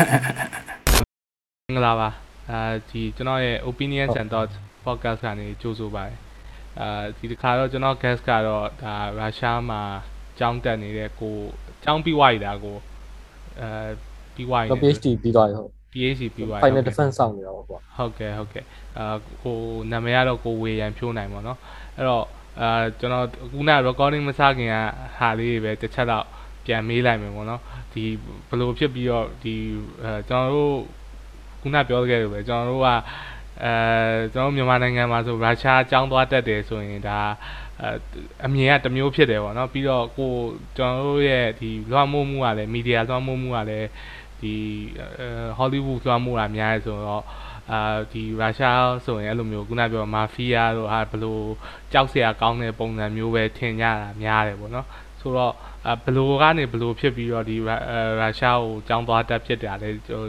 မင်္ဂလာပါအဲဒီကျွန်တော်ရဲ့ opinions and thoughts podcast ကနေကြိုဆိုပါတယ်အဲဒီတစ်ခါတော့ကျွန်တော် guest ကတော့ဒါရုရှားမှာကျောင်းတက်နေတဲ့ကိုကျောင်းပြီးွားရတာကိုအဲပြီးွားရတော့ PhD ပြီးသွားပြီဟုတ် PhD ပြီးွားရ Final Defense စောင့်နေတာပေါ့ကွာဟုတ်ကဲ့ဟုတ်ကဲ့အာကိုနာမည်ကတော့ကိုဝေရန်ဖြိုးနိုင်ပါတော့အဲ့တော့အာကျွန်တော်ခုန recording မစခင်ကဟာလေးတွေပဲတစ်ချက်တော့ ပြန်မေးလိုက်မယ်ပေါ့နော်ဒီဘယ်လိုဖြစ်ပြီးတော့ဒီအဲကျွန်တော်တို့ခုနပြောခဲ့လို့ပဲကျွန်တော်တို့ကအဲကျွန်တော်မြန်မာနိုင်ငံမှာဆိုရုရှားအကြောင်းသွားတက်တယ်ဆိုရင်ဒါအအမြင်ကတစ်မျိုးဖြစ်တယ်ပေါ့နော်ပြီးတော့ကိုကျွန်တော်တို့ရဲ့ဒီလွှမ်းမိုးမှုကလည်းမီဒီယာလွှမ်းမိုးမှုကလည်းဒီအဲဟောလိဝုဒ်လွှမ်းမိုးတာများတယ်ဆိုတော့အာဒီရုရှားဆိုရင်အဲ့လိုမျိုးခုနပြောမာဖီးယားတို့ဟာဘလို့ကြောက်စရာကောင်းတဲ့ပုံစံမျိုးပဲထင်ကြတာများတယ်ပေါ့နော်ဆိုတော့အ ဘလိုကနေဘလိုဖြစ်ပြီးတော့ဒီရုရှားကိုကြောင်းသွားတက်ဖြစ်တာလဲ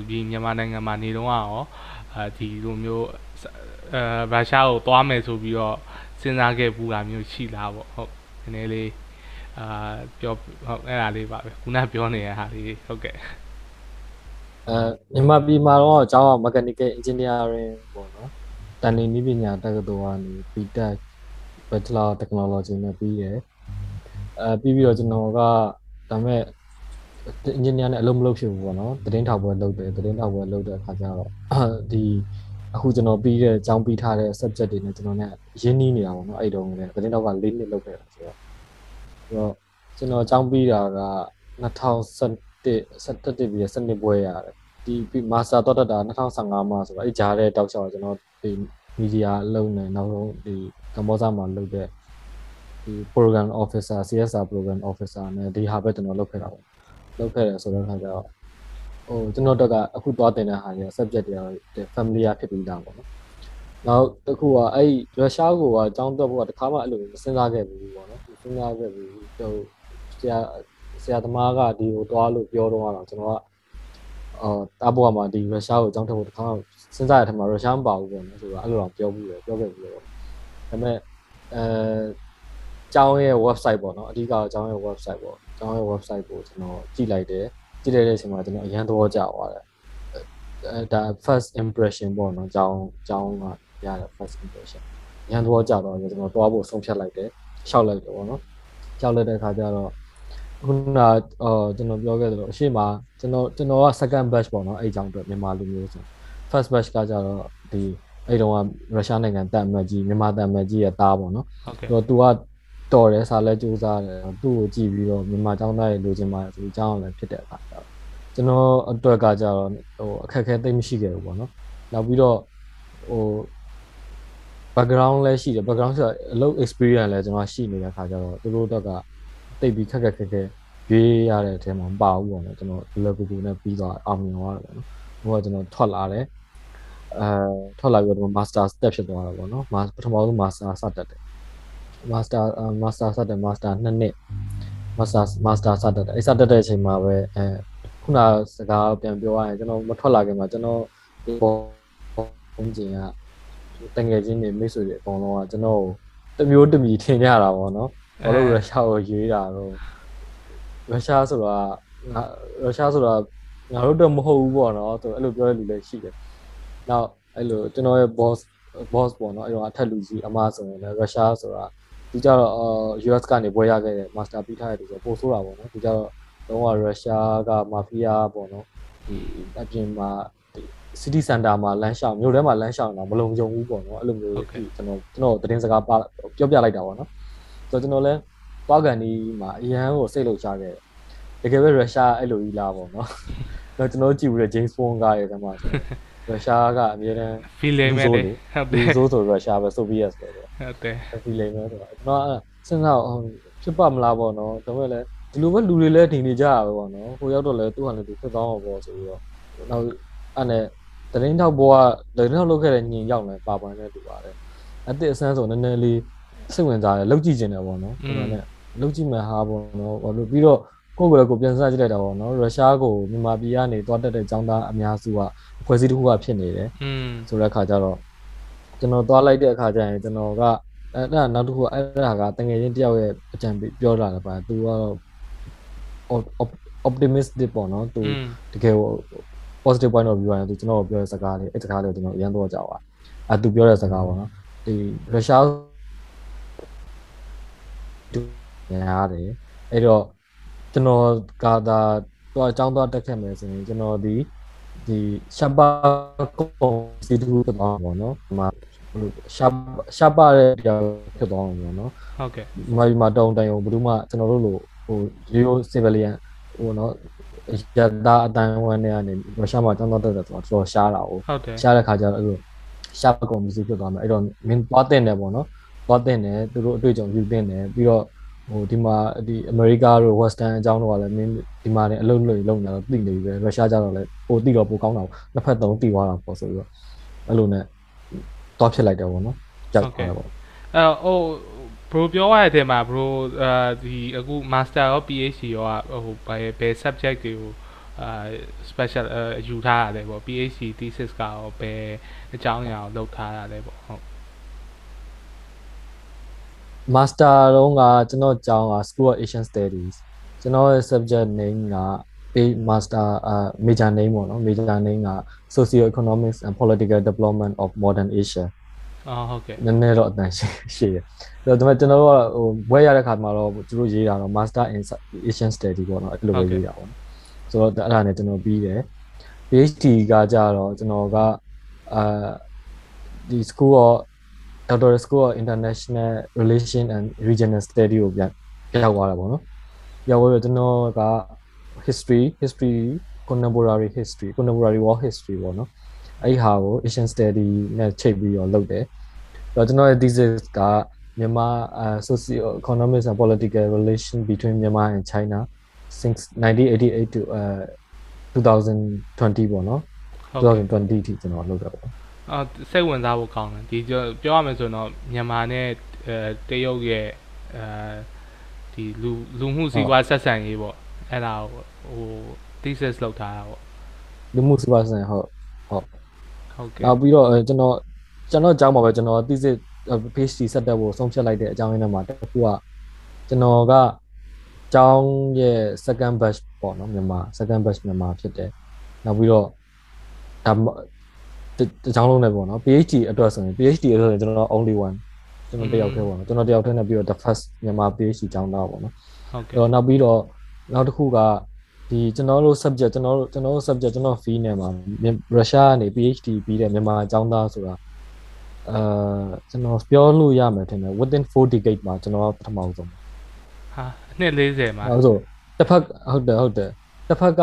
ဒီမြန်မာနိုင်ငံမှာနေတော့ရောအဲဒီလိုမျိုးအဲရုရှားကိုသွားမယ်ဆိုပြီးတော့စဉ်းစားခဲ့ဘူးတာမျိုးရှိလားပေါ့ဟုတ်နည်းနည်းလေးအာပြောဟုတ်အဲ့ဒါလေးပါပဲခုနပြောနေတဲ့ဟာလေးဟုတ်ကဲ့အဲမြန်မာပြည်မှာတော့အကြောင်းက Mechanical Engineering ပေါ့နော်တန်နေနည်းပညာတက္ကသိုလ်ကနေ BTech Bachelor Technology နဲ့ပြီးရယ် အဲပြီးပြီးတော့ကျွန်တော်ကဒါမဲ့ engineer နဲ့အလုပ်မလုပ်ဖြစ်ဘူးပေါ့နော်သတင်းထောက်ပွဲလုပ်တယ်သတင်းထောက်ပွဲလုပ်တဲ့အခါကျတော့ဒီအခုကျွန်တော်ပြီးတဲ့အကြောင်းပြီးထားတဲ့ subject တွေနဲ့ကျွန်တော် ਨੇ ရင်းနှီးနေတာပေါ့နော်အဲ့တုန်းကလည်းသတင်းထောက်က၄နှစ်လုပ်ခဲ့တာဆိုတော့ဆိုတော့ကျွန်တော်အကြောင်းပြီးတာက2017 17ပြီးတဲ့စနစ်ပွဲရတယ်ဒီမာစတာတော့တက်တာ2015မှာဆိုတော့အဲ့ကြားတဲ့တောက်လျှောက်ကျွန်တော်ဒီမီဒီယာအလုပ်နဲ့နောက်ဆုံးဒီကမ္ဘောဇာမှာလုပ်တဲ့ ဒီ program officer CSR program officer နဲ့ဒီဟာပဲကျွန်တော်လုပ်ခဲ့တာပေါ့လုပ်ခဲ့တယ်ဆိုတော့ခါကျတော့ဟိုကျွန်တော်တို့ကအခုသွားတင်တဲ့ဟာကြီး subject တွေ familiar ဖြစ်ပြီးသားပေါ့နော်နောက်တစ်ခုကအဲ့ရုရှားကိုကအကြောင်းတော့ဘုကတခါမှအဲ့လိုမစဉ်းစားခဲ့ဘူးပေါ့နော်စဉ်းစားခဲ့ဘူးဟိုဆရာဆရာသမားကဒီကိုတွားလို့ပြောတော့တော့ကျွန်တော်ကအော်တာဘောမှာဒီရုရှားကိုအကြောင်းထုတ်ဖို့တခါမှစဉ်းစားရတဲ့မှာရုရှားမပါဘူးပေါ့နော်ဆိုတော့အဲ့လိုတော့ပြောဘူးရပြောခဲ့ဘူးရောဒါပေမဲ့အဲ ကျောင်းရဲ့ website ပေါ့နော်အဓိကအကျောင်းရဲ့ website ပေါ့ကျောင်းရဲ့ website ကိုကျွန်တော်ကြည့်လိုက်တယ်ကြည့်လိုက်တဲ့အချိန်မှာကျွန်တော်အရန်သဘောကျသွားတယ်အဲဒါ first impression ပေါ့နော်ကျောင်းကျောင်းကရတဲ့ first impression အရန်သဘောကျတော့ကျွန်တော်တွားဖို့ဆုံးဖြတ်လိုက်တယ်ရှောက်လိုက်တယ်ပေါ့နော်ရှောက်လိုက်တဲ့အခါကျတော့ခုနကအော်ကျွန်တော်ပြောခဲ့သလိုအရှိမကျွန်တော်ကျွန်တော်က second batch ပေါ့နော်အဲ့အကြောင်းအတွက်မြန်မာလူမျိုးဆို first batch ကကြတော့ဒီအဲ့တုန်းကရုရှားနိုင်ငံတပ်အမတ်ကြီးမြန်မာတပ်အမတ်ကြီးရဲ့တားပေါ့နော်ဟုတ်ကဲ့တော့သူက တော်တယ်စာလဲစူးစားတယ်သူ့ကိုကြည့်ပြီးတော့မြန်မာကျောင်းသားတွေလိုချင်ပါတယ်ဆိုပြီးကျောင်းအောင်လည်းဖြစ်တဲ့အခါကျတော့ကျွန်တော်အတွက်ကကြတော့ဟိုအခက်အခဲသိမ့်မရှိခဲ့ဘူးပေါ့နော်နောက်ပြီးတော့ဟို background လည်းရှိတယ် background ဆိုတော့အလုပ် experience လည်းကျွန်တော်ရှိနေတဲ့အခါကျတော့သူတို့တော့ကတိတ်ပြီးခက်ခက်ခက်ခက်ရွေးရတဲ့အထဲမှာမပါဘူးပေါ့နော်ကျွန်တော်ဒီလိုကူကူနဲ့ပြီးသွားအောင်မြင်သွားတယ်ပေါ့နော်ဟိုကကျွန်တော်ထွက်လာတယ်အဲထွက်လာပြီးတော့ master step ဖြစ်သွားတာပေါ့နော်ပထမဆုံး master စတက်တယ် master master စတဲ့ master နှစ်နှစ် master master စတဲ့အဲ့စတဲ့တဲ့အချိန်မှာပဲအဲခုနစကားပြန်ပြောရရင်ကျွန်တော်မထွက်လာခင်မှာကျွန်တော်ဒီပုံပုံကျင်ကတငယ်ချင်းတွေမိတ်ဆွေတွေအကုန်လုံးကကျွန်တော်တမျိုးတမီထင်ကြတာပေါ့နော်ဘာလို့ရုရှားကိုရွေးတာတော့ရုရှားဆိုတာငါရုရှားဆိုတာငါတို့တော့မဟုတ်ဘူးပေါ့နော်သူအဲ့လိုပြောတဲ့လူလည်းရှိတယ်နောက်အဲ့လိုကျွန်တော်ရဲ့ boss boss ပေါ့နော်အဲ့တော့အထက်လူကြီးအမဆိုရင်လည်းရုရှားဆိုတာ ဒီကြတော့ US ကနေပွဲရခဲ့တဲ့ master ပြီးထားတဲ့သူဆိုပို့ဆိုးတာပေါ့နော်ဒီကြတော့တော့ရုရှားကမာဖီးယားပေါ့နော်ဒီအပြင်မှာဒီ city center မှာလမ်းလျှောက်မြို့ထဲမှာလမ်းလျှောက်တော့မလုံခြုံဘူးပေါ့နော်အဲ့လိုမျိုးကျွန်တော်ကျွန်တော်သတင်းစကားပါပြောပြလိုက်တာပေါ့နော်ဆိုတော့ကျွန်တော်လည်းပွားကန်ဒီမှာအရန်ကိုစိတ်လှုပ်ရှားခဲ့တကယ်ပဲရုရှားအဲ့လိုကြီးလားပေါ့နော်တော့ကျွန်တော်ကြည့်ပြီးတော့ James Bond ကားရဲ့တမှာဆို ရုရှားကအများတန်း feeling ပဲလေဟုတ်တဒီယ်ဆိုဆိုရုရှားပဲဆိုဗီယက်ပဲပေါ့ဟုတ်တယ်ဒီလိမ့်မယ်ဆိုတော့ကျွန်တော်စဉ်းစားအောင်ဖြစ်ပါမလားပေါ့နော်ဒါပေမဲ့လည်းဒီလိုပဲလူတွေလည်းထင်နေကြရပဲပေါ့နော်ဟိုရောက်တော့လည်းသူ့ဟာလည်းသူဖြစ်သွားအောင်ပေါ့ဆိုပြီးတော့နောက်အဲ့နဲ့တရင်ထောက်ဘောကတရင်ထောက်လုပ်ခဲ့တဲ့ညင်ရောက်နေပါပန်နဲ့တူပါတယ်အတစ်အဆန်းဆိုနည်းနည်းလေးစိတ်ဝင်စားတယ်လောက်ကြည့်ကျင်တယ်ပေါ့နော်ကျွန်တော်လည်းလောက်ကြည့်မှဟာပေါ့နော်ဘာလို့ပြီးတော့ ကိုယ့်ကိုယ်လည်းကိုပြန်စားကြည့်လိုက်တာပေါ့နော်ရုရှားကိုမြန်မာပြည်ကနေတွားတက်တဲ့ចောင်းသားအများစုကအဖွဲ့အစည်းတစ်ခုကဖြစ်နေတယ် อืม ဆိုတဲ့အခါကျတော့ကျွန်တော်သွားလိုက်တဲ့အခါကျရင်ကျွန်တော်ကအဲ့ဒါနောက်တစ်ခုအဲ့ဒါကတငယ်ချင်းတယောက်ရဲ့အကြံပေးပြောတာလည်းပါသူကတော့ optimistic ပေါ့နော်သူတကယ်ဟို positive point of view ရတယ်သူကျွန်တော်ပြောတဲ့စကားလေးအဲ့စကားလေးကိုကျွန်တော်အရင်တော့ကြောက်ပါအဲသူပြောတဲ့စကားပေါ့နော်ဒီရုရှားသူများတယ်အဲ့တော့ ကျွန်တော်ကသာတော့အကြောင်းတော့တက်ခဲ့မယ်ဆိုရင်ကျွန်တော်ဒီဒီရှပ်ပါကွန်စီတူတော့ပေါ့နော်ဒီမှာဘလို့ရှပ်ရှပ်ပါတဲ့တရားဖြစ်သွားအောင်ပေါ့နော်ဟုတ်ကဲ့ဒီမှာဒီမှာတုံတိုင်ကိုဘယ်သူမှကျွန်တော်တို့လိုဟိုရိုးရိုး civilian ဟိုနော်ရတာအတန်ဝမ်းနေကနေရုရှားမှာတောင်းတော့တက်တယ်ဆိုတော့တော်တော်ရှားတာ哦ဟုတ်တယ်ရှားတဲ့ခါကျတော့အဲ့လိုရှားကုန်မရှိဖြစ်သွားမယ်အဲ့တော့မင်းသွားတင်တယ်ပေါ့နော်သွားတင်တယ်သူတို့အတွေ့အကြုံယူတင်တယ်ပြီးတော့ ဟိုဒီမှာဒီအမေရိကတို့ western အကြောင်းတော့လည်းမင်းဒီမှာလည်းအလုံးလို့လုံးနေတော့သိနေပြီပဲရုရှားကျတော့လည်းပိုသိတော့ပိုကောင်းတာပေါ့နှစ်ဖက်သုံးသိသွားတာပေါ့ဆိုပြီးတော့အဲ့လိုနဲ့သွားဖြစ်လိုက်တယ်ပေါ့နော်ကြောက်တယ်ပေါ့အဲဟို bro ပြောရတဲ့အထဲမှာ bro အဲဒီအခု master ရော PhD ရောဟိုဘယ်ဘယ် subject တွေကိုအာ special ယူထားရတယ်ပေါ့ PhD thesis ကရောဘယ်အကြောင်းအရာကိုလုပ်ထားရတယ်ပေါ့ဟုတ် master တော့ကကျွန်တော်ကျောင်းက School of Asian Studies ကျွန်တော်ရဲ့ subject name က A master အာ major name ပေါ့နော် major name က Socio Economics and Political Development of Modern Asia အော်ဟုတ်ကဲ့နည်းနည်းတော့အတန်ရှိရှိတယ်အဲ့တော့ကျွန်တော်တို့ကဟိုဘွဲရတဲ့ခါမှာတော့သူတို့ရေးတာတော့ Master in Asian Study ပေါ့နော်အဲ့လိုပဲရေးတာပေါ့နော်ဆိုတော့အဲ့ဒါနဲ့ကျွန်တော်ပြီးတယ် PhD ကကြတော့ကျွန်တော်ကအာဒီ School of Doctor School of International Relation and Regional Study ကိုပြန်ရောက်သွားတာပေါ့နော်ရောက်သွားတော့ကျွန်တော်က history history contemporary history contemporary war history ပေါ့နော်အဲ့ဒီဟာကို Asian study နဲ့ချိန်ပြီးတော့လုပ်တယ်တော့ကျွန်တော်ရဲ့ thesis ကမြန်မာ uh, socio economic and political relation between Myanmar and China since 1988 to uh 2020ပေါ့နော် ဟုတ်ကဲ့ 2020ထိကျွန်တော်လုပ်တာပေါ့ အော်စိတ်ဝင်စားဖို့ကောင်းတယ်ဒီပြောပြောရမယ်ဆိုတော့မြန်မာနဲ့အဲတရုတ်ရဲ့အဲဒီလူလူမှုစီးပွားဆက်ဆံရေးပေါ့အဲ့ဒါကိုဟို thesis လုပ်ထားတာပေါ့လူမှုစီးပွားဆိုင်ဟုတ်ဟုတ်ဟုတ်ကဲ့နောက်ပြီးတော့အဲကျွန်တော်ကျွန်တော်ကြောင်းပါပဲကျွန်တော် thesis PhD ဆက်တက်ဖို့ဆုံးဖြတ်လိုက်တဲ့အကြောင်းရင်းတွေမှာတစ်ခုကကျွန်တော်ကကျောင်းရဲ့ second batch ပေါ့နော်မြန်မာ second batch မြန်မာဖြစ်တယ်နောက်ပြီးတော့ဒါ တကျောင်းလုံးနဲ့ပေါ့နော် PhD အတွက်ဆိုရင် PhD အတွက်ဆိုရင်ကျွန်တော် only one ကျွန်တော်တယောက်တည်းပေါ့နော်ကျွန်တော်တယောက်တည်းနဲ့ပြီးတော့ the first မြန်မာ PhD ကျောင်းသားပေါ့နော်ဟုတ်အဲ့ကဲ့တော့နောက်ပြီးတော့နောက်တစ်ခုကဒီကျွန်တော်တို့ subject ကျွန်တော်တို့ကျွန်တော်တို့ subject ကျွန်တော် fee နဲ့မှာရုရှားကနေ PhD ပြီးတဲ့မြန်မာအကြောင်းသားဆိုတာအာကျွန်တော်ပြောလို့ရမယ်ထင်တယ် within 4 decade မှာကျွန်တော်ပထမဆုံးဟာအနှစ်40မှာအဲဆိုတစ်ဖက်ဟုတ်တယ်ဟုတ်တယ်တစ်ဖက်က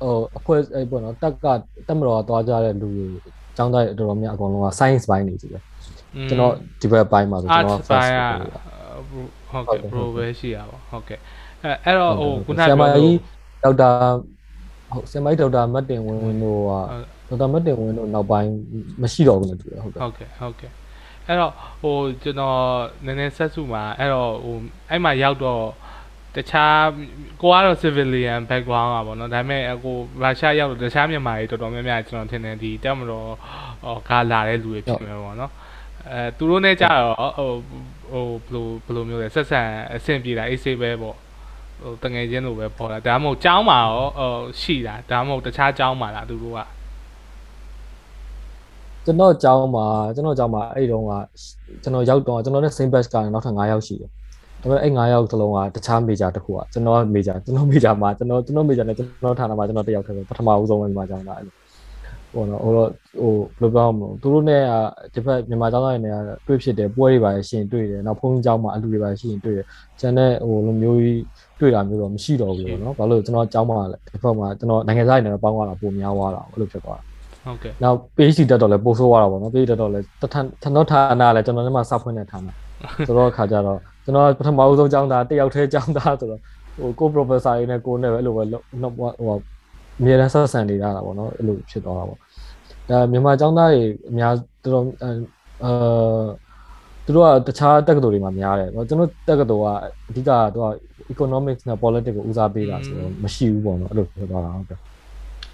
ဟိုအဖွဲ့အဲ့ပေါ့နော်တက်ကတက်မတော်သွားကြတဲ့လူတွေအကြောင်းသားတွေတော်တော်များအကုန်လုံးက science ဘိုင်းနေစီပဲကျွန်တော်ဒီဘက်ပိုင်းမှာဆိုကျွန် arts တော်ပိုင်းက first ဟုတ်ကဲ့ bro ပဲရှိရပါဟုတ်ကဲ့အဲအဲ့တော့ဟိုခုနဆရာမပြောကြီးလို့ဒေါက်တာဟုတ်ဆရာမကြီးဒေါက်တာမတ်တင်ဝင်းဝင်းတို့ကဒေါက်တာမတ်တင်ဝင်းတို့နောက်ပိုင်းမရှိတော့ဘူးလို့တူတယ်ဟုတ်တယ်ဟုတ်ကဲ့ဟုတ်ကဲ့အဲ့တော့ဟိုကျွန်တော်နည်းနည်းဆက်စုမှာအဲ့တော့ဟိုအဲ့မှာရောက်တော့ တခြားကိုကတော့ civilian background อ่ะဗောနော်ဒါပေမဲ့အကိုရုရှားရောက်တော့တခြားမြန်မာတွေတော်တော်များများကျွန်တော်ထင်တယ်ဒီတက်မတော်ဟောကလာတဲ့လူတွေဖြစ်မယ်ဗောနော်အဲသူတို့နဲ့ကြတော့ဟိုဟိုဘယ်လိုဘယ်လိုမျိုးလဲဆက်ဆံအဆင်ပြေတာအေးဆေးပဲဗောဟိုတငယ်ချင်းလိုပဲပေါ်လာဒါမှမဟုတ်ចောင်းမှာရောဟိုရှိတာဒါမှမဟုတ်တခြားចောင်းမှာလားသူတို့က ကျွန်တော်ကျောင်းမှာကျွန်တော်ကျောင်းမှာအဲ့တုန်းကကျွန်တော်ရောက်တော့ကျွန်တော်နဲ့ same batch ကနောက်ထပ်9ယောက်ရှိတယ်ဒါ ပေမဲ့အဲ့9ယောက်သလုံးကတခြား major တစ်ခုอ่ะကျွန်တော် major ကျွန်တော် major မှာကျွန်တော်ကျွန်တော် major နဲ့ကျွန်တော်ဌာနမှာကျွန်တော်တယောက်တည်းပဲပထမဦးဆုံးပဲမြန်မာကျောင်းသားအဲ့လိုဟိုတော့ဟိုတော့ဟိုဘယ်လိုပြောမလဲသူတို့နဲ့ဒီဘက်မြန်မာကျောင်းသားတွေနဲ့တွေ့ဖြစ်တယ်ပွဲတွေပါရှင်တွေ့တယ်နောက်ဖုန်းကျောင်းမှာအလူတွေပါရှင်တွေ့တယ်ကျန်တဲ့ဟိုလိုမျိုးကြီးတွေ့တာမျိုးတော့မရှိတော့ဘူးပေါ့နော်ဘာလို့ကျွန်တော်ကျောင်းမှာဒီဘက်မှာကျွန်တော်နိုင်ငံသားတွေနဲ့ပေါင်းသွားတာပုံများသွားတာအဲ့လိုဖြစ်သွားတာဟုတ်ကဲ့နောက် PhD တက်တော့လဲပို့ဆိုးသွားတာပေါ့နော် PhD တက်တော့လဲတထန်ကျွန်တော်ဌာနလဲကျွန်တော်လည်းမစောက်ဖွင့်တဲ့ဌာနဆိုတော့ခါကြတော့ ကျွန်တော်ပထမဦးဆုံးကျောင်းသားတယောက်တည်းကျောင်းသားဆိုတော့ဟိုကို professor တွေနဲ့ကိုနဲ့ပဲအဲ့လိုပဲဟိုဟိုအမြဲတမ်းဆက်ဆံနေရတာပေါ့နော်အဲ့လိုဖြစ်သွားတာပေါ့ဒါမြန်မာကျောင်းသားတွေအများတော်တော်အဲသူတို့ကတခြားတက္ကသိုလ်တွေမှာများတယ်ကျွန်တော်တက္ကသိုလ်ကအဓိကသူက economics နဲ့ politics ကိုဦးစားပေးတာဆိုတော့မရှိဘူးပေါ့နော်အဲ့လိုဖြစ်သွားတာဟုတ်တယ်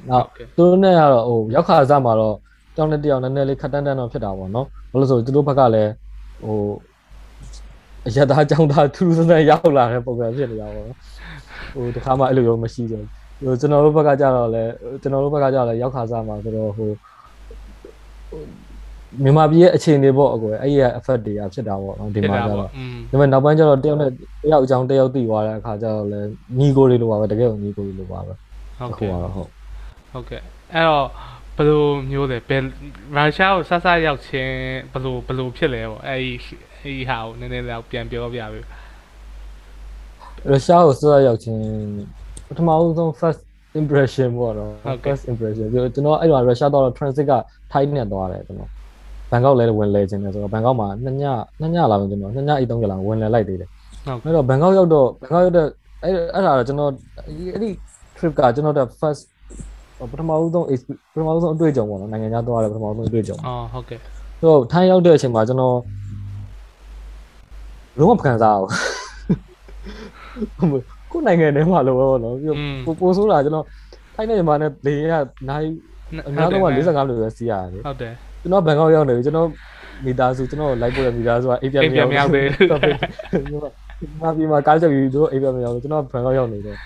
နောက်သူတို့နဲ့ကတော့ဟိုရောက်ခါစားမှာတော့တောင်းတဲ့တယောက်နည်းနည်းလေးခက်တန်းတန်းတော့ဖြစ်တာပေါ့နော်ဘာလို့ဆိုသူတို့ဘက်ကလည်းဟို အရသာကြောင်းသားထူးထူးဆန်းဆန်းရောက်လာတဲ့ပုံစံဖြစ်နေတာပေါ့နော်ဟိုတခါမှအဲ့လိုရောမရှိဘူးဟိုကျွန်တော်တို့ဘက်ကကြတော့လဲကျွန်တော်တို့ဘက်ကကြတော့လဲရောက်ခါစားမှာဆိုတော့ဟိုမြန်မာပြည်ရဲ့အခြေအနေပေါ့အကွယ်အဲ့ဒီ effect တွေကဖြစ်တာပေါ့နော်ဒီမှာကြတော့อืมဒါပေမဲ့နောက်ပိုင်းကျတော့တယောက်နဲ့တယောက်အကြောင်းတယောက်သိသွားတဲ့အခါကျတော့လဲညီကိုတွေလိုပါပဲတကယ်ကိုညီကိုတွေလိုပါပဲဟုတ်အခုကဲ့ကတော့ဟုတ်ဟုတ်ကဲ့အဲ့တော့ဘယ်လိုမျိုးလဲဘယ်ရုရှားကိုဆက်ဆက်ရောက်ချင်းဘယ်လိုဘယ်လိုဖြစ်လဲပေါ့အဲ့ဒီအဲ့ ဒီဟာကိုနည်းနည်းလောက်ပြန်ပြောပြပေးရုရှားကိုစရောက်ချင်းပထမဆုံး first impression ပေါ့နော် first impression ပြီးတော့ကျွန်တော်အဲ့တော့ရုရှားတော့ transit ကထိုင်းနဲ့သွားတယ်ကျွန်တော်ဘန်ကောက်လဲဝင်လဲခြင်းတယ်ဆိုတော့ဘန်ကောက်မှာနှစ်ညနှစ်ညလာမယ်ကျွန်တော်နှစ်ညအိတ်သုံးကြလာဝင်လဲလိုက်သေးတယ်ဟုတ်အဲ့တော့ဘန်ကောက်ရောက်တော့ဘန်ကောက်ရောက်တဲ့အဲ့အဲ့ဒါတော့ကျွန်တော်အဲ့ဒီ trip ကကျွန်တော်တို့ first ပထမဆုံးပထမဆုံးအတွေ့အကြုံပေါ့နော်နိုင်ငံခြားသွားတယ်ပထမဆုံးအတွေ့အကြုံအော်ဟုတ်ကဲ့ဆိုတော့ထိုင်းရောက်တဲ့အချိန်မှာကျွန်တော် လုံးဝမခံစားဘူးကိုယ်နိုင်ငံထဲမှာလို့ပဲပေါ့နော်ပြီးတော့ပိုပိုဆိုးတာကျွန်တော်ထိုင်းနဲ့မြန်မာနဲ့လေရနိုင်အများဆုံးက45မိနစ်ပဲစီးရတယ်ဟုတ်တယ်ကျွန်တော်ဘန်ကောက်ရောက်နေပြီကျွန်တော်မိသားစုကျွန်တော်လိုက်ပို့ရမိသားစုကအိပ်ပြန်မရောက်သေးမာပြီးမှာကားချက်ပြီးသူတို့အိပ်ပြန်မရောက်ကျွန်တော်ဘန်ကောက်ရောက်နေတယ်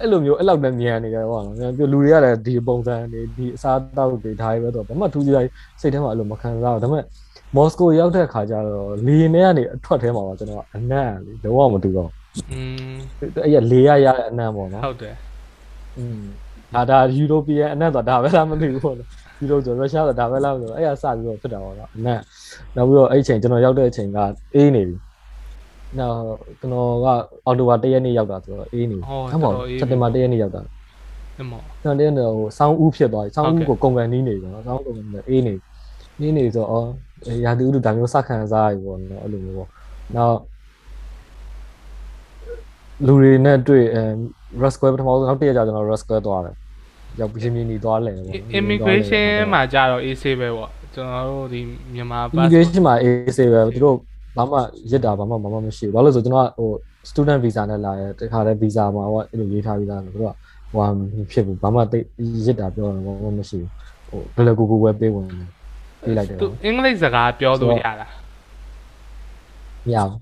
အဲ့လိုမျိုးအဲ့လောက်နဲ့မြန်နေကြပေါ့နော်ပြီးလူတွေကလည်းဒီပုံစံတွေဒီအစားအသောက်တွေဒါတွေပဲတော့ဘာမှထူးခြားစိတ်ထဲမှာအဲ့လိုမခံစားဘူးဒါပေမဲ့ မော်စကိုရောက်တဲ့ခါကျတော့လေထဲကနေအထွက်ထဲမှာပါကျွန်တော်အနံ့လေလုံးဝမတူတော့ อืม အဲ့ရလေရရတဲ့အနံ့ပေါ့နော် ဟုတ်တယ် อืมဒါဒါယူရိုပီယန်အနံ့ဆိုတာဒါပဲလားမသိဘူးပေါ့နော်ယူရိုဆိုရုရှားဆိုတာဒါပဲလားဆိုတော့အဲ့ရစပြီးတော့ဖြစ်တာပေါ့နော်အနံ့နောက်ပြီးတော့အဲ့ချိန်ကျွန်တော်ရောက်တဲ့အချိန်ကအေးနေပြီနောက်ကျွန်တော်ကအော်တိုဘာ၁ရက်နေ့ရောက်တာဆိုတော့အေးနေပြီဟုတ်ပါဘူးစက်တင်ဘာ၁ရက်နေ့ရောက်တာ အဲ့မော် ကျွန်တော်တင်းတော့ဟိုစောင်းဦးဖြစ်သွားပြီစောင်းဦးကိုကုန်ကန်နီးနေပြီနော်စောင်းကုန်ကန်အေးနေနီးနေဆိုတော့ ရာသီဥတုဒါမျိုးစခံစားရပြီပေါ့နော်အဲ့လိုမျိုးပေါ့နောက်လူတွေနဲ့တွေ့အဲ Rusquare ပထမဆုံးနောက်တစ်ရက်ကျကျွန်တော် Rusquare သွားတယ်ရောက်ပြင်းပြင်းနေသွားလဲပေါ့ immigration မှာကြတော့ AC ပဲပေါ့ကျွန်တော်တို့ဒီမြန်မာ immigration မှာ AC ပဲသူတို့ဘာမှရစ်တာဘာမှဘာမှမရှိဘူးဘာလို့လဲဆိုကျွန်တော်ကဟို student visa နဲ့လာရဲတခါတည်း visa မှာဟိုအဲ့လိုရေးထားပြီးသားတယ်သူတို့ကဟိုဟာဖြစ်ဘူးဘာမှတိတ်ရစ်တာပြောတယ်ဘာမှမရှိဘူးဟိုဘယ်လိုကူကူပဲပေးဝင် ပေးလိုက်တယ်သူအင်္ဂလိပ်စကားပြောလို့ရတာမရဘူး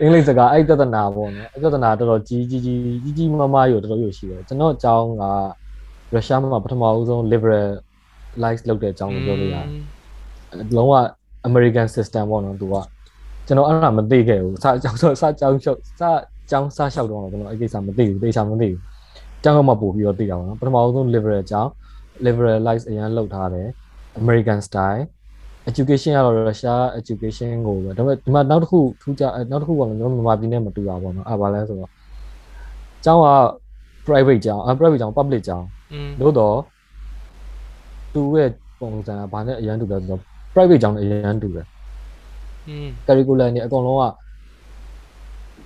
အင်္ဂလိပ်စကားအဲ့ပြဿနာပေါ့နော်အဲ့ပြဿနာတော်တော်ကြီးကြီးကြီးကြီးကြီးမားမားရောတော်တော်ရောရှိတယ်ကျွန်တော်အကြောင်းကရုရှားမှာပထမဦးဆုံး liberalize လုပ်တဲ့အကြောင်းကိုပြောလို့ရတယ်လုံးဝ American system ပေါ့နော်သူကကျွန်တော်အဲ့ဒါမသိခဲ့ဘူးစအကြောင်းဆိုစအကြောင်းလျှောက်စအကြောင်းစလျှောက်တော့ကျွန်တော်အဲ့ကိစ္စမသိဘူးသိချာမသိဘူးကျောင်းကမှပို့ပြီးတော့သိတာပေါ့နော်ပထမဆုံး liberal အကြောင်း liberalize အရင်လုပ်ထားတယ် American style education ကတော့ Russia education ကိုပဲဒါပေမဲ့ဒီမှာနောက်တစ်ခုထူးခြားနောက်တစ်ခုကလည်းကျွန်တော်မြန်မာပြည်နဲ့မတူတာပေါ့နော်အဲ့ဘာလဲဆိုတော့ကျောင်းက private ကျောင်းအ private ကျောင်း public ကျောင်း อืม လို့တော့သူ့ရဲ့ပုံစံကဘာနဲ့အရင်တူလဲဆိုတော့ private ကျောင်းနဲ့အရင်တူတယ် อืม curriculum တွေအကုန်လုံးက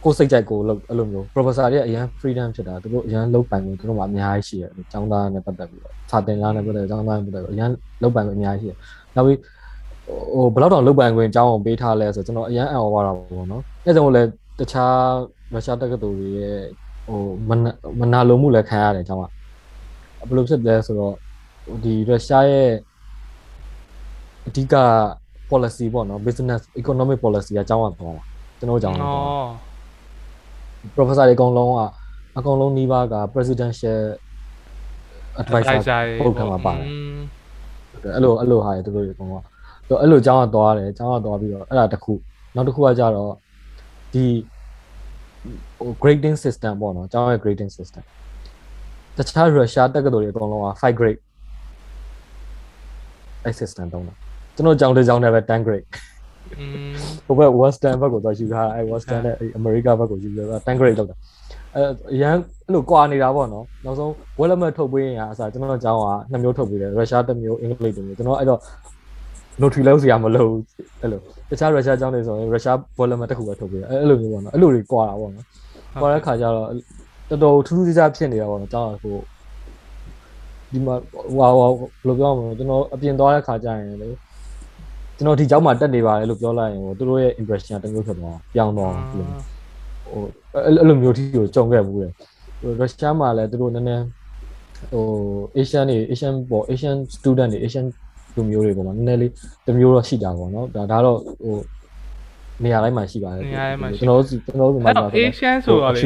ကိုယ်စိတ်ကြိုက်ကိုယ်လုပ်အဲ့လိုမျိုး professor တွေကအရင် freedom ဖြစ်တာသူတို့အရင်လုပ်ပိုင်မှုသူတို့မှအများကြီးရှိတယ်ကျောင်းသားနဲ့ပတ်သက်ပြီးတော့စာသင်ကြားနဲ့ပတ်သက်ကျောင်းသားနဲ့ပတ်သက်ပြီးအရင်လုပ်ပိုင်မှုအများကြီးရှိတယ်နောက်ပြီးဟိုဘယ်တော့တော့လုပ်ပိုင်ခွင့်အကြောင်းကိုပေးထားလဲဆိုတော့ကျွန်တော်အရင်အံ့ဩသွားတာပေါ့နော်အဲ့ဒါကြောင့်လည်းတခြားရုရှားတက္ကသိုလ်တွေရဲ့ဟိုမနာမနာလိုမှုလည်းခံရတယ်ကျောင်းကဘယ်လိုဖြစ်လဲဆိုတော့ဒီရုရှားရဲ့အဓိက policy ပေါ့နော် business economic policy အကြောင်းကပေါ့ကျွန်တော်အကြောင်းဩပေါ့ professor တွေအကုန်လုံးကအကုန်လုံးနှီးပါက presidential advisor ပုတ်ထမှာပါတယ်အဲ့လိုအဲ့လိုဟာရသူတို့တွေအကုန်လုံးကအဲ့လိုအကြောင်းကသွားတယ်အကြောင်းကသွားပြီးတော့အဲ့ဒါတစ်ခုနောက်တစ်ခုကကြတော့ဒီဟို grading system ပေါ့နော်အကြောင်းရဲ့ grading system တခြား Russia တက္ကသိုလ်တွေအကုန်လုံးက5 grade အဲ့ system တုံးတာကျွန်တော်ကြောင်းတစ်ကြောင်းနဲ့ပဲ10 grade ဟိုဘက် western ဘက်ကိုသွားယူထားအဲ western နဲ့အဲ america ဘက်ကိုယူထားတာ tank grade လောက်တာအဲအရန်အဲ့လိုကွာနေတာပေါ့နော်နောက်ဆုံး wallet ထုတ်ပေးရင်အစားကျွန်တော်အကြောင်းကနှစ်မျိုးထုတ်ပေးတယ်ရုရှားတစ်မျိုးအင်္ဂလိပ်တစ်မျိုးကျွန်တော်အဲ့တော့ notary လောက်စရာမလိုဘူးအဲ့လိုတခြားရုရှားအကြောင်းတွေဆိုရင်ရုရှား wallet တစ်ခုပဲထုတ်ပေးတယ်အဲ့လိုမျိုးပေါ့နော်အဲ့လိုတွေကွာတာပေါ့နော်ကွာတဲ့ခါကျတော့တော်တော်ထူးထူးခြားခြားဖြစ်နေတာပေါ့နော်အကြောင်းကဟိုဒီမှာဟွာဟွာဘယ်လိုပြောမလဲကျွန်တော်အပြင်သွားတဲ့ခါကျရင်လေ ကျွန်တော်ဒီကြောင်းမှာတက်နေပါတယ်လို့ပြောလိုက်ရင်ဟိုသူတို့ရဲ့ impression တမျိုးဖြစ်သွားပြောင်းတော့ဟိုအဲ့လိုမျိုးထိကိုကြုံခဲ့ဘူးလေဟိုရုရှားမှာလည်းသူတို့နည်းနည်းဟို Asian တွေ Asian ပေါ့ Asian student တွေ Asian လူမျိုးတွေပေါ့မှာနည်းနည်းလေးတမျိုးတော့ရှိတာပေါ့နော်ဒါဒါတော့ဟိုနေရာတိုင်းမှာရှိပါတယ်နေရာတိုင်းမှာကျွန်တော်ကျွန်တော်တို့မှာတော့ Asian ဆိုတော့လေ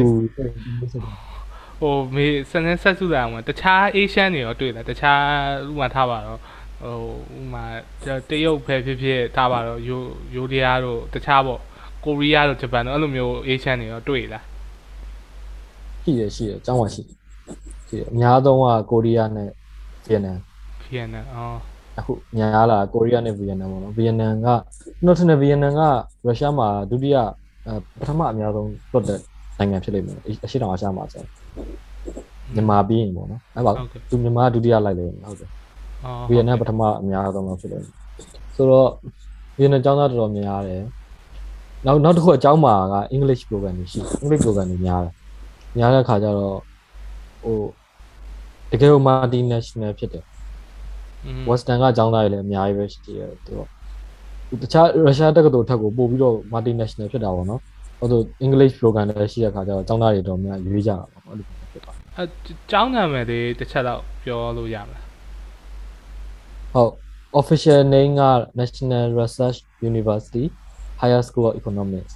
ဟိုမေစနေဆက်စုတာအောင်တခြား Asian တွေရောတွေ့လားတခြားဥမာထားပါတော့ ဟိုဥမာတရုတ်ပဲဖြစ်ဖြစ်ထားပါတော့ယိုယိုဒီးယားတို့တခြားပေါ့ကိုရီးယားတို့ဂျပန်တို့အဲ့လိုမျိုး Asian တွေရောတွေ့လားရှိရရှိရအကြောင်းပါရှိရှိရအများဆုံးကကိုရီးယားနဲ့ဗီယက်နမ်ဗီယက်နမ်အော်အခုများလာကိုရီးယားနဲ့ဗီယက်နမ်ပေါ့နော်ဗီယက်နမ်ကကျွန်တော်ထင်တယ်ဗီယက်နမ်ကရုရှားမှာဒုတိယအဲပထမအများဆုံးတွတ်တဲ့နိုင်ငံဖြစ်လိမ့်မယ်အရှိတောင်အာရှမှာဆိုမြန်မာပြီးရင်ပေါ့နော်အဲ့ပါသူမြန်မာဒုတိယလိုက်လေဟုတ်တယ်အော် ဗီယက်နမ်ပထမအများဆုံးလောက်ဖြစ်လိမ့်မယ်ဆိုတော့ဗီယက်နမ်ကျောင်းသားတော်တော်များတယ်နောက်နောက်တစ်ခုအကြောင်းမှာက English program တွေရှိ English program တွေများတယ်များတဲ့ခါကျတော့ဟိုတကယ်လို့ multinational ဖြစ်တယ် Western ကအကြောင်းသားတွေလည်းအများကြီးပဲရှိတယ်သူတော့တခြားရုရှားတက္ကသိုလ်ထက်ကိုပို့ပြီးတော့ multinational ဖြစ်တာပေါ့နော်ဟုတ်ဆို English program တွေရှိတဲ့ခါကျတော့အကြောင်းသားတွေတော့များရွေးကြတာပေါ့အဲ့လိုဖြစ်ပါအကျောင်းနာမည်လေးတစ်ချက်တော့ပြောလို့ရမလား ဟုတ် official name က National Research University Higher School of Economics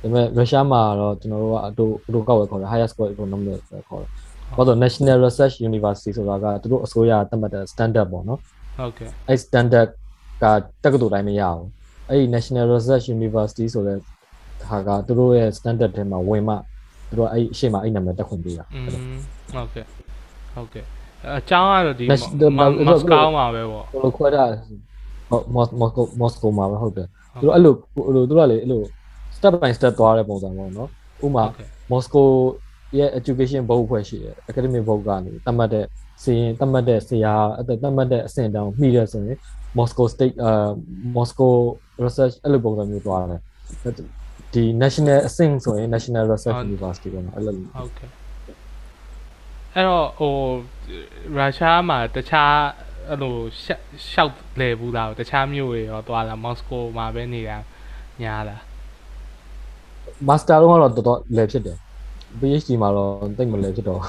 ဒါပေမဲ့ရုရှားမှာတော့ကျွန်တော်တို့ကအတူအတူကောက်ဝယ်ခေါ်တယ် Higher School of Economics ပဲခေါ်တယ်။ဘာလို့ National Research University ဆိုတာကသူတို့အစိုးရသတ်မှတ်တဲ့ standard ပေါ့နော်ဟုတ်ကဲ့။အဲ့ standard ကတက္ကသိုလ်တိုင်းမရဘူး။အဲ့ဒီ National Research University ဆိုတဲ့ဟာကသူတို့ရဲ့ standard ထဲမှာဝင်မှသူတို့အဲ့အရှိမအဲ့နာမည်တက်ခွင့်ပေးတာอืมဟုတ်ကဲ့ဟုတ်ကဲ့ အကျောင်းကတော့ဒီ Nash- the- မော် the- မော်စကိုမှာပဲပေါ့။ဟိုလိုခွဲတာဟုတ် Mos- Moscow Moscow မှာပဲဟုတ်တယ်။သူတို့အဲ့လိုဟိုလိုသူတို့ကလေအဲ့လို step by step သွားတဲ့ပုံစံပေါ့နော်။ဥပမာဟုတ်ကဲ့မော်စကိုရဲ့ education ဘုတ်ဖွဲ့ရှိတယ် academic ဘုတ်ကနေတတ်မှတ်တဲ့စီရင်တတ်မှတ်တဲ့ဆရာအဲ့တတ်မှတ်တဲ့အဆင့်တောင်မှီရဆိုရင် Moscow State အာ Moscow Research အဲ့လိုပုံစံမျိုးသွားတယ်ဒီ national အဆင့်ဆိုရင် National Research University ပေါ့နော်အဲ့လိုဟုတ်ကဲ့ အဲ့တော့ဟိုရုရှားမှာတခြားအဲ့လိုရှောက်ရှောက်လဲဘူးလားတခြားမြို့တွေရောသွားလားမော်စကိုမှာပဲနေတာညားလား master တော့ကတော့တော်တော်လဲဖြစ်တယ် PhD မှာတော့တိတ်မလဲဖြစ်တော့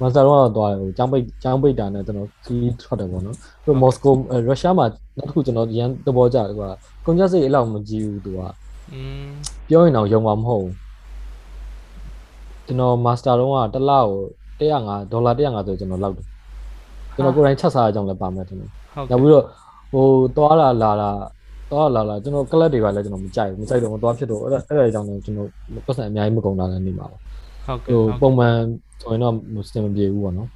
master တော့ကတော့သွားတယ်ဟိုကျောင်းပိတ်ကျောင်းပိတ်တာနဲ့ကျွန်တော်ခီးထွက်တယ်ပေါ့နော်ပြီးမော်စကိုရုရှားမှာနောက်တစ်ခုကျွန်တော်ရန်သဘောကျတယ်ကွာကွန်ကျစိတ်အဲ့လောက်မကြည့်ဘူးသူကอืมပြောရင်တော့ယုံမှာမဟုတ်ဘူးကျွန်တော်မာစတာတော့ကတစ်လကို 105ဒေါ်လာ150ဆိုကျွန်တော်လောက်တယ်ကျွန်တော်ကိုယ်တိုင်ချက်စားရကြောင်းလည်းပါမယ်ထင်တယ်ဟုတ်နောက်ပြီးတော့ဟိုသွားလာလာလာသွားလာလာကျွန်တော်ကလပ်တွေပါလဲကျွန်တော်မကြိုက်ဘူးမကြိုက်တော့မသွားဖြစ်တော့အဲ့ဒါအဲ့ဒါကြောင့်လည်းကျွန်တော်ပတ်စံအများကြီးမကုန်တာလည်းနေမှာပါဟုတ်ကဲ့ဟိုဟုတ်ပုံမှန်ဆိုရင်တော့စင်မပြေဘူးပေါ့နော်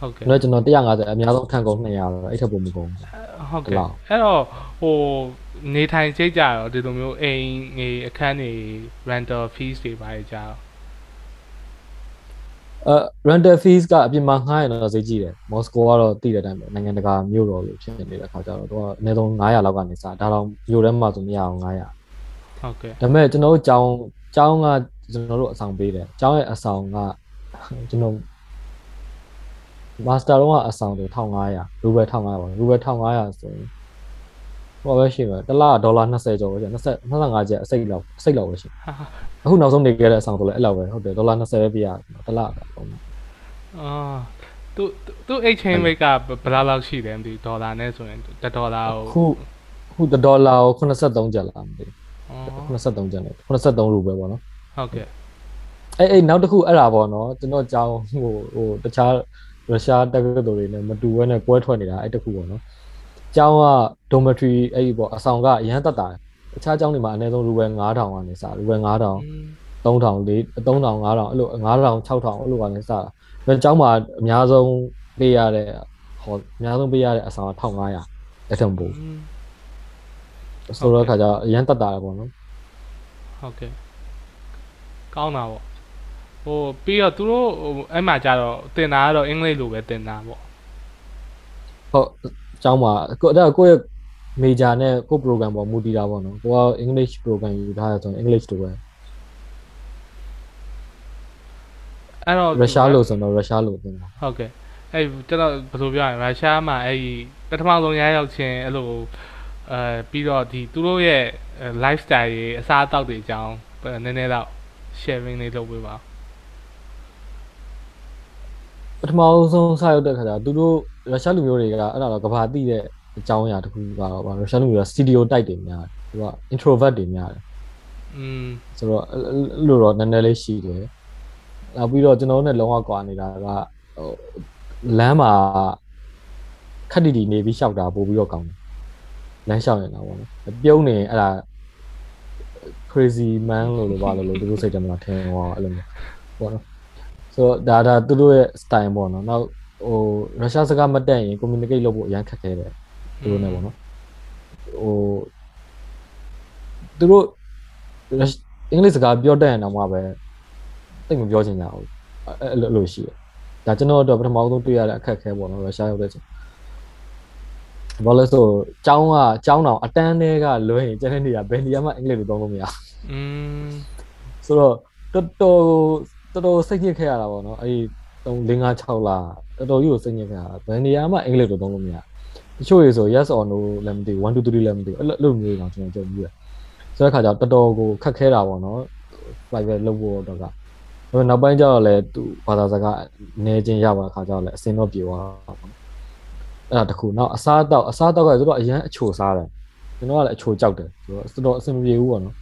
ဟုတ်ကဲ့ကျွန်တော်ကျွန်တော်150အများဆုံးထန်ကုန်200တော့အဲ့ထက်ပိုမကုန်ဘူးဟုတ်ဒီကဲ့လောက်အဲ့တော့ဟိုနေထိုင်ကြိတ်ကြတော့ဒီလိုမျိုးအိမ်ငေအခန်းနေ rental fees တွေပါကြတော့ အဲ rental fees ကအပြင်မှာငှားရင်တော့ဈေးကြီးတယ်မော်စကိုကတော့တည်တဲ့အတိုင်းပဲနိုင်ငံတကာမြို့တော်လို့ဖြစ်နေတဲ့ခါကျတော့သူကအနည်းဆုံး900လောက်ကနေစဒါတော့မြို့ထဲမှာဆိုမရအောင်900ဟုတ်ကဲ့ဒါပေမဲ့ကျွန်တော်တို့ကျောင်းကျောင်းကကျွန်တော်တို့အဆောင်ပေးတယ်ကျောင်းရဲ့အဆောင်ကကျွန်တော်မာစတာတော့ကအဆောင်တွေ1500ရူဘယ်1500ပါရူဘယ်1500ဆိုရင်ဟိုပဲရှိမှာတစ်လဒေါ်လာ20ကျော်ပဲရှိ20 25ကျပ်အစိတ်လောက်အစိတ်လောက်ပဲရှိဟာဟာ အခုနောက်ဆုံးနေခဲ့တဲ့အဆောင်ဆိုလည်းအဲ့လောက်ပဲဟုတ်တယ်ဒေါ်လာ20ပဲပြရတယ်တစ်လပဲပုံမှန်အာသူသူ exchange rate ကဘယ်လောက်လောက်ရှိတယ်မသိဒေါ်လာနဲ့ဆိုရင်1ဒေါ်လာကိုအခုအခုတစ်ဒေါ်လာကို83ကျပ်လားမသိအော်ဘူး83ကျပ်နဲ့83ရူပဲပေါ့နော်ဟုတ်ကဲ့အဲ့အဲ့နောက်တစ်ခုအဲ့ဒါပေါ့နော်ကျွန်တော်ကြောင်းဟိုဟိုတခြားရုရှားတက္ကသိုလ်တွေနဲ့မတူဘဲနဲ့ကွဲထွက်နေတာအဲ့တစ်ခုပေါ့နော်ကျောင်းက dormitory အဲ့ဒီပေါ့အဆောင်ကအရန်တက်တာ တခြားကျောင်းတွေမှာအနည်းဆုံးရူပဲ9000ကနေစရူပဲ9000 3000 4000 5000အဲ့လို9000 6000အဲ့လိုကနေစတာဒါကျောင်းမှာအများဆုံးပေးရတဲ့ဟောအများဆုံးပေးရတဲ့အဆောင်က1500အဲ့ထက်မပိုဆိုတော့ခါကျအရန်တက်တာလေပေါ့နော်ဟုတ်ကဲ့ကောင်းတာပေါ့ဟိုပြီးတော့သူတို့ဟိုအဲ့မှာကြတော့တင်တာကတော့အင်္ဂလိပ်လိုပဲတင်တာပေါ့ဟုတ်ကျောင်းမှာကိုအဲ့ဒါကိုယ့်ရဲ့ major နဲ့ကိုယ့် program ပေါ်မူတည်တာပေါ့နော်ကိုက English program ယူထားရဆိုရင် English လိုပဲအဲ့တော့ရုရှားလိုဆိုတော့ရုရှားလိုသင်တာဟုတ်ကဲ့အဲ့ကျွန်တော်ဘယ်လိုပြောရလဲရုရှားမှာအဲ့ဒီပထမဆုံးရရောက်ချင်းအဲ့လိုအဲပြီးတော့ဒီသူတို့ရဲ့ lifestyle တွေအစားအသောက်တွေအကြောင်းနည်းနည်းတော့ sharing လေးလုပ်ပေးပါဦးပထမဆုံးစရောက်တဲ့ခါကျသူတို့ရုရှားလူမျိုးတွေကအဲ့ဒါတော့ကဘာတိတဲ့ အကြောင်းအရာတစ်ခုကတော့ဗာရုရှားလူမျိုးက stereotype တွေများတယ်သူက introvert တွေများတယ်อืมဆိုတော့အဲ့လိုတော့နည်းနည်းလေးရှိတယ်နောက်ပြီးတော့ကျွန်တော်တို့နဲ့လုံးဝကွာနေတာကဟိုလမ်းမှာခက်တီတီနေပြီးရှောက်တာပို့ပြီးတော့ကောင်းတယ်လမ်းရှောက်နေတာပေါ့နော်ပြုံးနေအဲ့ဒါ crazy man လို့လို့ပါလို့လို့သူတို့စိတ်ထဲမှာထင်သွားအဲ့လိုမျိုးပေါ့နော်ဆိုတော့ဒါဒါသူတို့ရဲ့ style ပေါ့နော်နောက်ဟိုရုရှားစကားမတက်ရင် communicate လုပ်ဖို့အရန်ခက်ခဲတယ် သူတို့နဲ့ပေါ့နော်ဟိုသူတို့အင်္ဂလိပ်စကားပြောတတ်ရင်တော့မှပဲတိတ်မပြောချင်ကြဘူးအဲ့လိုလိုရှိတယ်ဒါကျွန်တော်တို့ပထမဆုံးတွေ့ရတဲ့အခက်အခဲပေါ့နော်ရုရှားရောက်တဲ့ချိန်ဘာလို့လဲဆိုကျောင်းကကျောင်းတော်အတန်းတွေကလွဲရင်ကျန်တဲ့နေရာဘယ်နေရာမှအင်္ဂလိပ်လိုသုံးလို့မရอืมဆိုတော့တော်တော်တော်တော်စိတ်ညစ်ခဲ့ရတာပေါ့နော်အဲ့ဒီ3 5 6လတော်တော်ကြီးကိုစိတ်ညစ်ခဲ့ရတာဘယ်နေရာမှအင်္ဂလိပ်လိုသုံးလို့မရ တချို့ရေဆို yes or no လည်းမသိဘူး1 2 3လည်းမသိဘူးအဲ့လိုမျိုးတော့ကျွန်တော်ကြုံပြီးရဆိုတဲ့ခါကျတော့တော်တော်ကိုခက်ခဲတာပေါ့နော် private လုပ်ဖို့တော့ကဒါပေမဲ့နောက်ပိုင်းကျတော့လည်းသူဘာသာစကားနေချင်းရပါတဲ့ခါကျတော့လည်းအစင်းတော့ပြေသွားတာပေါ့အဲ့ဒါတခုနောက်အစားတော့အစားတော့ကဆိုတော့အရန်အချိုစားတယ်ကျွန်တော်ကလည်းအချိုကြောက်တယ်ဆိုတော့တော်တော်အဆင်မပြေဘူးပေါ့နော်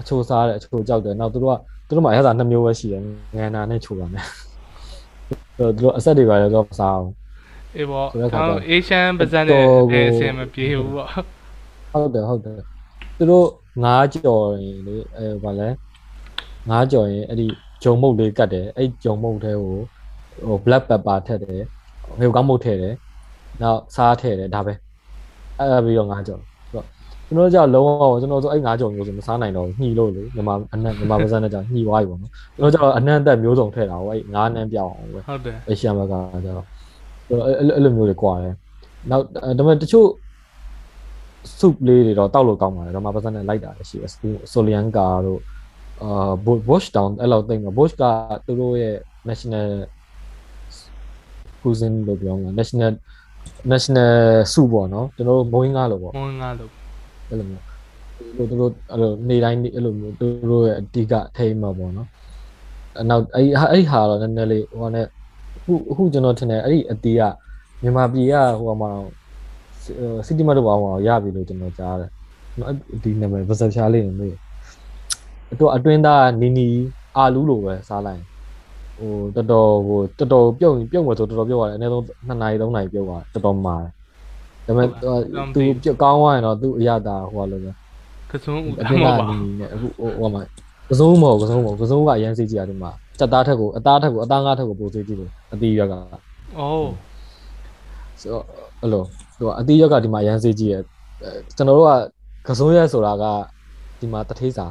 အချိုစားတယ်အချိုကြောက်တယ်နောက်သူတို့ကသူတို့မှအရသာနှစ်မျိုးပဲရှိတယ်ငန်နာနဲ့ချိုတာနဲ့ဆိုတော့သူတို့အဆက်တွေပါလေတော့မစားဘူး အေးပေါ့ဆိုတဲ့ခါကျွန်ကျတော်အေရှန်ပဇက်နဲ့အဲအစင်မပြေဘူးပေါ့ဟုတ်တယ်ဟုတ်တယ်သူတို့ငါးကြော်ရင်လေအဲဗာလဲငါးကြော်ရင်အဲ့ဒီဂျုံမုတ်လေးကတ်တယ်အဲ့ဂျုံမုတ်ထဲကိုဟို black pepper ထည့်တယ်ဟိုကောင်းမုတ်ထည့်တယ်နောက်စားထည့်တယ်ဒါပဲအဲ့ဒါပြီးတော့ငါးကြော်ဆိုတော့ကျွန်တော်ကြောက်လုံးဝကျွန်တော်ဆိုအဲ့ငါးကြော်မျိုးဆိုမစားနိုင်တော့ညှီလို့လေညီမအနက်ညီမပါစံနဲ့ကြောင့်ညှီသွားပြီပေါ့နော်ကျွန်တော်ကြောက်အနက်အသက်မျိုးစုံထည့်တာဟိုအဲ့ငါးနန်းပြောင်းအောင်ပဲဟုတ်တယ်အရှမ်းဘက်ကကျတော့ အဲ့လိုအဲ့လိုမျိုးတွေကွာတယ်နောက်ဒါပေမဲ့တချို့ soup လေးတွေတော့တောက်လို့ကောင်းပါတယ်ဒါမှပါစနဲ့လိုက်တာလည်းရှိတယ်ဆိုလီယန်ကာတို့အာ Bush Down အဲ့လောက်သိမ့်မှာ Bush ကသူတို့ရဲ့ national cuisine လို့ပြောမှာ national national soup ပေါ့နော်ကျွန်တော်တို့မွေးငါလို့ပေါ့မွန်းငါလို့အဲ့လိုမျိုးသူတို့အဲ့လိုနေတိုင်းအဲ့လိုမျိုးသူတို့ရဲ့အဓိကထိမှာပေါ့နော်အနောက်အဲ့အဲ့ဟာတော့နည်းနည်းလေးဟိုကနဲ့ အခုအခုကျွန်တော်ထင်တယ်အဲ့ဒီအတီးကမြန်မာပြည်ကဟိုမှာစီတီမတ်တော့ဘာမှရပြီလို့ကျွန်တော်ကြားတယ်ဒီနာမည်ဗစက်ချားလေးနေမေးတော့အတွင်းသားနီနီအာလူးလိုပဲစားလိုက်ဟိုတော်တော်ဟိုတော်တော်ပြုတ်ပြုတ်မှာဆိုတော်တော်ပြုတ်ရတယ်အနည်းဆုံး2နာရီ3နာရီပြုတ်သွားတော်တော်မာတယ်ဒါပေမဲ့သူပြုတ်ကောင်းသွားရင်တော့သူ့အရသာဟိုလိုပဲကစုံဦးအတာပြင်မကဟုတ်ပါနေနေအခုဟိုဟိုမှာကစုံမဟုတ်ကစုံမဟုတ်ကစုံကအရန်စေးကြည့်ရတယ်မှာ စက်သားထက်ကိုအသားထက်ကိုအသားငါးထက်ကိုပိုစေးကြည့်တယ်အတီးရက်ကအိုးဆိုတော့အဲ့လိုသူကအတီးရက်ကဒီမှာအရန်စေးကြည့်ရကျွန်တော်တို့ကကစုံရက်ဆိုတာကဒီမှာတထေးစာ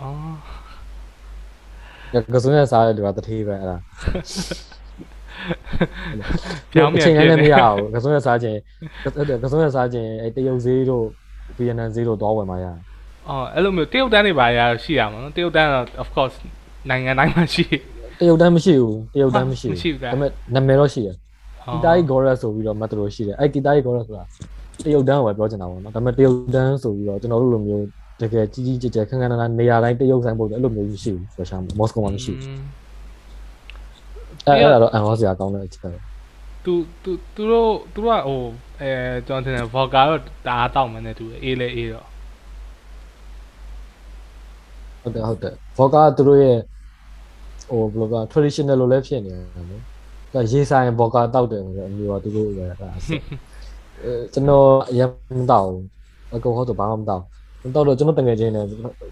အော်ကစုံရက်စားတဲ့ဒီမှာတထေးပဲအဲ့ဒါပြောင်းပြန်အချိန်ပြလည်းန်မနေရဘူးကစုံရက်စားခြင်းကစုံရက်စားခြင်းအဲတရုတ်ဈေးတို့ဗီယက်နမ်ဈေးတို့သွားဝင်มาရတယ်အော်အဲ့လိုမျိုးတရုတ်တန်းတွေပါရရှိရမှာနော်တရုတ်တန်းတော့ of course နိုင်ငံတိုင်းမှာရှိတရုတ်တန်းမရှိဘူးတရုတ်တန်းမရှိမရှိဘူးဘူးကဲဒါပေမဲ့နာမည်တော့ရှိတယ်ကီတာရီဂေါရက်ဆိုပြီးတော့မတ်တရိုရှိတယ်အဲ့ကီတာရီဂေါရက်ဆိုတာတရုတ်တန်းကိုပဲပြောချင်တာပေါ့နော်ဒါပေမဲ့တရုတ်တန်းဆိုပြီးတော့ကျွန်တော်တို့လိုမျိုးတကယ်ကြီးကြီးကျယ်ကျယ်ခန်းခန်းနာနာနေရာတိုင်းတရုတ်ဆိုင်ပို့တယ်အဲ့လိုမျိုးမရှိဘူးရုရှားမှာမော်စကိုမှာမရှိဘူးအဲ့အဲ့ဒါတော့အန်ဟောစရာကောင်းတဲ့အချက်ပဲသူသူသူတို့သူတို့ကဟိုအဲကျွန်တော်ထင်တယ် vodka တော့တအားတောက်မှန်းနဲ့တူတယ်အေးလေအေးတော့ဟုတ်တယ်ဟုတ်တယ်ဘောကာသူတို့ရဲ့ ဟိုဘယ်လိုက traditional လို့လည်းဖြစ်နေတယ်နော်ဒါရေဆိုင်ဘောကာတောက်တယ်ဆိုတော့အမျိုးကသူတို့ပဲအဲ့ဒါဆက်အဲကျွန်တော်အရင်မတောက်ဘူးအကောဟုတ်တော့ဘာမှမတောက်ဘူးတောက်တော့ကျွန်တော်တငယ်ချင်းနဲ့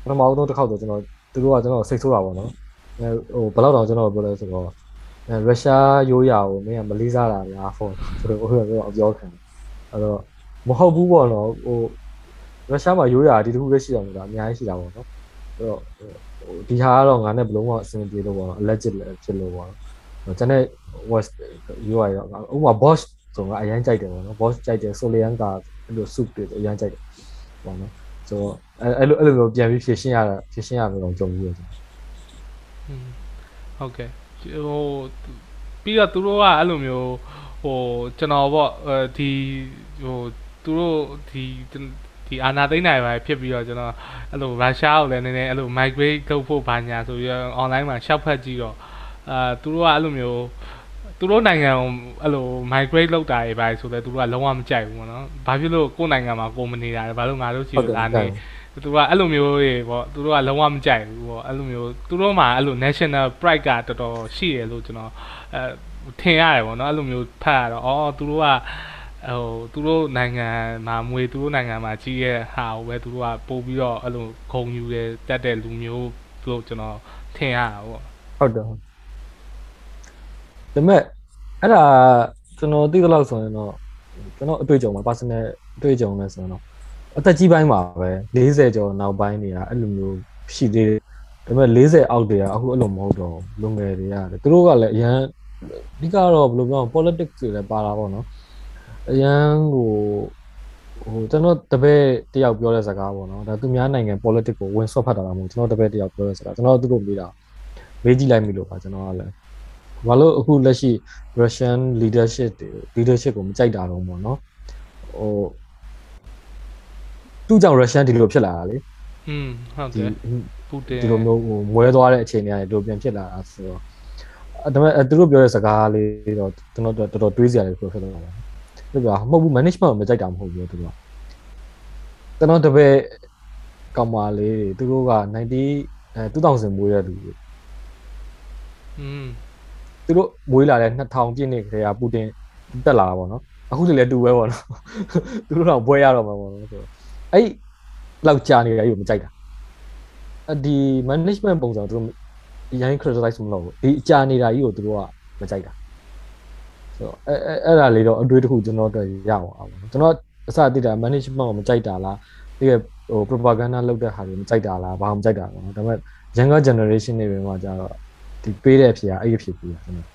ပထမဆုံးတစ်ခေါက်တော့ကျွန်တော်သူတို့ကကျွန်တော်စိတ်ဆိုးတာပေါ့နော်အဲဟိုဘယ်တော့တော့ကျွန်တော်ပြောလဲဆိုတော့အဲရုရှားရိုးရာကိုမင်းကမလေးစားတာလားဖုန်းဆိုတော့ဟိုကတော့အပြောခံအဲ့တော့မဟုတ်ဘူးပေါ့နော်ဟိုရုရှားမှာရိုးရာဒီတစ်ခုပဲရှိတယ်ဆိုတာအများကြီးရှိတာပေါ့နော်အဲ့တော့ဟို ဒီဟာကတော့ငါနဲ့ဘလုံးဝအဆင်ပြေလို့ပေါ့နော် alleged လည်းဖြစ်လို့ပေါ့နော်ကျွန်တော် west ရိုးရာရောဥပမာ boss ဆိုတော့အရင်ကြိုက်တယ်ပေါ့နော် boss ကြိုက်တယ် solian ကအဲ့လို soup တွေအရင်ကြိုက်တယ်ပေါ့နော်ဆိုတော့အဲ့လိုအဲ့လိုမျိုးပြန်ပြီးဖြည့်ရှင်းရတာဖြည့်ရှင်းရမျိုးတော့ကြုံပြီးရတယ်ဟုတ်ကဲ့ဟိုပြီးတော့သူတို့ကအဲ့လိုမျိုးဟိုကျွန်တော်ပေါ့အဲဒီဟိုသူတို့ဒီ ဒီအာနာသိန်းနိုင်ပဲဖြစ်ပြီးတော့ကျွန်တော်အဲ့လိုရုရှားကိုလည်းနည်းနည်းအဲ့လို migrate လုပ်ဖို့ဘာညာဆိုပြီးတော့ online မှာရှောက်ဖက်ကြည့်တော့အာသူတို့ကအဲ့လိုမျိုးသူတို့နိုင်ငံကိုအဲ့လို migrate လုပ်တာတွေပါဆိုတော့သူတို့ကလုံးဝမကြိုက်ဘူးပေါ့နော်။ဘာဖြစ်လို့ကိုယ့်နိုင်ငံမှာကိုမနေတာလဲ။ဘာလို့ငါတို့ချီလာနေသူကအဲ့လိုမျိုးတွေပေါ့သူတို့ကလုံးဝမကြိုက်ဘူးပေါ့အဲ့လိုမျိုးသူတို့မှာအဲ့လို national pride ကတော်တော်ရှိရလို့ကျွန်တော်အဲထင်ရတယ်ပေါ့နော်အဲ့လိုမျိုးဖတ်ရတော့အော်သူတို့က ဟိုသူတို့နိုင်ငံမှာမွေသူတို့နိုင်ငံမှာကြီးရဲ့ဟာကိုပဲသူတို့ကပို့ပြီးတော့အဲ့လိုခုံယူတယ်တက်တဲ့လူမျိုးလို့ကျွန်တော်ထင်ရတာပေါ့ဟုတ်တယ်ဟုတ်ဒါပေမဲ့အဲ့ဒါကျွန်တော်သိသလောက်ဆိုရင်တော့ကျွန်တော်အတွေ့အကြုံမှာ personal အတွေ့အကြုံနဲ့ဆိုရင်တော့အသက်ကြီးပိုင်းမှာပဲ40ကျော်နောက်ပိုင်းနေတာအဲ့လိုမျိုးရှိသေးတယ်ဒါပေမဲ့40အောက်တွေကအခုအဲ့လိုမဟုတ်တော့လူငယ်တွေရတယ်သူတို့ကလည်းအရန်အဓိကတော့ဘယ်လိုပြော politics တွေလည်းပါတာပေါ့နော် အရန်ဟိုဟိုကျွန်တော်တပည့်တယောက်ပြောတဲ့စကားပေါ့နော်ဒါသူများနိုင်ငံ politics ကိုဝင်ဆွတ်ဖတ်တာလားမဟုတ်ကျွန်တော်တပည့်တယောက်ပြောတဲ့စကားကျွန်တော်သူတို့မေးတာမေးကြည့်လိုက်ပြီလို့ပါကျွန်တော်ကလည်းဘာလို့အခုလက်ရှိ Russian leadership တွေ leadership ကိုမကြိုက်တာတော့ပေါ့နော်ဟိုသူ့ကြောင့် Russian ဒီလိုဖြစ်လာတာလေอืมဟုတ်ဒီတယ်ပူတင်ဒီလိုမျိုးဟိုမွဲသွားတဲ့အခြေအနေကနေဒီလိုပြန်ဖြစ်လာတာဆိုတော့အဲဒါပေမဲ့အဲသူတို့ပြောတဲ့စကားလေးတော့ကျွန်တော်တို့တော်တော်တွေးစရာလေးဖြစ်သွားတာ သူကမဟုတ်ဘူး management ကိုမကြိုက်တာမဟုတ်ဘူးသူကကျွန်တော်တပည့်ကောင်မလေးတွေသူတို့က90အဲ2000မွေးတဲ့လူတွေอืมသူတို့မွေးလာတဲ့2000ပြည့်နှစ်ခရေကပူတင်တက်လာတာပေါ့နော်အခုတည်းလည်းတူပဲပေါ့နော်သူတို့တော့ဘွဲရတော့မှာပေါ့နော်ဆိုတော့အဲ့လောက်ကြာနေတာကြီးကိုမကြိုက်တာအဒီ management ပုံစံသူတို့ရိုင်း criticize မလုပ်ဘူးဒီကြာနေတာကြီးကိုသူတို့ကမကြိုက်တာ ဆိုတော့အဲအဲအဲ့ဒါလေးတော့အတွေ့အကြုံကျွန်တော်တို့ရအောင်ပါပေါ့ကျွန်တော်အစသိတာ management ကိုမကြိုက်တာလားဒီကဟို propaganda လုပ်တဲ့ဟာတွေမကြိုက်တာလားဘာမှမကြိုက်တာပေါ့နော်ဒါပေမဲ့ younger generation တွေပဲမှာကြတော့ဒီပေးတဲ့အဖြေကအဲ့ဒီအဖြေပေးတာကျွန်တော်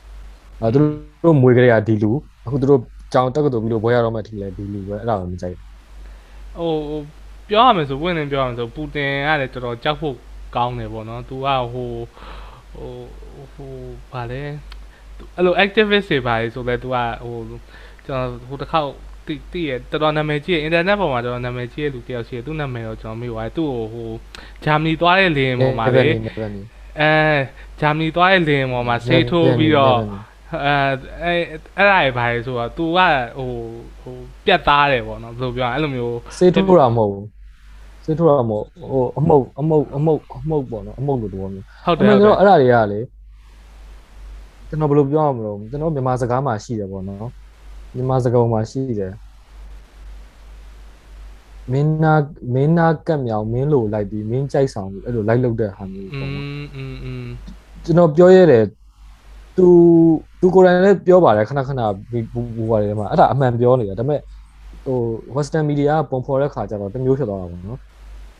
အဲသူတို့မွေးကြတဲ့ကဒီလူအခုသူတို့ကြောင်တက်ကတူပြီးလို့ဘွဲရတော့မှထီလဲဒီလူပဲအဲ့ဒါကိုမကြိုက်ဘူးဟိုပြောရမယ်ဆိုပွင့်နေပြောရမယ်ဆိုပူတင်ကလည်းတော်တော်ကြောက်ဖို့ကောင်းတယ်ပေါ့နော်။ तू ကဟိုဟိုဟိုဗာလဲ အဲ့လို activist တွေပါလေဆိုလဲ तू ကဟိုကျွန်တော်ဟိုတစ်ခေါက်တိတိရတော်တော်နာမည်ကြီး internet ပေါ်မှာတော်တော်နာမည်ကြီးတဲ့လူတယောက်ရှိတယ်သူ့နာမည်တော့ကျွန်တော်မေ့သွားတယ်သူ့ကိုဟိုဂျာမနီသွားတဲ့လေယာဉ်ပေါ်မှာလေနေနေနေအဲဂျာမနီသွားတဲ့လေယာဉ်ပေါ်မှာဆေးထိုးပြီးတော့အဲအဲအဲ့ဒါရပါလေဆိုတော့ तू ကဟိုဟိုပြတ်သားတယ်ပေါ့နော်ဘယ်လိုပြောရအဲ့လိုမျိုးစေးထိုးတာမဟုတ်ဘူးစေးထိုးတာမဟုတ်ဟိုအမှုတ်အမှုတ်အမှုတ်အမှုတ်ပေါ့နော်အမှုတ်လို့ပြောမျိုးဟုတ်တအယ်မှန်ဟုတ်တယ်တော့အဲ့ဒါတွေကလေ ကျွန်တော်ဘယ်လိုပြောရမလို့ကျွန်တော်မြန်မာစကားမှာရှိတယ်ပေါ့နော်မြန်မာစကားမှာရှိတယ်မင်းနာမင်းနာကက်မြောင်မင်းလိုလိုက်ပြီးမင်းကြိုက်ဆောင်ပြီးအဲ့လိုလိုက်လုပ်တဲ့ဟာမျိုး อื ပေါ့နော် มอืมอืม ကျွန်တော်ပြောရတယ်သူသူကိုယ်တိုင်လည်းပြောပါတယ်ခဏခဏဘူပါတယ်မှာအဲ့ဒါအမှန်ပြောနေတာဒါပေမဲ့ဟို western media ကပုံဖော်တဲ့ခါကျတော့တမျိုးဖြစ်သွားတာပေါ့နော်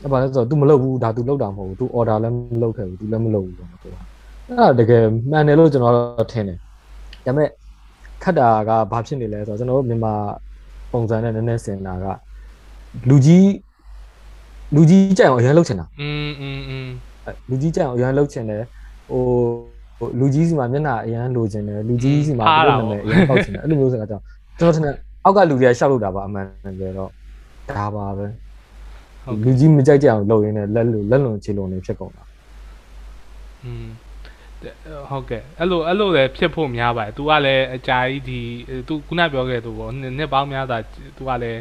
အဲ့ဘာလဲဆိုတော့ तू မလုပ်ဘူးဒါ तू လုပ်တာမဟုတ်ဘူး तू order လည်းမလုပ်ခဲ့ဘူး तू လည်းမလုပ်ဘူးပေါ့နော်သူက အဲ့ဒါတကယ်မှန်တယ်လို့ကျွန်တော်တော့ထင်တယ်ဒါပေမဲ့ခက်တာကဘာဖြစ်နေလဲဆိုတော့ကျွန်တော်တို့မြန်မာပုံစံနဲ့နည်းနည်းစင်တာကလူကြီးလူကြီးကြိုက်အောင်အရင်လုပ်ချင်တာ อืมอืมอืม အဲ့လူကြီးကြိုက်အောင်အရန်လှုပ်ချင်တယ်ဟိုဟိုလူကြီးစီမှာမျက်နှာအရန်လိုချင်တယ်လူကြီးစီမှာသူ့နာမည်အရန်ပေါက်ချင်တယ်အဲ့လိုမျိုးစကားကြောင့်ကျွန်တော်ထင်တယ်အောက်ကလူတွေကရှောက်လို့တာပါအမှန်တကယ်တော့ဒါပါပဲ ဟုတ် လူကြီးမကြိုက်ကြအောင်လုပ်ရင်းနဲ့လက်လူလက်လွန်ခြေလွန်နေဖြစ်ကုန်တာ อืม ဟုတ်ကဲ့အဲ့လိုအဲ့လိုလည်းဖြစ်ဖို့များပါတယ် तू ကလည်းအကြာကြီးဒီ तू ခုနပြောခဲ့သူပေါ့နှစ်နှစ်ပေါင်းများစွာ तू ကလည်း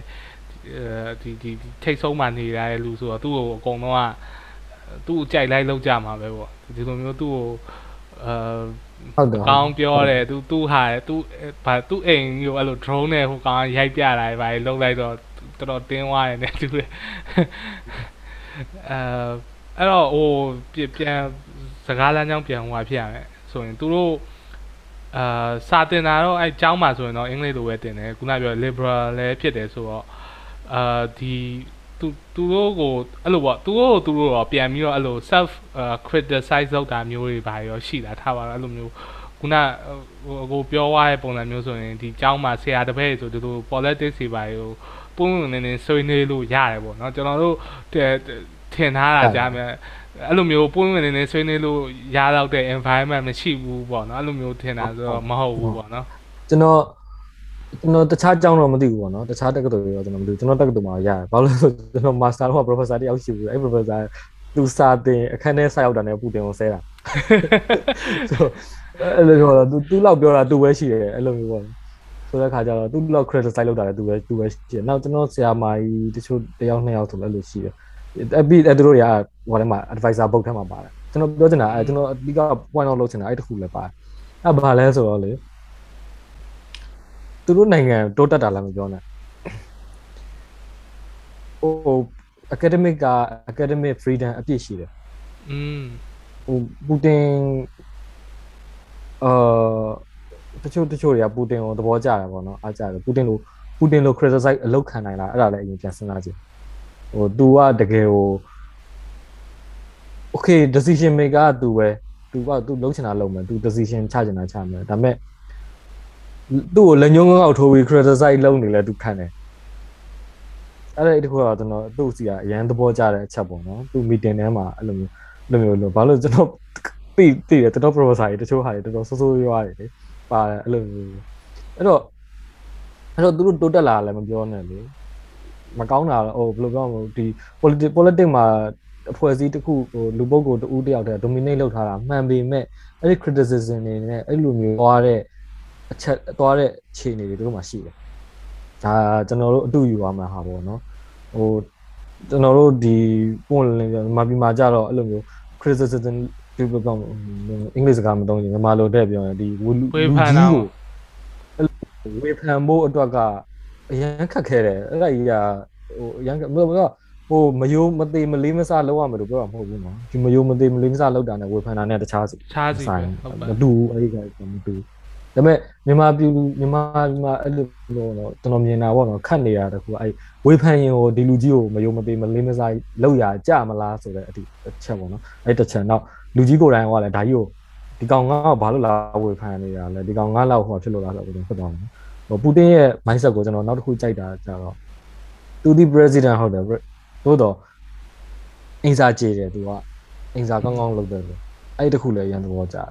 အဲဒီဒီဒီထိတ်ဆုံးမှနေရတဲ့လူဆိုတော့သူ့ကိုအကုန်လုံးကသူ့ကိုကြိုက်လိုက်လောက်ကြမှာပဲပေါ့ဒီလိုမျိုးသူ့ကိုအာ ဟုတ်တယ် ကောင်းပြောတယ်သူသူဟာသူဘာသူအိမ်ကိုအဲ့လို drone နဲ့ဟိုကောင်ရိုက်ပြတာပဲလှုပ်လိုက်တော့တော်တော်တင်းသွားတယ်နဲ့သူလေအဲအဲ့တော့ဟိုပြန် စကားလမ်းကြောင်းပြန်ဟိုဟာဖြစ်ရမယ်ဆိုရင်သူတို့အာစာတင်တာတော့အဲကျောင်းမှာဆိုရင်တော့အင်္ဂလိပ်လိုပဲတင်တယ်ခုနပြော liberal လည်းဖြစ်တယ်ဆိုတော့အာဒီသူသူတို့ကိုအဲ့လိုပေါ့သူတို့ကိုသူတို့တော့ပြန်ပြီးတော့အဲ့လို self criticize လုပ်တာမျိုးတွေပါရောရှိတာထားပါတော့အဲ့လိုမျိုးခုနဟိုကိုပြောသွားတဲ့ပုံစံမျိုးဆိုရင်ဒီကျောင်းမှာဆရာတပည့်ဆိုဒီလို politics တွေပါရောပုံပုံနေနေဆွေးနွေးလို့ရတယ်ပေါ့နော်ကျွန်တော်တို့ထင်ထားတာကြားမယ် အဲ့လိုမျိုးပုံပုံနေနေဆွေးနွေးလို့ရတော့တဲ့ environment မရှိဘူးပေါ့နော်အဲ့လိုမျိုးထင်တာဆိုတော့မဟုတ်ဘူးပေါ့နော်ကျွန်တော်ကျွန်တော်တခြားကြောင်းတော့မသိဘူးပေါ့နော်တခြားတက္ကသိုလ်တွေတော့ကျွန်တော်မသိဘူးကျွန်တော်တက္ကသိုလ်မှာရတယ်ဘာလို့လဲဆိုကျွန်တော် master တော့ professor တယောက်ရှိဘူးအဲ့ professor သူစာတင်အခန်းထဲဆက်ရောက်တာနဲ့ပူတင်ကိုဆဲတာဆိုအဲ့လိုပြောတော့သူသူလောက်ပြောတာသူပဲရှိတယ်အဲ့လိုမျိုးပေါ့ဆိုတဲ့ခါကျတော့သူလောက် criticize လုပ်တာလည်းသူပဲသူပဲရှိတယ်နောက်ကျွန်တော်ဆရာမကြီးတချို့တယောက်နှစ်ယောက်ဆိုလည်းအဲ့လိုရှိတယ်တ အပြီးအဲသူတို့တွေကဟိုထဲမှာ advisor book ထဲမှာပါတယ်ကျွန်တော်ပြောချင်တာအဲကျွန်တော်အဓိက point out လုပ်ချင်တာအဲ့တခုလည်းပါတယ်အဲဘာလဲဆိုတော့လေသူတို့နိုင်ငံတိုးတက်တာလည်းမပြောနဲ့ဟို academic က academic freedom အပြည့်ရှိတယ်อืมဟိုပူတင်အာတချို့တချို့တွေကပူတင်ကိုသဘောကျတယ်ပေါ့နော်အားကျတယ်ပူတင်လိုပူတင်လို criticize အလုပ်ခံနိုင်လားအဲ့ဒါလည်းအရင်ပြန်စဉ်းစားကြည့် ဟို तू ကတကယ်ကို okay decision maker က तू ပဲ तू က तू လုပ်ချင်တာလုပ်မယ် तू decision ချချင်တာချမယ်ဒါပေမဲ့သူ့ကိုလက်ညှိုးငေါက်ထိုးပြီး criticize လုပ်နေလဲ तू ခံတယ်အဲ့ဒါအဲ့ဒီခုကတော့ကျွန်တော်သူ့စီကအရန်သဘောကျတဲ့အချက်ပေါ့နော်သူ meeting ထဲမှာအဲ့လိုမျိုးအဲ့လိုမျိုးလို့ဘာလို့ကျွန်တော်သိသိတယ်တော်တော် professor တွေတချို့ဟာတွေတော်တော်ဆိုးဆိုးရွားရွားတွေလေပါတယ်အဲ့လိုမျိုးအဲ့တော့အဲ့တော့သူတို့တိုးတက်လာလည်းမပြောနဲ့လေ မကောင်းတာဟိုဘယ်လိုပြောမလဲဒီ politics politics မှာအဖွဲ့အစည်းတစ်ခုဟိုလူပုဂ္ဂိုလ်တဦးတယောက်တည်း dominate လုပ်ထားတာမှန်ပေမဲ့အဲ့ဒီ criticism တွေနဲ့အဲ့လိုမျိုးသွားတဲ့အချက်သွားတဲ့ခြေအနေတွေတို့မှရှိတယ်ဒါကျွန်တော်တို့အတူယူရမှာဟာပေါ့နော်ဟိုကျွန်တော်တို့ဒီပွင့်လင်းပြောမပီမှာကြတော့အဲ့လိုမျိုး criticism ဒီဘက်ကအင်္ဂလိပ်စကားမသုံးရင်မြန်မာလိုတဲ့ပြောရင်ဒီလူလူကြီးကိုဝေဖန်ဖို့အတွက်က အရန်ခက်ခဲတယ်အဲ့ဒါကြီးကဟိုအရန်မဟုတ်ဘူးဟိုမယိုးမသေးမလေးမစားလောက်ရမယ်လို့ပြောတာမဟုတ်ဘူးနော်ဒီမယိုးမသေးမလေးမစားလောက်တာနဲ့ဝေဖန်တာနဲ့တခြားစီခြားစီပဲဟုတ်ပါမတူဘူးအဲ့ဒီကမတူဒါပေမဲ့မြန်မာပြည်လူမြန်မာမြန်မာအဲ့လိုလို့တော့ကျွန်တော်မြင်တာပေါ့နော်ခတ်နေတာတခုအဲ့ဝေဖန်ရင်ဟိုဒီလူကြီးကိုမယုံမသေးမလေးမစားလောက်ရကြမလားဆိုတဲ့အတိအချက်ပေါ့နော်အဲ့တစ်ချက်နောက်လူကြီးကိုယ်တိုင်ကလည်းဒါကြီးကိုဒီကောင်ငါ့ဘာလို့လာဝေဖန်နေတာလဲဒီကောင်ငါ့လောက်ဟိုဖြစ်လို့လားဆိုတော့ဖြစ်သွားတယ် ဟိုပူတင်ရဲ့ mindset ကိုကျွန်တော်နောက်တစ်ခုကြိုက်တာကြတော့သူဒီ president ဟုတ်တယ်သို့တော့အင်စာကြေတယ်သူကအင်စာကောင်းကောင်းလုပ်တယ်လို့အဲ့ဒီတစ်ခုလည်းရန်သဘောကျတယ်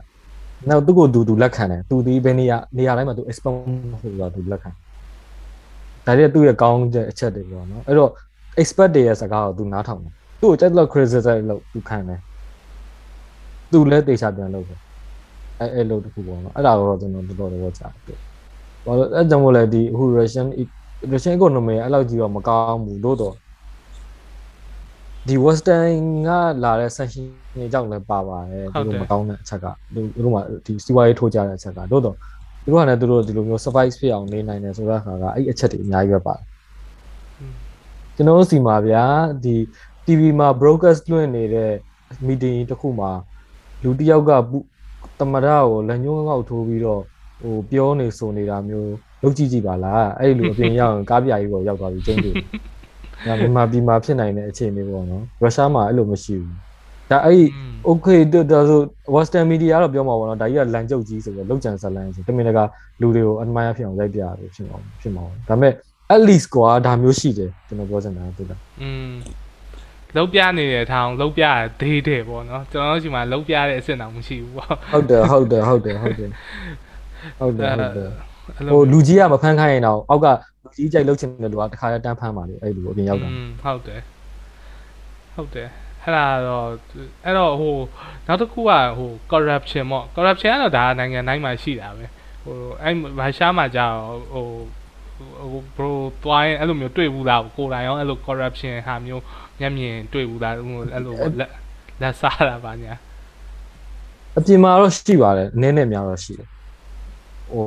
နောက်သူ့ကိုသူသူလက်ခံတယ်သူဒီဘယ်နေရာနေရာတိုင်းမှာသူ expert ဆိုတော့သူလက်ခံဒါတွေသူ့ရဲ့ကောင်းတဲ့အချက်တွေပေါ့နော်အဲ့တော့ expert တွေရဲ့စကားကိုသူနားထောင်တယ်သူ့ကိုကြိုက်လို့ criticize လုပ်သူခံတယ်သူလည်းတေချာပြန်လုပ်တယ်အဲ့အဲ့လို့တခုပေါ့နော်အဲ့ဒါတော့ကျွန်တော်တော်တော်တော့ကြားတယ် ဘာလို့အဲ့ကြောင့်မို့လဲဒီအခု Russian Russian economy အဲ့လောက်ကြီးတော့မကောင်းဘူးလို့တော့ဒီ western ကလာတဲ့ sanction တွေကြောင့်လည်းပါပါတယ်သူတို့မကောင်းတဲ့အချက်ကသူတို့မှဒီစီးပွားရေးထိုးကြတဲ့အချက်ကတို့တော့သူတို့ကလည်းသူတို့ဒီလိုမျိုး survive ဖြစ်အောင်နေနိုင်တယ်ဆိုတော့ခါကအဲ့အချက်တွေအများကြီးပဲပါတယ်ကျွန်တော်တို့စီမှာဗျာဒီ TV မှာ broadcast လွှင့်နေတဲ့ meeting တစ်ခုမှာလူတစ်ယောက်ကတမရကိုလက်ညှိုးငေါက်ထိုးပြီးတော့ ဟိုပြောနေဆိုနေတာမျိုးလုပ်ကြည့်ကြည့်ပါလားအဲ့လိုအပြင်ရောက်ရင်ကားပြာကြီးပေါ်ရောက်သွားပြီးကျင်းတယ်။ဒါမြန်မာပြည်မှာဖြစ်နိုင်တဲ့အခြေအနေပေါ့နော်။ရုရှားမှာအဲ့လိုမရှိဘူး။ဒါအဲ့ okay ဒါဆို western media ကတော့ပြောမှာပေါ့နော်။ဒါကြီးကလန်ကျုပ်ကြီးဆိုတော့လောက်ကြံဇလန်ဆိုတမင်တကာလူတွေကို admire ဖြစ်အောင်ရိုက်ပြရတယ်ဖြစ်မှာဖြစ်မှာ။ဒါပေမဲ့ at least ကွာဒါမျိုးရှိတယ်ကျွန်တော်ပြောချင်တာတူလားอืมလောက်ပြနေတဲ့ထောင်လောက်ပြသေးတယ်ပေါ့နော်ကျွန်တော်တို့ဒီမှာလောက်ပြတဲ့အစ်စ်တောင်မရှိဘူးပေါ့ဟုတ်တယ်ဟုတ်တယ်ဟုတ်တယ်ဟုတ်တယ် ဟုတ်တယ်ဟုတ်တယ်အဲ့ဟိုလူကြီးကမဖမ်းခိုင်းရင်တော့အောက်ကလူကြီးကြိုက်လှုပ်ချင်တဲ့လူကတခါတည်းတန်းဖမ်းပါလေအဲ့လူအပြင်ရောက်တာอืมဟုတ်တယ်ဟုတ်တယ်အဲ့ဒါတော့အဲ့တော့ဟိုနောက်တစ်ခုကဟို corruption ပေါ့ corruption ကတော့ဒါနိုင်ငံတိုင်းမှာရှိတာပဲဟိုအဲ့ရုရှားမှာကြာဟိုဟို bro တွိုင်းအဲ့လိုမျိုးတွေ့ဘူးလားကိုယ်တိုင်ရောအဲ့လို corruption ဟာမျိုးမျက်မြင်တွေ့ဘူးလားဟိုအဲ့လိုလက်လက်စားတာပါညာအပြင်မှာတော့ရှိပါတယ်နည်းနည်းများတော့ရှိတယ် ဟို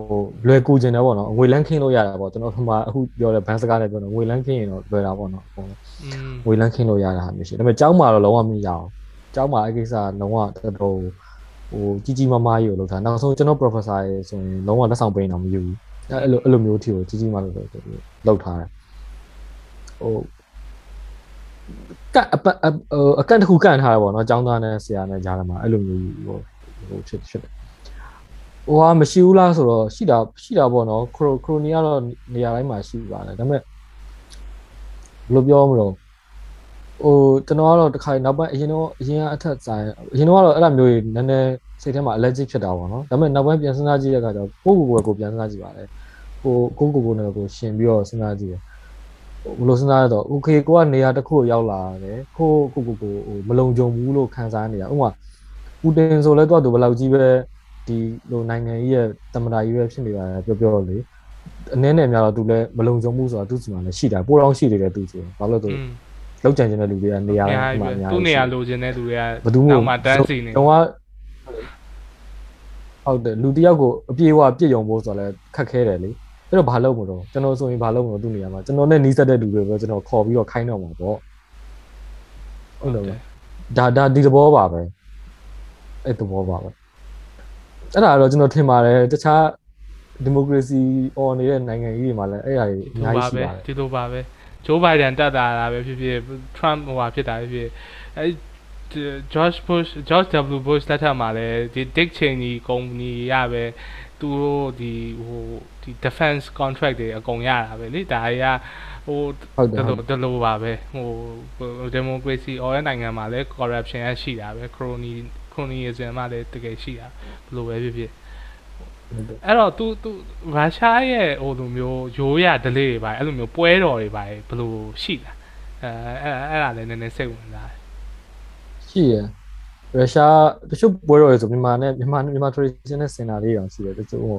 လွယ်ကူကျင်တယ်ပေါ့နော်ငွေလန်းခင်းလို့ရတာပေါ့ကျွန်တော်ဒီမှာအခုပြောတဲ့ဘန်းစကားနဲ့ပြောတော့ငွေလန်းခင်းရင်တော့လွယ်တာပေါ့နော်ဟိုอืมငွေလန်းခင်းလို့ရတာဟာမျိုးရှိတယ်ဒါပေမဲ့ကျောင်းမှာတော့လုံးဝမရအောင်ကျောင်းမှာအဲ့ကိစ္စလုံးဝတော်တော်ဟိုကြီးကြီးမားမားကြီးကိုလုပ်တာနောက်ဆုံးကျွန်တော် professor ရေဆိုရင်လုံးဝလက်ဆောင်ပေးနေတော့မယူဘူးအဲ့လိုအဲ့လိုမျိုးထီကိုကြီးကြီးမားမားလုပ်လုပ်ထားတယ်ဟိုကအပအကန်တစ်ခုကန်ထားတယ်ပေါ့နော်ကျောင်းသားနဲ့ဆရာနဲ့ကြားထဲမှာအဲ့လိုမျိုးဟိုဟိုဖြစ်ဖြစ်တယ် ဟိုဟာမရှိဘူးလားဆိုတော့ရှိတာရှိတာပေါ့နော်ခရိုခရိုနီကတော့နေရာတိုင်းမှာရှိပါတယ်ဒါပေမဲ့ဘယ်လိုပြောမလို့ဟိုကျွန်တော်ကတော့တခါနောက်ပိုင်းအရင်တော့အရင်ကအထက်ဆိုင်အရင်တော့ကတော့အဲ့လိုမျိုးကြီးနည်းနည်းစိတ်ထဲမှာ allergic ဖြစ်တာပေါ့နော်ဒါပေမဲ့နောက်ပိုင်းပြန်စဉ်းစားကြည့်တဲ့အခါကျတော့ကိုယ့်ကိုယ်ကိုယ်ကိုပြန်စဉ်းစားကြည့်ပါလေဟိုကိုယ့်ကိုယ်ကိုယ်နဲ့ကိုရှင်ပြီးတော့စဉ်းစားကြည့်တယ်ဘယ်လိုစဉ်းစားရတော့ okay ကိုကနေရာတစ်ခုကိုရောက်လာတယ်ကိုကိုကိုကိုဟိုမလုံခြုံဘူးလို့ခံစားနေတာဥပမာပူတင်ဆိုလဲတော့သူဘယ်လောက်ကြီးပဲ ဒီလိုနိုင်ငံကြီးရဲ့တမန်တော်ကြီးပဲဖြစ်နေပါလေပြောပြောလေအနည်းနဲ့များတော့သူလည်းမလုံခြုံမှုဆိုတာသူ့စီမှာလည်းရှိတာပိုးတော့ရှိနေတယ်သူစီဘာလို့လဲဆိုอืมလောက်ကြံနေတဲ့လူတွေကနေရာအများမှာကြီးအများပဲသူ့နေရာရှိတယ်လိုချင်တဲ့လူတွေကဘယ်သူမှနောက်မှတန်းစီနေတော့ကဟုတ်တယ်လူတစ်ယောက်ကိုအပြေအဝပြည့်ယုံဖို့ဆိုတော့လည်းခက်ခဲတယ်လေအဲ့တော့ဘာလုပ်မလို့ကျွန်တော်ဆိုရင်ဘာလုပ်မလို့သူ့နေရာမှာကျွန်တော်နဲ့နီးစပ်တဲ့လူတွေပဲကျွန်တော်ခေါ်ပြီးတော့ခိုင်းတော့မှာပေါ့ဟုတ်တယ်ဒါဒါဒီသဘောပါပဲအဲ့သဘောပါပဲ အဲ့ဒါတော့ကျွန်တော်ထင်ပါတယ်တခြားဒီမိုကရေစီအော်နေတဲ့နိုင်ငံကြီးတွေမှာလည်းအဲ့အရာတွေအဒီများလိုကြီးပါရှိပါတယ်ပဲဒီလိုပါပဲဂျိုးဘိုင်ဒန်တက်တာတာပဲဖြစ်ဖြစ် Trump ဟိုဟာဖြစ်တာပဲဖြစ်အဲ George Bush George W Bush လက်ထက်မှာလည်းဒီ Dick Cheney ကုမ္ပဏီရပဲသူတို့ဒီဟိုဒီ defense contract တွေအကုန်ရတာပဲလေဒါတွေကဟိုဟုတ်တယ်ဒီဟုတ်လိုဒီလိုပါပဲဟို democracy အော်တဲ့နိုင်ငံမှာလည်း corruption ရရှိတာပဲ crony cronyism မှာလည်းတကယ်ရှိတာဘယ်လိုပဲဖြစ်ဖြစ်အဲ့တော့ तू तू ရုရှားရဲ့ဟိုလိုမျိုးရိုးရ delay တွေပါအဲ့လိုမျိုးပွဲတော်တွေပါဘယ်လိုရှိလားအဲအဲ့အဲ့ဒါလည်းနည်းနည်းစိတ်ဝင်စားတယ်ရှိရရုရှားတချို့ပွဲတော်တွေဆိုမြန်မာနဲ့မြန်မာမြန်မာ tradition နဲ့စင်တာလေးတောင်ရှိတယ်တချို့ဟို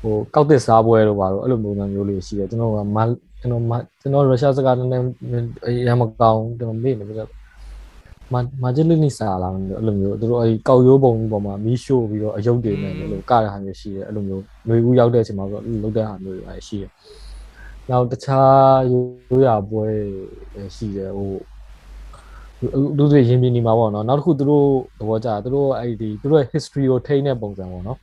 ဟိုကောက်တစ်စားပွဲတော့ပါတော့အဲ့လိုပုံစံမျိုးလေးရှိတယ်ကျွန်တော်ကမကျွန်တော်မကျွန်တော်ရုရှားစကားနည်းနည်းအရင်မကောင်းကျွန်တော်မေ့နေပြီ မမဂျလီနီစာလာအဲ့လိုမျိုးသူတို့အဲ့ကောက်ရိုးပုံကြီးပေါ်မှာမီးရှို့ပြီးတော့အယုတ်တွေနဲ့လို့ကရတာမျိုးရှိတယ်အဲ့လိုမျိုးຫນွေဦးရောက်တဲ့အချိန်မှာတော့လုတ်တဲ့ဟာမျိုးတွေရှိတယ်နောက်တခြားရိုးရာပွဲရှိတယ်ဟိုလူတွေရင်ပြနေမှာပေါ့နော်နောက်တစ်ခုသူတို့သဘောကျတာသူတို့အဲ့ဒီသူတို့ရဲ့ history ကိုထိန်းတဲ့ပုံစံပေါ့နော်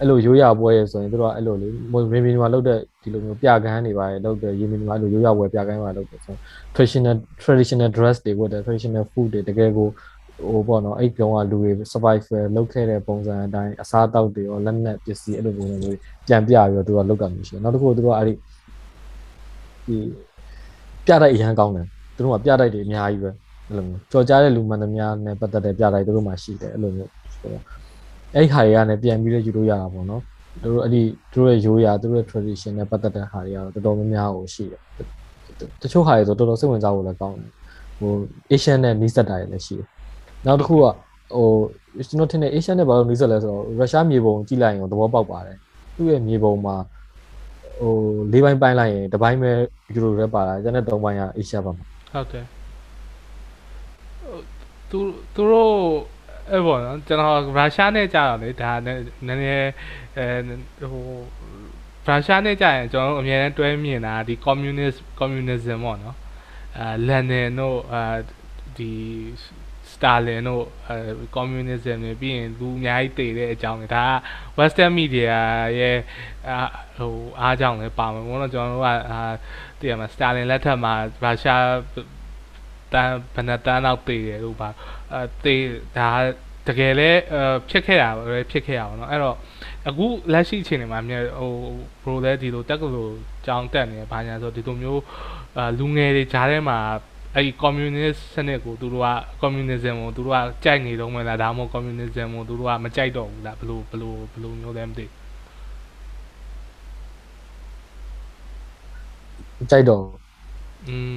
အဲ့လိုရိုးရာပွဲရဆိုရင်သူတို့ကအဲ့လိုလေရင်ပြနေမှာလုပ်တဲ့ဒီလိုမျိုးပြကန်းတွေပါလေလုပ်တဲ့ရင်ပြနေမှာအဲ့လိုရိုးရာပွဲပြကန်းပါလုပ်တယ်ဆို traditional traditional dress တွေဝတ်တယ် traditional food တွေတကယ်ကိုဟိုပေါ့နော်အဲ့ကောင်ကလူတွေ survival လုပ်ခဲ့တဲ့ပုံစံအတိုင်းအစားအသောက်တွေရောလက်နက်ပစ္စည်းအဲ့လိုပုံစံမျိုးပြန်ပြပြီးတော့သူကလုပ်တာမျိုးရှိတယ်နောက်တစ်ခုသူတို့ကအဲ့ဒီဒီပြတိုက်အရန်ကောင်းတယ်သူတို့ကပြတိုက်တွေအများကြီးပဲအဲ့လိုမျိုးကြော်ကြားတဲ့လူမှန်သမျှနဲ့ပတ်သက်တဲ့ပြတိုင်းတို့မှာရှိတယ်အဲ့လိုမျိုးဆိုတော့ အဲ့ဒီဟာတွေကလည်းပြန်ပြီးတော့ယူလို့ရတာပေါ့နော်တို့အဲ့ဒီတို့ရဲ့ရိုးရာတို့ရဲ့ tradition နဲ့ပတ်သက်တဲ့ဟာတွေကတော့တော်တော်များများကိုရှိတယ်တချို့ဟာတွေဆိုတော်တော်စိတ်ဝင်စားဖို့လည်းကောင်းတယ်ဟို Asian နဲ့နီးစပ်တာတွေလည်းရှိတယ်နောက်တစ်ခုကဟိုကျွန်တော်ထင်တယ် Asian နဲ့ဘာလို့နီးစပ်လဲဆိုတော့ရုရှားမြေပုံကြည့်လိုက်ရင်သဘောပေါက်ပါတယ်သူ့ရဲ့မြေပုံမှာဟိုလေးပိုင်းပိုင်းလိုက်ရင်တစ်ပိုင်းပဲယူရိုရဲပါတာကျန်တဲ့သုံးပိုင်းက Asia ပါမှာဟုတ်တယ်သူသူတို့ အဲ့ပေါ့နော်ကျွန်တော်ရုရှားနဲ့ကြာတော့လေဒါနည်းနည်းအဲဟိုရုရှားနဲ့ကြာရင်ကျွန်တော်တို့အများနဲ့တွဲမြင်တာဒီ communist communism ပေါ့နော်အဲလန်ဒန်တို့အဲဒီစတာလင်တို့အဲ communism တွေပြီးရင်လူအများကြီးတည်တဲ့အကြောင်းတွေဒါက western media ရဲ့အာဟိုအားကြောင့်လည်းပါမယ်ဘုန်းတော်ကျွန်တော်တို့ကအာတည်ရမှာစတာလင်လက်ထက်မှာရုရှား တန်းဘယ်နှတန်းတော့တည်တယ်လို့ပါအဲတည်ဒါတကယ်လဲဖြစ်ခဲ့တာပဲဖြစ်ခဲ့ရပါတော့အဲ့တော့အခုလက်ရှိအချိန်တွေမှာမြဟိုဘရိုလဲဒီလိုတက်ကလို့ကြောင်းတက်နေဘာညာဆိုဒီလိုမျိုးအာလူငယ်တွေဂျားထဲမှာအဲ့ဒီ communist စနစ်ကိုသူတို့က communism ကိုသူတို့ကကြိုက်နေတော့မလားဒါမှမဟုတ် communism ကိုသူတို့ကမကြိုက်တော့ဘူးလားဘယ်လိုဘယ်လိုဘယ်လိုမျိုးလဲမသိကြိုက်တော့อืม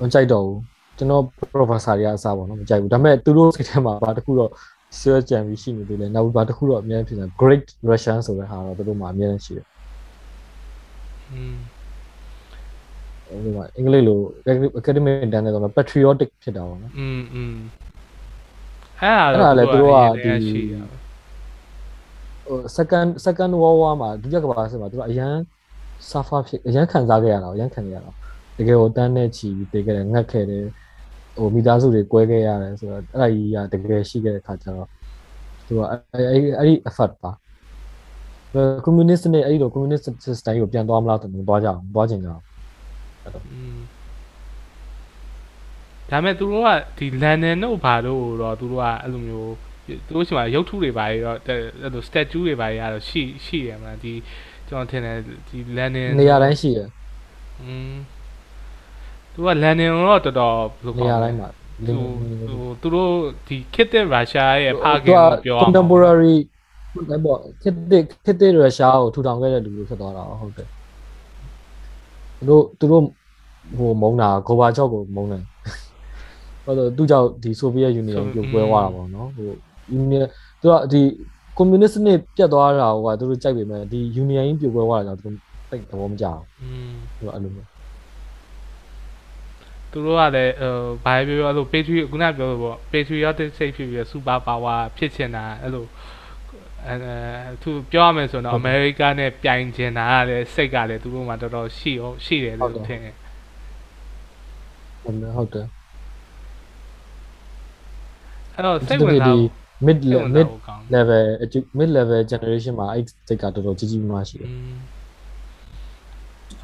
မကြိုက်တော့ဘူး ကျွန်တော် professor တွေကအစားပေါ့နော်မကြိုက်ဘူးဒါပေမဲ့သူတို့စိတ်ထဲမှာဘာတစ်ခုတော့ ဆွဲကြံပြီးရှိနေသေးတယ်နောက်ဘာတစ်ခုတော့အများကြီးဖြစ်နေတာ Great Russian ဆိုတဲ့ဟာတော့သူတို့မှာအများကြီးရှိတယ် อืม အဲဒီမှာအင်္ဂလိပ်လို academic တန်းတယ်ဆိုတော့ patriotic ဖြစ်တာပေါ့နော် อืมอืมအဲ့ အဲ့ဒါလည်းသူတို့ကဒီ ရှိရပါ ဟို second second world war မှာဒုတိယကမ္ဘာစစ်မှာသူတို့အရန် suffer ဖြစ်အရန်ခံစားခဲ့ရတာအရန်ခံခဲ့ရတာတကယ်ကိုတန်းနဲ့ချီပြီးတေးခဲ့တယ်ငတ်ခဲ့တယ် ဟိုမိသားစုတွေ꿰ခဲ့ရတယ်ဆိုတော့အဲ့ဒါကြီးကတကယ်ရှိခဲ့တဲ့ခါကျတော့သူကအဲ့အဲ့အဲ့ဒီ effort ပါကွန်မြူနစ်နဲ့အဲ့လိုကွန်မြူနစ် system ကိုပြန်သွားမလားတူသွားကြအောင်သွားချင်ကြအောင်ဒါမဲ့သူတို့ကဒီ London တို့ဘာလို့တော့သူတို့ကအဲ့လိုမျိုးသူတို့ရှိမှာရုပ်ထုတွေပါရောအဲ့လို statue တွေပါရတော့ရှိရှိတယ်မလားဒီကျွန်တော်ထင်တယ်ဒီ London နေရာတိုင်းရှိတယ်อืม သူကလန်ဒန်တော့တော်တော်ဘယ်လိုနေကောရာင်းတိုင်းမှာဟိုဟိုသူတို့ဒီခေတ်တဲ့ရုရှားရဲ့ဖခင်ကိုပြောအောင် contemporary အဲ့ပေါ့ခစ်တဲ့ခစ်တဲ့ရုရှားကိုထူထောင်ခဲ့တဲ့လူတွေဖြစ်သွားတာဟုတ်တယ်သူတို့သူတို့ဟိုမုံတာဂိုဘာချော့ကိုမုံတယ်ဟုတ်တော့သူကြောင့်ဒီဆိုဗီယက်ယူနီယံပြိုကွဲသွားတာပေါ့နော်ဟိုယူနီယံသူကဒီကွန်မြူနစ်စနစ်ပြတ်သွားတာဟိုကသူတို့ကြိုက်ပေမဲ့ဒီယူနီယံကြီးပြိုကွဲသွားတာကြောင့်သူတို့တိတ်သဘောမကျအောင်อืมသူကအဲ့လိုမျိုးဒ သူတို့ကလည်းဟိုဘာပဲပြောပြောအဲ့လို patriot ခုနကပြောလို့ပေါ့ patriotic စိတ်ဖြစ်ပြီး super power ဖြစ်ချင်တာအဲ့လိုအဲသူပြောရမယ်ဆိုတော့အမေရိကနဲ့ပြိုင်ချင်တာကလည်းစိတ်ကလည်းသူတို့မှာတော်တော်ရှိရောရှိတယ်လို့ထင်တယ်ဟုတ်တယ်ဟုတ်တယ်အဲ့တော့စိတ်ဝင်စား mid စိတ်ဝင် mid စားဖို့ကောင်း level mid level generation မှာအဲ့စိတ်ကတော်တော်ကြီးကြီးမားမားရှိတယ်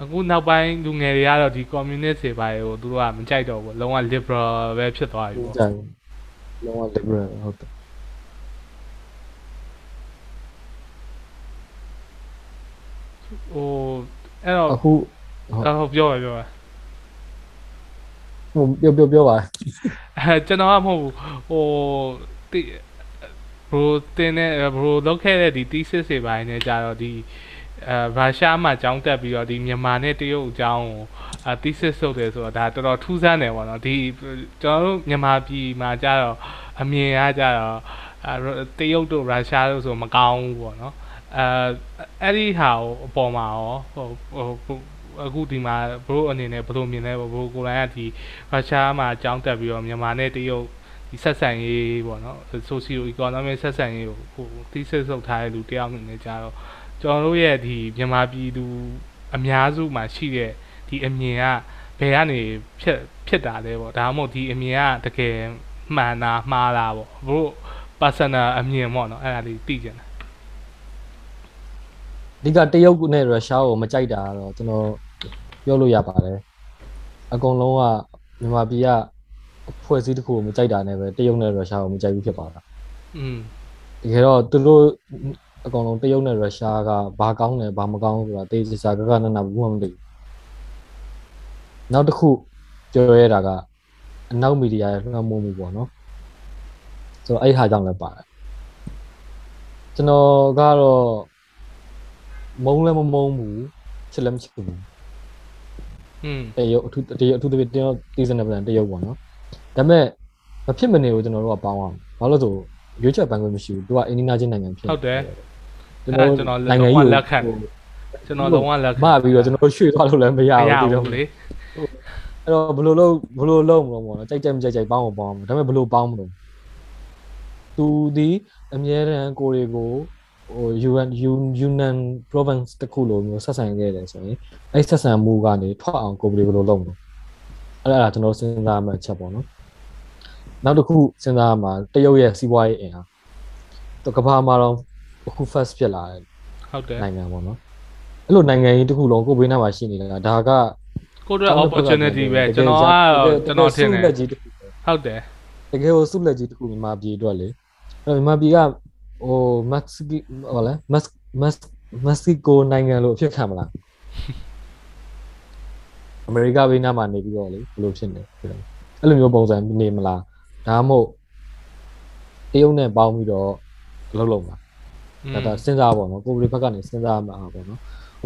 အခုနောက်ပိုင်းလူငယ်တွေကတော့ဒီ communist တွေပါကိုသူတို့ကမကြိုက်တော့ဘူးလုံးဝ liberal ပဲဖြစ်သွားပြီဟုတ်ပေါ့တယ်လုံးဝ liberal ဟုတ်တယ်ဟိုအဲ့တော့အခုဟုတ်ပြောပါပြောပါဟိုပြောပြောပြောပါအဲကျွန်တော်ကမဟုတ်ဘူးဟိုတိဘရိုတင်နဲ့ဘရိုလောက်ခဲ့တဲ့ဒီ thesis တွေပိုင်းနဲ့ကြာတော့ဒီ အဲရုရှားမှာကျောင်းတက်ပြီးတော့ဒီမြန်မာနဲ့တရုတ်အကြောင်းကိုအဲ thesis လုပ်တယ်ဆိုတော့ဒါတော်တော်ထူးဆန်းတယ်ပေါ့နော်ဒီကျွန်တော်တို့မြန်မာပြည်မှာကြာတော့အမြင်အားကြာတော့အဲတရုတ်တို့ရုရှားတို့ဆိုမကောင်းဘူးပေါ့နော်အဲအဲ့ဒီဟာကိုအပေါ်မှာရောဟိုဟိုအခုဒီမှာဘရိုအနေနဲ့ဘယ်လိုမြင်လဲဘရိုကိုယ်တိုင်ကဒီရုရှားမှာကျောင်းတက်ပြီးတော့မြန်မာနဲ့တရုတ်ဒီဆက်ဆံရေးပေါ့နော် socio economic ဆက်ဆံရေးကိုဟို thesis လုပ်ထားတဲ့လူတယောက်အနေနဲ့ကြာတော့ ကျွန်တော်တို့ရဲ့ဒီမြန်မာပြည်သူအများစုမှာရှိတဲ့ဒီအမြင်ကဘယ်ကနေဖြစ်ဖြစ်တာလဲပေါ့ဒါမှမဟုတ်ဒီအမြင်ကတကယ်မှန်တာမှားတာပေါ့ဘရို personal အမြင်ပေါ့နော်အဲ့ဒါလေးသိကြတယ်အဓိကတရုတ်နဲ့ရုရှားကိုမကြိုက်တာကတော့ကျွန်တော်ပြောလို့ရပါတယ်အကုန်လုံးကမြန်မာပြည်ကဖွဲ့စည်းတစ်ခုကိုမကြိုက်တာနဲ့ပဲတရုတ်နဲ့ရုရှားကိုမကြိုက်ဘူးဖြစ်ပါတာอืมတကယ်တော့သူတို့ အကောင်လုံးတရုတ်နဲ့ရုရှားကဘာကောင်းလဲဘာမကောင်းဆိုတာတေးချာကကနနဘူးမှမသိဘူးနောက်တစ်ခုပြောရတာကအနောက်မီဒီယာရဲ့လွှမ်းမိုးမှုပေါ့နော်ဆိုတော့အဲ့ဟာကြောင့်လည်းပါတယ်ကျွန်တော်ကတော့မုံလည်းမမုံဘူးချစ်လည်းမချစ်ဘူးอืมတရုတ်အထူးတရုတ်အထူးသဖြင့်ကျွန်တော်တီးစနေပလန်တရုတ်ပေါ့နော်ဒါပေမဲ့မဖြစ်မနေကိုကျွန်တော်တို့ကပေါင်းအောင်ဘာလို့လဲဆိုရွေးချက်ပန်းခွင့်မရှိဘူးသူကအင်းနီနာချင်းနိုင်ငံဖြစ်ဟုတ်တယ် ကျွန်အဲ့တော်ဒါကျွန်တော်နိုင်ငံလုံးဝကြီးလက်ခံတယ်ကျွန်တော်လုံးဝလက်ခံမပြီးတော့ကျွန်တော်ရွှေ့သွားလို့လည်းမရမရဘူးဒီလိုဘူးလေအဲ့တော့ဘယ်လိုလုပ်ဘယ်လိုလုပ်မလို့ပေါ့နော်ကြိုက်ကြိုက်မကြိုက်ကြိုက်ပေါင်းအောင်ပေါင်းအောင်ဒါပေမဲ့ဘယ်လိုပေါင်းမလို့သူဒီအမြဲတမ်းကိုတွေကိုဟို UN Yunnan province တခုလိုမျိုးဆက်ဆံခဲ့တယ်ဆိုရင်အဲ့ဆက်ဆံမှုကနေထွက်အောင်ကိုယ်တွေဘယ်လိုလုပ်မလို့အဲ့ဒါကျွန်တော်စဉ်းစားမှချက်ပေါ့နော်နောက်တစ်ခုစဉ်းစားမှာတရုတ်ရဲ့စီးပွားရေးအင်အားတော့ကမ္ဘာမှာတော့ အခု first ဖြစ်လာတယ်ဟုတ်တယ်နိုင်ငံပေါ့နော်အဲ့လိုနိုင်ငံကြီးတစ်ခုလုံးကိုယ်ဘေးနားမှာရှိနေတာဒါကကိုယ့်အတွက် opportunity ပဲကျွန်တော်ကကျွန်တော်ထင်တယ်လက်ကြီးတစ်ခုဟုတ်တယ်တကယ်ကိုစုလက်ကြီးတစ်ခုမြန်မာပြည်အတွက်လေအဲ့တော့မြန်မာပြည်ကဟိုမက္ကဆီဟောလဲမက်မက်မက္ကဆီကိုနိုင်ငံလို့အဖြစ်ခံမလားအမေရိကဘေးနားမှာနေပြီးတော့လေဘယ်လိုဖြစ်နေအဲ့လိုမျိုးပုံစံနေမလားဒါမှမဟုတ်တရုတ်နဲ့ပေါင်းပြီးတော့လှုပ်လုံးလား ဒါဒါစဉ်းစားပါတော့ကိုယ်ဘယ်ဘက်ကနေစဉ်းစားမှာပေါ့နော်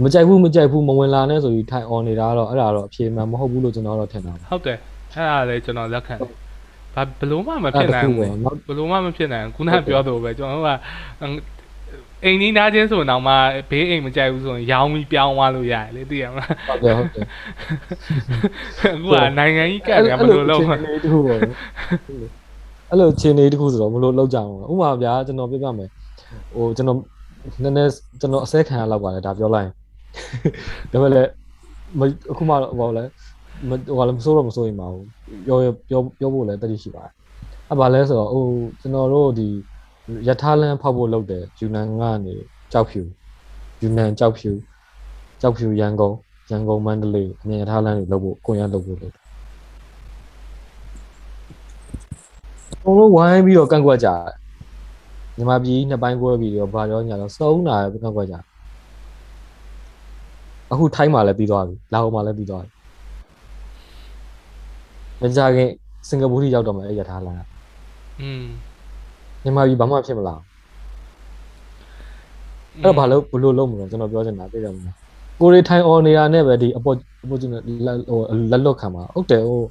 မကြိုက်ဘူးမကြိုက်ဘူးမဝင်လာနဲ့ဆိုပြီးထိုင် on နေတာတော့အဲ့ဒါတော့အဖြေမှန်မဟုတ်ဘူးလို့ကျွန်တော်တော့ထင်တာပါဟုတ်တယ်အဲ့ဒါလည်းကျွန်တော်လက်ခံတယ်ဘာဘလို့မှမဖြစ်နိုင်ဘူးနောက်ဘလို့မှမဖြစ်နိုင်ဘူးခုနကပြောသလိုပဲကျွန်တော်တို့ကအိမ်နီးနားချင်းဆိုတော့မှဘေးအိမ်မကြိုက်ဘူးဆိုရင်ရောင်းပြီးပြောင်းသွားလို့ရတယ်လေသိရမလားဟုတ်တယ်ဟုတ်တယ်အခုကနိုင်ငံကြီးကတ်တယ်ဘလို့လုံးမအဲ့လိုအခြေအနေတစ်ခုပေါ့နော်အဲ့လိုအခြေအနေတစ်ခုဆိုတော့ဘယ်လိုလောက်ကြအောင်ဥပမာဗျာကျွန်တော်ပြောပြမယ် ဟိုကျွန်တော်နည်းနည်းကျွန်တော်အစဲခံရလောက်ပါလေဒါပြောလိုက်ရင်ဒါပေမဲ့လည်းမအခုမှတော့ဟောလဲမဟောလဲမစိုးတော့မစိုးရင်ပါဘူးပြောပြောပြောဖို့လည်းတတိရှိပါတယ်အဲ့ဘာလဲဆိုတော့ဟိုကျွန်တော်တို့ဒီယထာလန်ဖောက်ဖို့လုပ်တယ်ယူနန်ကနေကြောက်ဖြူယူနန်ကြောက်ဖြူကြောက်ဖြူရန်ကုန်ရန်ကုန်မန္တလေးအမြင်ယထာလန်တွေလုပ်ဖို့ကိုရန်လုပ်ဖို့လုပ်တယ်အကုန်လုံးဝိုင်းပြီးတော့ကန့်ကွက်ကြတယ် မြန်မာပြည်နှစ်ပိုင်းကွဲပြီးတော့ဘာရောညာတော့စုံတာပဲကန့်ကွက်ကြတယ်အခုထိုင်းမှာလည်းပြီးသွားပြီလာအိုမှာလည်းပြီးသွားပြီမကြခင်စင်ကာပူထိရောက်တော့မယ်အဲ့ယထာလန်ကอืมမြန်မာပြည်ဘာမှဖြစ်မလားအဲ့တော့ဘာလို့ဘလို့လုံးမလို့ကျွန်တော်ပြောချင်တာသိတယ်မလားကိုရီထိုင်အော်နေရနဲ့ပဲဒီ opportunity ဟိုလက်လွတ်ခံမှာဟုတ်တယ်ဟို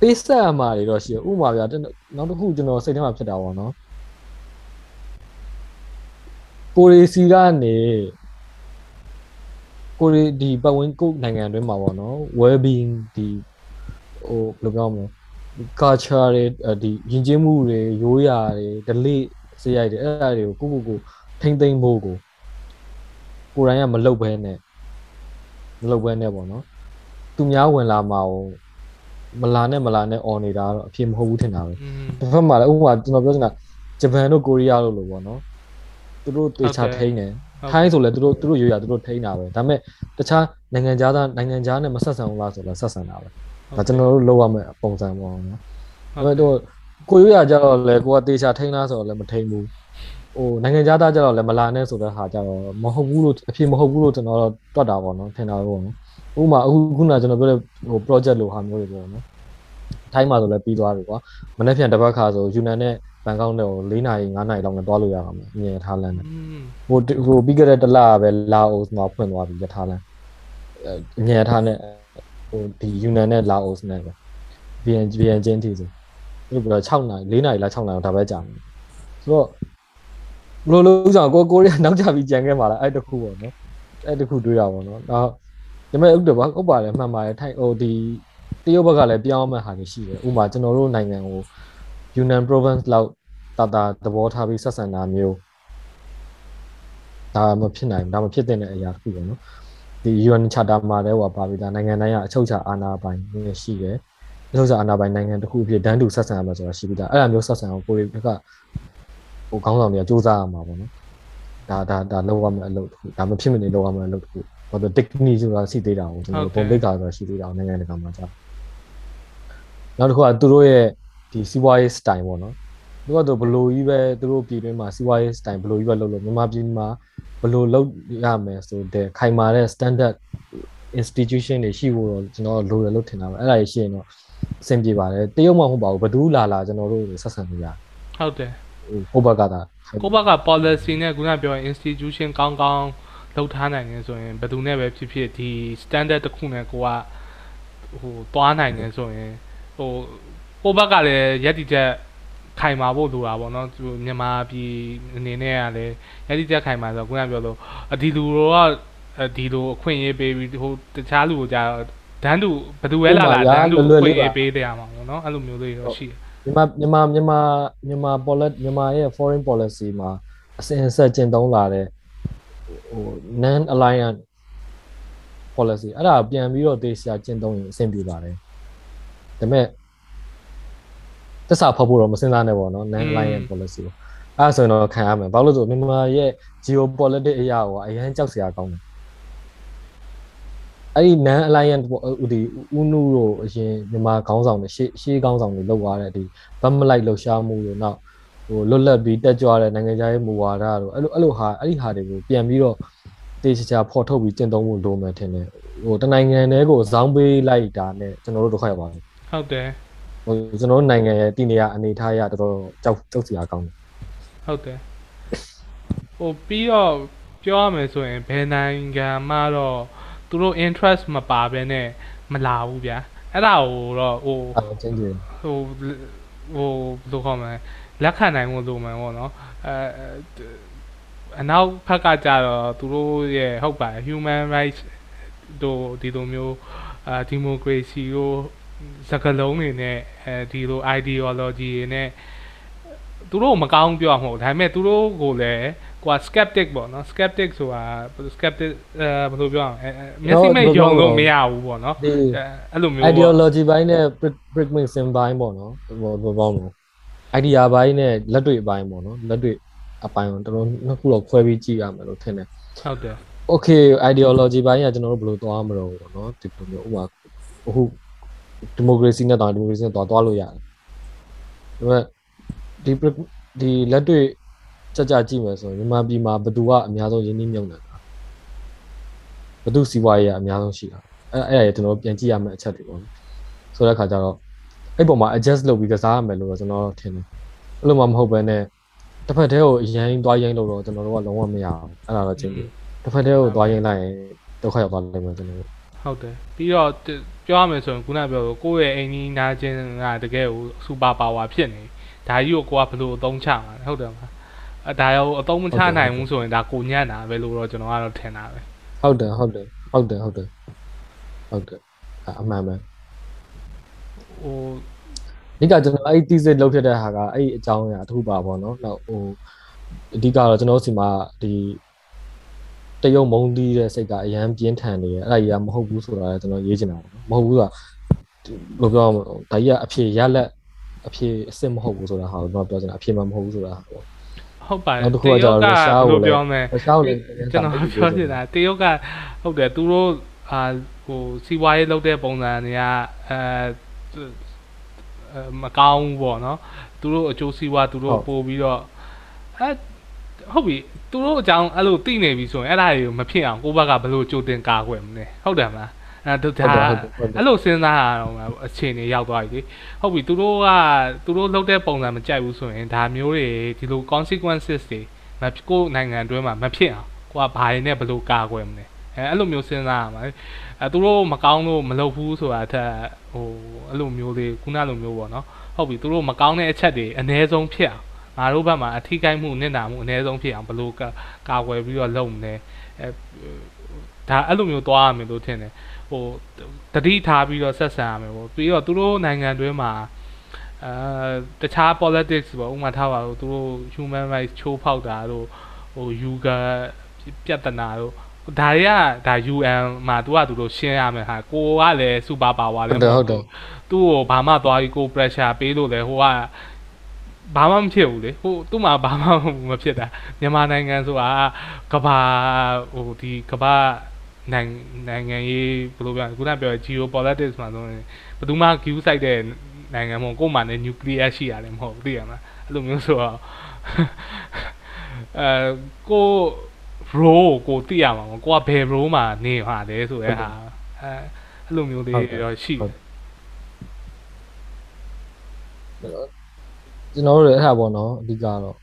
ပေးဆက်အမှာတွေတော့ရှိရဥပမာပြနောက်တစ်ခုကျွန်တော်စိတ်ထဲမှာဖြစ်တာပေါ့နော် ကိုရီစီကနေကိုရီဒီပတ်ဝန်းကိုနိုင်ငံတွင်းမှာပေါ့နော် well being ဒီ ဟိုဘယ်လိုပြောမလဲ culture တွေအဲ့ဒီယဉ်ကျေးမှုတွေရိုးရာတွေ delete စရိုက်တွေအဲ့ဒါတွေကိုကိုကိုကိုထိမ့်သိမ့်ဖို့ကိုကိုယ်တိုင်ကမလုပ်ဘဲနဲ့မလုပ်ဘဲနဲ့ပေါ့နော်သူများဝင်လာမှာကိုမလာနဲ့မလာနဲ့អော်နေတာတော့အဖြစ်မဟုတ်ဘူးထင်တာပဲ อืม တစ်ဖက်မှာလည်းဥပမာကျွန်တော်ပြောချင်တာဂျပန်တို့ကိုရီးယားတို့လိုပေါ့နော် သူတို့တေချာထိန်းတယ်ထိုင်းဆိုလည်းသူတို့သူတို့ရိုးရာသူတို့ထိန်းတာပဲဒါပေမဲ့တခြားနိုင်ငံခြားသားနိုင်ငံခြားနဲ့မဆက်ဆံဘူးလားဆိုတော့ဆက်ဆံတာပဲဒါကျွန်တော်တို့လောက်ရမယ့်ပုံစံပေါ့နော်ဒါပေမဲ့တော့ကိုရိုးရာကြတော့လေကိုကတေချာထိန်းလားဆိုတော့လည်းမထိန်းဘူးဟိုနိုင်ငံခြားသားကြတော့လည်းမလာနဲ့ဆိုတဲ့ဟာကြတော့မဟုတ်ဘူးလို့အဖြစ်မဟုတ်ဘူးလို့ကျွန်တော်တော့တွတ်တာပေါ့နော်ထင်တာပေါ့နော်ဥပမာအခုခုနကကျွန်တော်ပြောတဲ့ဟို project လိုဟာမျိုးတွေပေါ့နော်ထိုင်းမှာဆိုလည်းပြီးသွားပြီကွာမနေ့ပြန်တစ်ပတ်ခါဆိုယူနန်နဲ့ ဘန်ကောက်နဲ့ကို၄နာရီ၅နာရီလောက်နဲ့တွားလို့ရအောင်အမြင်ထားလန်းနဲ့อืมဟိုဟိုပြီးကြတဲ့တစ်လပဲလာအိုမှာဖွင့်သွားပြီရထားလန်းအမြင်ထားနဲ့ဟိုဒီယူနန်နဲ့လာအိုနဲ့ပဲ VN VN ချင်းတီဆိုသူတို့ပြော6နာရီ4နာရီလား6နာရီဒါပဲကြာတယ်ဆိုတော့ဘလို့လို့ကြောင့်ကိုကိုရီးယားနောက်ကျပြီးကြံခဲ့ပါလားအဲ့တခုပေါ့နော်အဲ့တခုတွေးတာပေါ့နော်ဒါဒါပေမဲ့ဥဒ္ဒဘာဥပပါလေမှန်ပါတယ်ထိုင်ဟိုဒီတရုတ်ဘက်ကလည်းပြောင်းမှဟာနေရှိတယ်ဥပမာကျွန်တော်တို့နိုင်ငံကို Yunnan province လောက်တာတာသဘောထားပြီးဆက်ဆံတာမျိုးဒါမဖြစ်နိုင်ဘူးဒါမဖြစ်တဲ့အရာတစ်ခုပေါ့နော်ဒီ UN Charter မှာလည်းဟိုပါပြီးသားနိုင်ငံတိုင်းကအချုပ်အခြာအာဏာပိုင်နေရှိတယ်အချုပ်အခြာအာဏာပိုင်နိုင်ငံတစ်ခုအဖြစ်ဒန်းတူဆက်ဆံရမှာဆိုတာရှိပြီးသားအဲ့ဒါမျိုးဆက်ဆံအောင်ကိုရီးဘက်ကဟိုခေါင်းဆောင်တွေကစူးစမ်းရမှာပေါ့နော်ဒါဒါဒါလောက်ရမယ့်အလုပ်တစ်ခုဒါမဖြစ်မနေလောက်ရမယ့်အလုပ်တစ်ခုဘာလို့ technique ဆိုတာရှိသေးတာကိုကျွန်တော်ပုံပိတ်တာဆိုတာရှိသေးတာကိုနိုင်ငံတကာမှာကြာနောက်တစ်ခုကသူတို့ရဲ့ ဒီစီးပွားရေး style ပေါ့နော်သူကတော့ဘလိုကြီးပဲသူတို့ပြည်တွင်းမှာစီးပွားရေး style ဘလိုကြီးပဲလုပ်လို့မြန်မာပြည်မှာဘလိုလုပ်ရမယ်ဆိုတဲ့ခိုင်မာတဲ့ standard institution တွေရှိဖို့တော့ကျွန်တော်လိုတယ်လို့ထင်တာပဲအဲ့ဒါကြီးရှိရင်တော့အဆင်ပြေပါတယ်တရုတ်မှမဟုတ်ပါဘူးဘယ်သူလာလာကျွန်တော်တို့ဆက်ဆံလို့ရတယ်ဟုတ်တယ်ဟိုဘက်ကသာကိုဘက်က policy နဲ့ခုနပြောရင် institution ကောင်းကောင်းလုပ်ထားနိုင်နေဆိုရင်ဘယ်သူနဲ့ပဲဖြစ်ဖြစ်ဒီ standard တစ်ခုနဲ့ကိုကဟိုသွားနိုင်နေဆိုရင်ဟို ကိုဘက်ကလည်းရက်တီချက်ခိုင်မာဖို့လိုတာပေါ့နော်သူမြန်မာပြည်အနေနဲ့ကလည်းရက်တီချက်ခိုင်မာဆိုတော့ခုနပြောလို့အဒီလူတော့ဒီလိုအခွင့်အရေးပေးပြီးဟိုတခြားလူကိုကြာဒန်းတူဘယ်သူပဲလာလာဒန်းတူအခွင့်အရေးပေးတယ်ရမှာပေါ့နော်အဲ့လိုမျိုးလေးတော့ရှိတယ်မြန်မာမြန်မာမြန်မာမြန်မာ policy မြန်မာရဲ့ foreign policy မှာအစဉ်အဆက်ကျင့်သုံးလာတဲ့ဟို non alliance policy အဲ့ဒါပြန်ပြီးတော့တေးဆရာကျင့်သုံးရင်အဆင်ပြေပါတယ်ဒါပေမဲ့ တစ္ဆာဖောက်ဖို့တော့မစဉ်းစားနဲ့ပေါ့နော် non alliance policy ကိုအဲ့ဒါဆိုရင်တော့ခံရမယ်ဘာလို့လဲဆိုမြန်မာရဲ့ geopolitics အရာကိုအရင်ကြောက်စရာကောင်းတယ်အဲ့ဒီ non alliance ဟိုဒီဦးနုတို့အရင်မြန်မာခေါင်းဆောင်တွေရှေးရှေးခေါင်းဆောင်တွေလောက်သွားတဲ့ဒီဗတ်မလိုက်လှူရှားမှုတွေနောက်ဟိုလွတ်လပ်ပြီးတက်ကြွတဲ့နိုင်ငံခြားရေးမူဝါဒတို့အဲ့လိုအဲ့လိုဟာအဲ့ဒီဟာတွေကိုပြန်ပြီးတော့တေချာချာဖော်ထုတ်ပြီးကျင့်သုံးဖို့လိုမယ်ထင်တယ်ဟိုတနိုင်ငံတည်းကိုဇောင်းပေးလိုက်တာနဲ့ကျွန်တော်တို့ဒုက္ခရောက်ပါတယ်ဟုတ်တယ် ဟိုကျွန်တော်တို့နိုင်ငံရဲ့တည်နေရအနေထားရတော်တော်ကြောက်ကြောက်စရာကောင်းတယ်ဟုတ်တယ်ဟိုပြီးတော့ပြောရမယ်ဆိုရင်ဘယ်နိုင်ငံမှတော့သူတို့ interest မပါဘဲနဲ့မလာဘူးဗျာအဲ့ဒါကိုတော့ဟိုအဲ့ဒါချင်းချင်းဟိုဟိုဘယ်လိုခေါ်မလဲလက်ခံနိုင်ဖို့လိုမှာပေါ့နော်အဲအနောက်ဘက်ကကြတော့သူတို့ရဲ့ဟုတ်ပါ human rights တို့ဒီလိုမျိုးအာ democracy တို့စက လုံးတွေနဲ့အဲဒီလို ideology တွေနဲ့သူတို့မကောင်းပြောမှာမဟုတ်ဒါပေမဲ့သူတို့ကိုလည်းကွာ skeptic ပေါ့နော် skeptic ဆိုတာ skeptic အဲဘယ်လိုပြောအောင်အဲမျက်စိမဲ့ယုံလို့မရဘူးပေါ့နော်ဒီအဲ့လိုမျိုးပေါ့ ideology ဘိုင်းနဲ့ brick mixing ဘိုင်းပေါ့နော်ဟိုဘယ်ပေါင်းလို့ idea ဘိုင်းနဲ့လက်တွေ့ဘိုင်းပေါ့နော်လက်တွေ့အပိုင်းတော့တော်တော်နှစ်ခုတော့ခွဲပြီးကြည့်ရမယ်လို့ထင်တယ်ဟုတ်တယ် okay ideology ဘိုင်းကကျွန်တော်တို့ဘယ်လိုသွားမလို့ပေါ့နော်ဒီလိုမျိုးဥပမာအခု democracy နဲ့တောင် democracy နဲ့သွားသွားလို့ရတယ်ဒါပေမဲ့ဒီ brick ဒီလက်တွေ့ကြကြကြည့်မယ်ဆိုရင်မြန်မာပြည်မှာဘယ်သူကအများဆုံးရင်းနှီးမြှုပ်နှံတာဘယ်သူစီးပွားရေးကအများဆုံးရှိတာအဲ့အဲ့ဒါရကျွန်တော်ပြန်ကြည့်ရမယ့်အချက်တွေပေါ့နော်ဆိုတဲ့အခါကျတော့အဲ့ပုံမှာ adjust လုပ်ပြီးကစားရမယ်လို့တော့ကျွန်တော်ထင်တယ်အဲ့လိုမှမဟုတ်ဘဲနဲ့တစ်ဖက်တည်းကိုအရင်သွားရင်လို့တော့ကျွန်တော်တို့ကလုံးဝမရအောင်အဲ့ဒါတော့ချင်းပြီတစ်ဖက်တည်းကိုသွားရင်လိုက်ရင်ဒုက္ခရောက်သွားလိမ့်မယ်ကျွန်တော်တို့ ဟုတ်တယ်ပြီးတော့တပြောရမယ်ဆိုရင်ခုနပြောလို့ကိုယ့်ရဲ့အိမ်ကြီးနာချင်းကတကယ်ကိုစူပါပါဝါဖြစ်နေဒါကြီးကိုကိုကဘယ်လိုအသုံးချမှာလဲဟုတ်တယ်မလားအဲဒါရောအသုံးမချနိုင်ဘူးဆိုရင်ဒါကိုညံ့တာပဲလို့တော့ကျွန်တော်ကတော့ထင်တာပဲဟုတ်တယ်ဟုတ်တယ်ဟုတ်တယ်ဟုတ်တယ်ဟုတ်တယ်အအမှန်ပဲဟိုအဓိကကျွန်တော်အဲ့ဒီ thesis လုပ်ဖြစ်တဲ့ဟာကအဲ့ဒီအကြောင်းအရာတစ်ခုပါပေါ့နော်နောက်ဟိုအဓိကတော့ကျွန်တော်တို့စီမှာဒီ တရုတ်မုံတီးတဲ့စိတ်ကအရန်ပြင်းထန်နေရအဲ့ဒါကြီးကမဟုတ်ဘူးဆိုတာလည်းကျွန်တော်ရေးချင်တာပေါ့နော်မဟုတ်ဘူးဆိုတာဘယ်လိုပြောမလဲဒါကြီးကအဖြေရလက်အဖြေအစ်စ်မဟုတ်ဘူးဆိုတာဟာကိုကျွန်တော်ပြောချင်တာအဖြေမှမဟုတ်ဘူးဆိုတာဟာပေါ့ဟုတ်ပါတယ်နောက်တစ်ခုကကျတော့ရုရှားကိုလည်းပြောမယ်ရုရှားကိုလည်းကျွန်တော်ပြောချင်တာတရုတ်ကဟုတ်တယ်သူတို့အာဟိုစီးပွားရေးလုပ်တဲ့ပုံစံတွေကအဲအဲမကောင်းဘူးပေါ့နော်သူတို့အကျိုးစီးပွားသူတို့ပို့ပြီးတော့အဲ ဟုတ်ပြီသူတို့အကြောင်းအဲ့လိုသိနေပြီဆိုရင်အဲ့ဒါတွေကိုမဖြစ်အောင်ကိုယ့်ဘက်ကဘယ်လိုကြိုတင်ကာကွယ်မလဲဟုတ်တယ်မလားအဲ့ဒါဒါအဲ့လိုစဉ်းစားရအောင်အခြေအနေရောက်သွားပြီလေဟုတ်ပြီသူတို့ကသူတို့လုပ်တဲ့ပုံစံမကြိုက်ဘူးဆိုရင်ဒါမျိုးတွေဒီလို consequences တွေမကိုယ်နိုင်ငံအတွင်းမှာမဖြစ်အောင်ကိုကဘာတွေနဲ့ဘယ်လိုကာကွယ်မလဲအဲအဲ့လိုမျိုးစဉ်းစားရမှာလေအဲသူတို့မကောင်းလို့မလုပ်ဘူးဆိုတာအထက်ဟိုအဲ့လိုမျိုးလေးခုနလိုမျိုးပေါ့နော်ဟုတ်ပြီသူတို့မကောင်းတဲ့အချက်တွေအ ਨੇ ဆုံးဖြစ်အောင် ငါတို့ဘက်မှာအထီးကိုက်မှုနစ်နာမှုအ ਨੇ ဆုံးဖြစ်အောင်ဘယ်လိုကာကွယ်ပြီးတော့လုပ်မလဲအဲဒါအဲ့လိုမျိုးသွားရမယ်လို့ထင်တယ်ဟိုတတိထားပြီးတော့ဆက်ဆံရမယ်ပေါ့ပြီးတော့သူတို့နိုင်ငံတွင်းမှာအဲတခြား politics ပေါ့ဥပမာထားပါတော့သူတို့ human rights ချိုးဖောက်တာတို့ဟို yuga ပြဿနာတို့ဒါတွေကဒါ UN မှာသူကသူတို့ရှင်းရမယ်ဟာကိုကလည်း super power လည်းဟုတ်တယ်ဟုတ်တယ်သူ့ကိုဘာမှသွားပြီးကို pressure ပေးလို့လေဟိုက ဘာမှမဖြစ်ဘူးလေဟိုသူ့မှာဘာမှမဖြစ်တာမြန်မာနိုင်ငံဆိုတာကဘာဟိုဒီကဘာနိုင်ငံနိုင်ငံရေးဘယ်လိုပြောလဲခုနပြော geopolitics မှာဆိုရင်ဘယ်သူမှ view site တဲ့နိုင်ငံမဟုတ်ကို့မှာလည်း nuclear ရှိရတယ်မဟုတ်ဘူးသိရမလားအဲ့လိုမျိုးဆိုတော့အဲကို role ကိုသိရမှာမကိုကဘယ် role မှာနေမှာလဲဆိုတဲ့ဟာအဲအဲ့လိုမျိုးလေးတော့ရှိတယ် ကျွန်တော်တို့လည်းအဲ့ဒါပေါ့နော်အဓိကတော့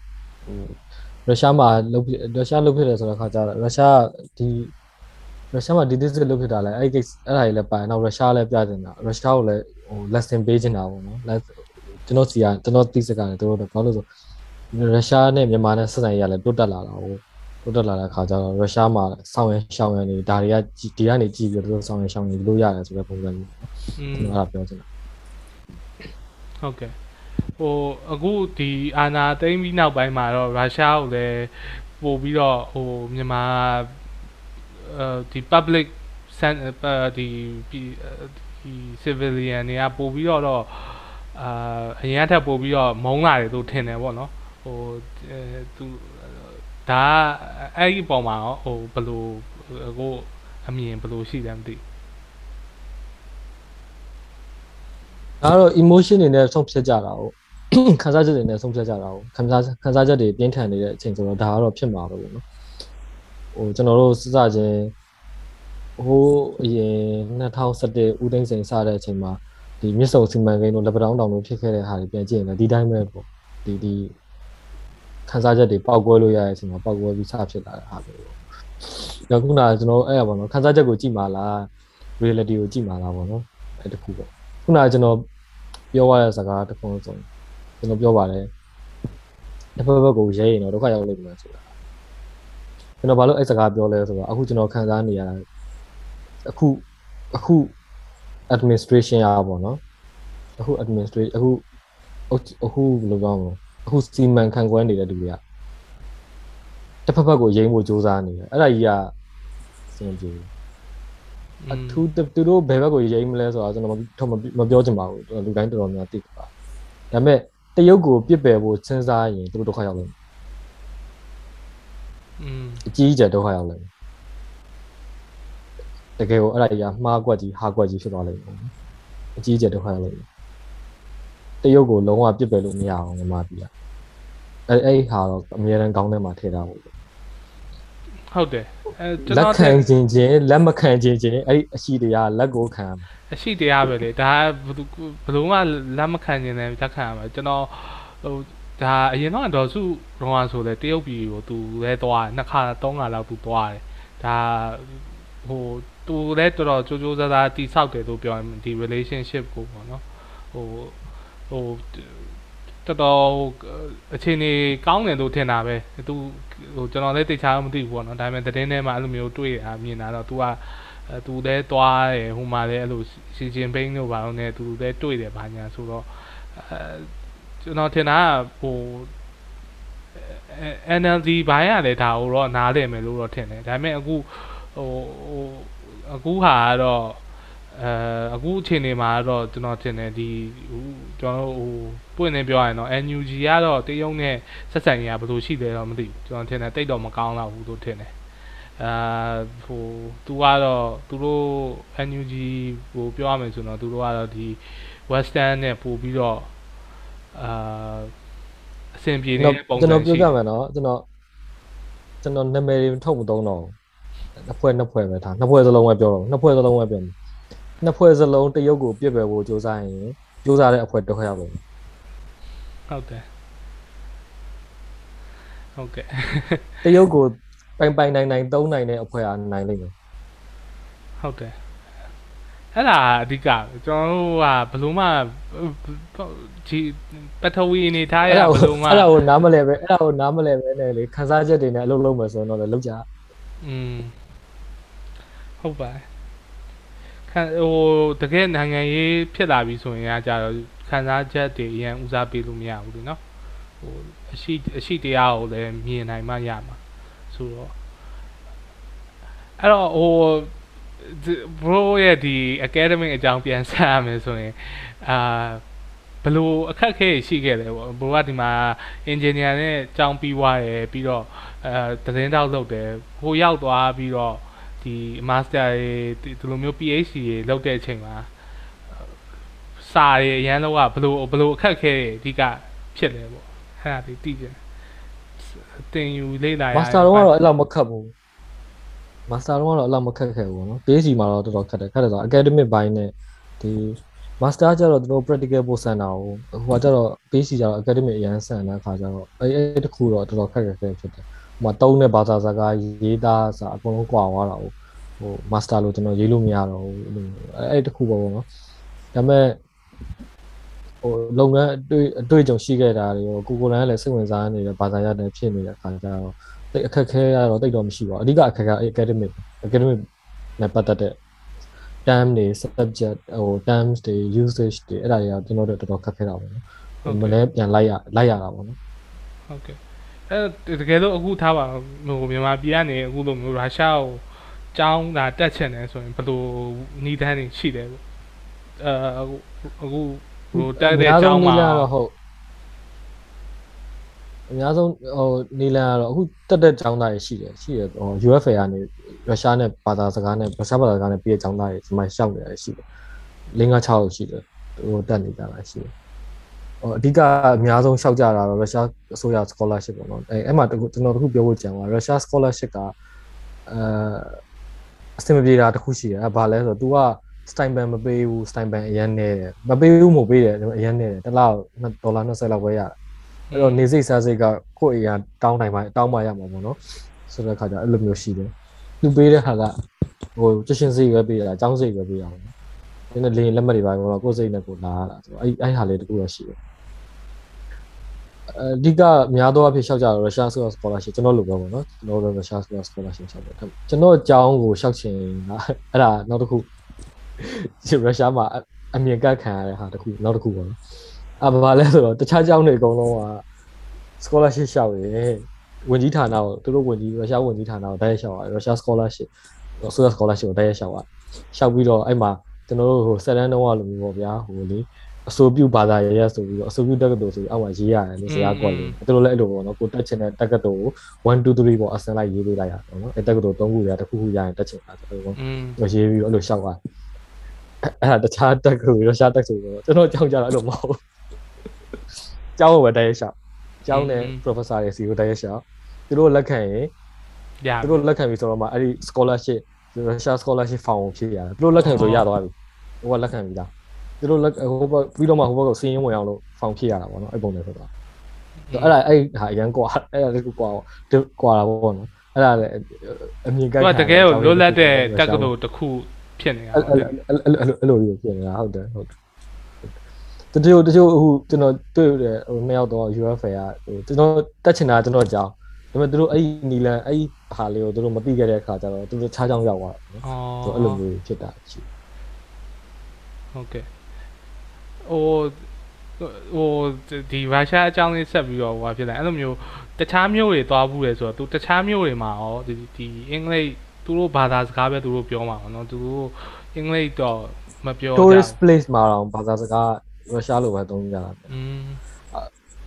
ဟိုရုရှားမှာလုပ်ဖြစ်ရုရှားလုပ်ဖြစ်တယ်ဆိုတော့ခါကြတော့ရုရှားဒီရုရှားမှာဒီတစ်စစ်လုပ်ဖြစ်တာလဲအဲ့ဒီ case အဲ့ဒါကြီးလည်းပါတယ်နောက်ရုရှားလည်းပြတင်တာရုရှားကိုလည်းဟို lesson ပေးချင်တာပေါ့နော် lesson ကျွန်တော်စီကကျွန်တော်သိစကားတယ်တို့တော့ဘာလို့ဆိုရုရှားနဲ့မြန်မာနဲ့ဆက်ဆံရေးကလည်းတိုးတက်လာတာဟိုတိုးတက်လာတဲ့ခါကျတော့ရုရှားမှာဆောင်းရရှောင်းရနေဒါတွေကဒီကနေကြည့်ပြီးတော့ဆောင်းရရှောင်းနေလို့ရတယ်ဆိုတဲ့ပုံစံမျိုးอืมကျွန်တော်အဲ့ဒါပြောချင်တာဟုတ်ကဲ့ ဟိုအခုဒီအာနာသိမ့်ပြီးနောက်ပိုင်းမှာတော့ရုရှားကိုလည်းပို့ပြီးတော့ဟိုမြန်မာအဲဒီ public ဆန်ဒီဒီဒီ civilian တွေကပို့ပြီးတော့တော့အာအရင်ကထပ်ပို့ပြီးတော့မုန်းလာတယ်လို့ထင်တယ်ပေါ့နော်ဟိုအဲသူဒါအဲ့ဒီပုံမှာရောဟိုဘယ်လိုအခုအမြင်ဘယ်လိုရှိလဲမသိ ဒါကတော့ emotion တွေနဲ့ဆုံးဖြတ်ကြတာဟုတ်ခံစားချက်တွေနဲ့ဆုံးဖြတ်ကြတာဟုတ်ခံစားခံစားချက်တွေပြင်းထန်နေတဲ့အချိန်ဆိုတော့ဒါကတော့ဖြစ်မှာပဲပေါ့နော်ဟိုကျွန်တော်တို့စစချင်းဟိုအရင်2017ဦးသိန်းစိန်စတဲ့အချိန်မှာဒီမြစ်ဆုံစီမံကိန်းတို့လက်ပတောင်းတောင်တို့ဖြစ်ခဲ့တဲ့ဟာတွေပြန်ကြည့်ရင်လည်းဒီတိုင်းပဲပေါ့ဒီဒီခံစားချက်တွေပေါက်ကွဲလို့ရတဲ့အချိန်မှာပေါက်ကွဲပြီးစဖြစ်လာတဲ့ဟာပဲပေါ့ဒါခုနကကျွန်တော်အဲ့ရပါတော့ခံစားချက်ကိုကြည့်ပါလား reality ကိုကြည့်ပါလားပေါ့နော်အဲ့တခုပေါ့ခု နကကျွန်တော်ပြောရတဲ့စကားတစ်ခုလုံးဆိုကျွန်တော်ပြောပါတယ်တစ်ဖက်ဖက်ကိုရဲရင်တော့ဒုက္ခရောက်လိမ့်မယ်ဆိုတာကျွန်တော်ဘာလို့အဲ့စကားပြောလဲဆိုတော့အခုကျွန်တော်ခံစားနေရတာအခုအခု administration ရပါဘောနော်အခု administration အခုအခုဘယ်လိုပြောမလဲအခုစီမံခန့်ခွဲနေတဲ့လူတွေကတစ်ဖက်ဖက်ကိုရိမ့်ဖို့စူးစမ်းနေတယ်အဲ့ဒါကြီးကစင်ပြေ အထူးသူတို့ဘယ်ဘက်ကိုရိမ့်မလဲဆိုတော့ကျွန်တော်ထုံမပြောချင်ပါဘူးလူတိုင်းတော်တော်များသိပါဒါပေမဲ့တရုတ်ကိုပြစ်ပယ်ဖို့စဉ်းစားရင်သူတို့ဒုက္ခရောက်လိမ့်မယ်อืมအကြီးအကျယ်ဒုက္ခရောက်လိမ့်မယ်တကယ်ကိုအဲ့ဒါကြီးကမှားကွက်ကြီးဟာကွက်ကြီးဖြစ်သွားလိမ့်မယ်အကြီးအကျယ်ဒုက္ခရောက်လိမ့်မယ်တရုတ်ကိုလုံးဝပြစ်ပယ်လို့မရအောင်မြန်မာပြည်ကအဲ့အဲ့ဟာတော့အများရန်ကောင်းတဲ့မှာထည့်ထားဖို့ဟုတ်တယ် အဲကျွန်လက်တော်ခံခြင်းချင်းလက်မခံခြင်းချင်းအဲ့ဒီအရှိတရားလက်ကိုခံရမယ်အရှိတရားပဲလေဒါဘယ်သူဘယ်လိုမှလက်မခံနေတယ်လက်ခံရမှာကျွန်တော်ဟိုဒါအရင်တော့ဒေါ်စုရောင်းဆိုလဲတရုတ်ပြည်ကိုသူလဲသွားတယ်နှစ်ခါသုံးခါလောက်သူသွားတယ်ဒါဟိုသူလဲတော်တော်ကြိုးကြိုးစားစားတိဆောက်တယ်လို့ပြောရင်ဒီ relationship ကိုပေါ့နော်ဟိုဟိုတော်တော်အခြေအနေကောင်းတယ်လို့ထင်တာပဲသူ ဟိုကျွန်တော်လည်းတိတ်ချာမသိဘူးပေါ့နော်ဒါပေမဲ့သတင်းထဲမှာအဲ့လိုမျိုးတွေ့ရမြင်တာတော့ तू ကဟအဲသူလည်းသွားတယ်ဟိုမှာလည်းအဲ့လိုရှီဂျင်ဘိန်းတို့ဘာလို့လဲသူလည်းတွေ့တယ်ဘာညာဆိုတော့အဲကျွန်တော်ထင်တာကဟို NLD ဘိုင်းရတယ်ဒါကိုတော့နားလည်မယ်လို့တော့ထင်တယ်ဒါပေမဲ့အခုဟိုဟိုအခုဟာကတော့ အဲအခုအချိန်နေမှာတော့ကျွန်တော်ထင်တယ်ဒီဟိုကျွန်တော်ဟိုပွင့်နေပြောရရင်တော့ NUG ကတော့တရုံနဲ့ဆက်ဆံရေးကဘယ်လိုရှိလဲတော့မသိဘူးကျွန်တော်ထင်တယ်တိတ်တော့မကောင်းတော့ဘူးလို့ထင်တယ်အာဟိုသူကတော့သူတို့ NUG ဟိုပြောရမယ်ဆိုတော့သူတို့ကတော့ဒီ Western နဲ့ပို့ပြီးတော့အာအဆင်ပြေနေတဲ့ပုံစံကျွန်တော်ရှိပြောပြမယ်နော်ကျွန်တော်ကျွန်တော်နာမည်တွေထုတ်မသုံးတော့နှစ်ဖွဲ့နှစ်ဖွဲ့ပဲထားနှစ်ဖွဲ့စလုံးပဲပြောတော့နှစ်ဖွဲ့စလုံးပဲပြော နှစ်ဖွဲ့စလုံးတရုတ်ကိုပြစ်ပယ်ဖို့စူးစမ်းရင်စူးစမ်းတဲ့အဖွဲ့တစ်ဖွဲ့ရောက်ပဲဟုတ်တယ်ဟုတ်ကဲ့တရုတ်ကိုပိုင်ပိုင်နိုင်နိုင်သုံးနိုင်တဲ့အဖွဲ့အားနိုင်လိမ့်မယ်ဟုတ်တယ်အဲ့ဒါအဓိကပဲကျွန်တော်တို့ကဘယ်လို့မှဒီပထဝီအနေထားရအဲ့ဒါဘယ်ကိုလို့မှအဲ့ဒါကိုနားမလဲပဲအဲ့ဒါကိုနားမလဲပဲနဲ့လေခန်းစားချက်တွေနဲ့အလုပ်လုပ်မယ်ဆိုရင်တော့လည်းလုပ်ကြอืมဟုတ်ပါ ခံဟိုတကယ်နိုင်ငံရေးဖြစ်လာပြီဆိုရင်ကကြတော့ခံစားချက်တွေအရင်ဦးစားပေးလို့မရဘူးလေနော်ဟိုအရှိအရှိတရားကိုလည်းမြင်နိုင်မှရမှာဆိုတော့အဲ့တော့ဟို bro ရဲ့ဒီ academic အကြောင်းပြန်ဆက်ရမယ်ဆိုရင်အာဘလို့အခက်အခဲရှိခဲ့တယ်ပေါ့ bro ကဒီမှာ engineer နဲ့ကြောင်းပြီးွားရယ်ပြီးတော့အဲသတင်းတောက်လုပ်တယ်ဟိုရောက်သွားပြီးတော့ ဒီ master တွေဒီလိုမျိုး PhD တွေလုပ်တဲ့အချိန်မှာစာတွေအရန်လောကဘလို့ဘလို့အခက်အခဲတွေအဓိကဖြစ်လဲပေါ့အဲ့ဒါတွေသိကြတယ်တင်ယူလေ့လာရမာစတာတော့ကတော့အဲ့လောက်မခတ်ဘူးမာစတာတော့ကတော့အဲ့လောက်မခက်ခဲ့ဘူးပေါ့နော် PhD မှာတော့တော်တော်ခက်တယ်ခက်တယ်ဆိုတော့ academic ဘိုင်းနဲ့ဒီ master ကျတော့သူတို့ practical ပို့ဆန်တာကိုဟိုကကျတော့ PhD ကျတော့ academic အရန်ဆန်တဲ့အခါကျတော့အဲ့အဲ့တခုတော့တော်တော်ခက်ခဲခဲဖြစ်တယ် ဟိုမှာတုံးတဲ့ဘာသာစကားရေးသားစာအကုန်လုံးကွာသွားတာကိုဟို master လို့ကျွန်တော်ရေးလို့မရတော့ဘူးအဲ့လိုအဲ့အဲ့တခုပေါ့ပေါ့နော်ဒါပေမဲ့ဟိုလုပ်ငန်းအတွေ့အတွေ့အကြုံရှိခဲ့တာတွေကိုကိုကိုလန်ကလည်းစိတ်ဝင်စားနေတဲ့ဘာသာရပ်တွေဖြစ်နေတဲ့အခါကျတော့တိတ်အခက်ခဲရတော့တိတ်တော့မရှိပါဘူးအဓိကအခက်ခဲ academic academic နဲ့ပတ်သက်တဲ့ term တွေ subject ဟို terms တွေ usage တွေအဲ့ဒါတွေကကျွန်တော်တို့တော်တော်ခက်ခဲတာပေါ့နော်မလဲပြန်လိုက်ရလိုက်ရတာပေါ့နော်ဟုတ်ကဲ့ အဲတကယ်လို့အခုထားပါဟိုမြန်မာပြည်ကနေအခုလိုမျိုးရုရှားကိုကြောင်းတာတက်ချင်တယ်ဆိုရင်ဘယ်လိုနီးတန်းနေရှိတယ်ပေါ့အဲအခုအခုဟိုတက်တဲ့ကြောင်းမှာအများဆုံးနီလန်ကတော့ဟုတ်အများဆုံးဟိုနီလန်ကတော့အခုတက်တဲ့ကျောင်းသားတွေရှိတယ်ရှိတယ်ဟို UFA ကနေရုရှားနဲ့ဘာသာစကားနဲ့ရုရှားဘာသာစကားနဲ့ပြည်ကျောင်းသားတွေဒီမှာရှောက်နေရတယ်ရှိတယ်၄၅6ရှိတယ်ဟိုတက်နေကြတာရှိတယ် ဟိုအဓိကအများဆုံးရှောက်ကြတာတော့ရုရှားအစိုးရ scholarship ပေါ့နော်အဲအဲ့မှာတခုကျွန်တော်တခုပြောဖို့ကြံပါရုရှား scholarship ကအဲအဆင်မပြေတာတခုရှိတယ်အဲဘာလဲဆိုတော့ तू က stipend မပေးဘူး stipend အရင်နေတယ်မပေးဘူးမပေးတယ်အရင်နေတယ်တစ်လောက်ဒေါ်လာ20လောက်ပဲရတယ်အဲ့တော့နေစိတ်စားစိတ်ကကိုယ့်အရာတောင်းနိုင်မှတောင်းမှရမှာပေါ့နော်ဆိုတဲ့ခါကျအဲ့လိုမျိုးရှိတယ်သူပေးတဲ့ဟာကဟိုချက်ချင်းစိတ်ပဲပေးရတာအကြောင်းစိတ်ပဲပေးရအောင်ဒီနေ့လေလက်မှတ်တွေပါတော့ကိုယ်စိတ်နဲ့ကိုလာရတာဆိုတော့အဲ့အဲ့ဟာလေးတခုရရှိတယ် အဓိကများသောအားဖြင့်ရှောက်ကြတော့ Russia scholarship ကျွန်တော်လိုပဲပေါ့နော်ကျွန်တော်တို့ Russia scholarship ရှောက်တယ်ကျွန်တော်အကြောင်းကိုရှောက်ချင်တာအဲ့ဒါနောက်တစ်ခုရုရှားမှာအမြင်ကတ်ခံရတဲ့ဟာတခုနောက်တစ်ခုပေါ့နော်။အဘာလဲဆိုတော့တခြားကျောင်းတွေအကုန်လုံးက scholarship ရှောက်ရယ်ဝင်ကြီးဌာနကိုသူတို့ဝင်ကြီးရုရှားဝင်ကြီးဌာနကိုတိုက်ရိုက်ရှောက်ရတယ်ရုရှား scholarship ဆိုရ scholarship ကိုတိုက်ရိုက်ရှောက်ရရှောက်ပြီးတော့အဲ့မှာကျွန်တော်တို့ဟိုဆက်တန်းတုန်းကလိုမျိုးပေါ့ဗျာဟိုလေ အစိုးပြုဘာသာရရဆိုပြီးတော့အစိုးပြုတက္ကသိုလ်ဆိုပြီးအောက်မှာရေးရတယ်လို့ဆရာကလည်းသူတို့လည်းအဲ့လိုပေါ့နော်ကိုတက်ချင်တဲ့တက္ကသိုလ်ကို1 2 3ပေါ့အစင်လိုက်ရေးပေးလိုက်ရတော့နော်အဲ့တက္ကသိုလ်3ခုရတစ်ခုခုရရင်တက်ချင်တာဆိုတော့อืมရေးပြီးတော့အဲ့လိုရှောက်သွားအဲ့ဒါတခြားတက်ကူရုရှားတက်ဆိုတော့ကျွန်တော်ကြောင်းကြတာအဲ့လိုမဟုတ်ကျောင်းကိုပဲတိုက်ရရှောက်ကျောင်းနဲ့ professor တွေစီကိုတိုက်ရရှောက်သူတို့လက်ခံရင်ရသူတို့လက်ခံပြီဆိုတော့မှအဲ့ဒီ scholarship ရုရှား scholarship ဖောင်ကိုဖြည့်ရတယ်သူတို့လက်ခံဆိုရသွားပြီဟိုကလက်ခံပြီလား သူတို့လက်ဟိုဘက်ပြီးတော့မှဟိုဘက်ကစီးရင်ဝင်အောင်လို့ဖောင်ဖြည့်ရတာပေါ့နော်အဲ့ပုံနဲ့ဆိုတော့အဲ့ဒါအဲ့ဟာအရန်ကွာအဲ့ဒါလေးကွာကွာတာပေါ့နော်အဲ့ဒါလည်းအမြင်ကသူကတကယ်ကိုလွတ်လပ်တဲ့တက္ကသိုလ်တစ်ခုဖြစ်နေတာအဲ့ပေါ့ဗျာအဲ့အဲ့လိုမျိုးဖြစ်နေတာဟုတ်တယ်ဟုတ်တယ်တချို့တချို့ဟိုကျွန်တော်တွေ့တယ်ဟိုနှစ်ယောက်တော့ UFA ကဟိုကျွန်တော်တက်ချင်တာကျွန်တော်ကြောင်းဒါပေမဲ့သူတို့အဲ့ဒီနီလန်အဲ့ဒီဟာလေးကိုသူတို့မသိခဲ့တဲ့အခါကျတော့သူတို့ခြားချောင်းရောက်သွားတယ်နော်အော်သူအဲ့လိုမျိုးဖြစ်တာရှိဟုတ်ကဲ့ ဟိုဟိုဒီရုရှားအကြောင်းလေးဆက်ပြီးတော့ဟိုဟာဖြစ်တယ်အဲ့လိုမျိုးတခြားမျိုးတွေသွားဘူးလေဆိုတော့သူတခြားမျိုးတွေမှာရောဒီဒီအင်္ဂလိပ်သူတို့ဘာသာစကားပဲသူတို့ပြောမှာပေါ့နော်သူတို့အင်္ဂလိပ်တော့မပြောကြ tourist place မှာတော့ဘာသာစကားရုရှားလိုပဲသုံးကြတာอืม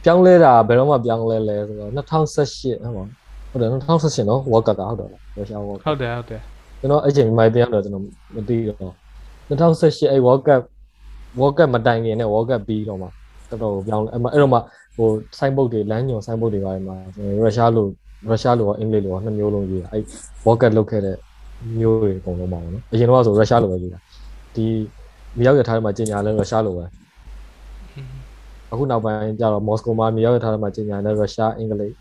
ပြောင်းလဲတာဘယ်တော့မှပြောင်းလဲလဲဆိုတော့2018ဟုတ်ပါဟုတ်တယ်2018နော် World Cup ကဟုတ်တယ်လားရုရှား World Cup ဟုတ်တယ်ဟုတ်တယ်ကျွန်တော်အဲ့ချိန်မိုက်ပြန်တော့ကျွန်တော်မသိတော့2018အဲ့ World Cup World Cup မတိုင်ခင်နဲ့ World Cup ပြီးတော့မှတော်တော်ပြောင်းလဲအဲ့မှာအဲ့တော့မှဟိုစိုင်းပုတ်တွေလမ်းညွန်စိုင်းပုတ်တွေပါတယ်မှာရုရှားလိုရုရှားလိုရောအင်္ဂလိပ်လိုရောနှစ်မျိုးလုံးရေးတာအဲ့ World Cup လုပ်ခဲ့တဲ့မျိုးတွေအကုန်လုံးပါဘောနော်အရင်တော့ဆိုရုရှားလိုပဲရေးတာဒီမြေရောက်ရထားထဲမှာကျင်ညာလဲရုရှားလိုပဲအခုနောက်ပိုင်းကျတော့မော်စကိုမှာမြေရောက်ရထားတဲ့မှာကျင်ညာနဲ့ရုရှားအင်္ဂလိပ်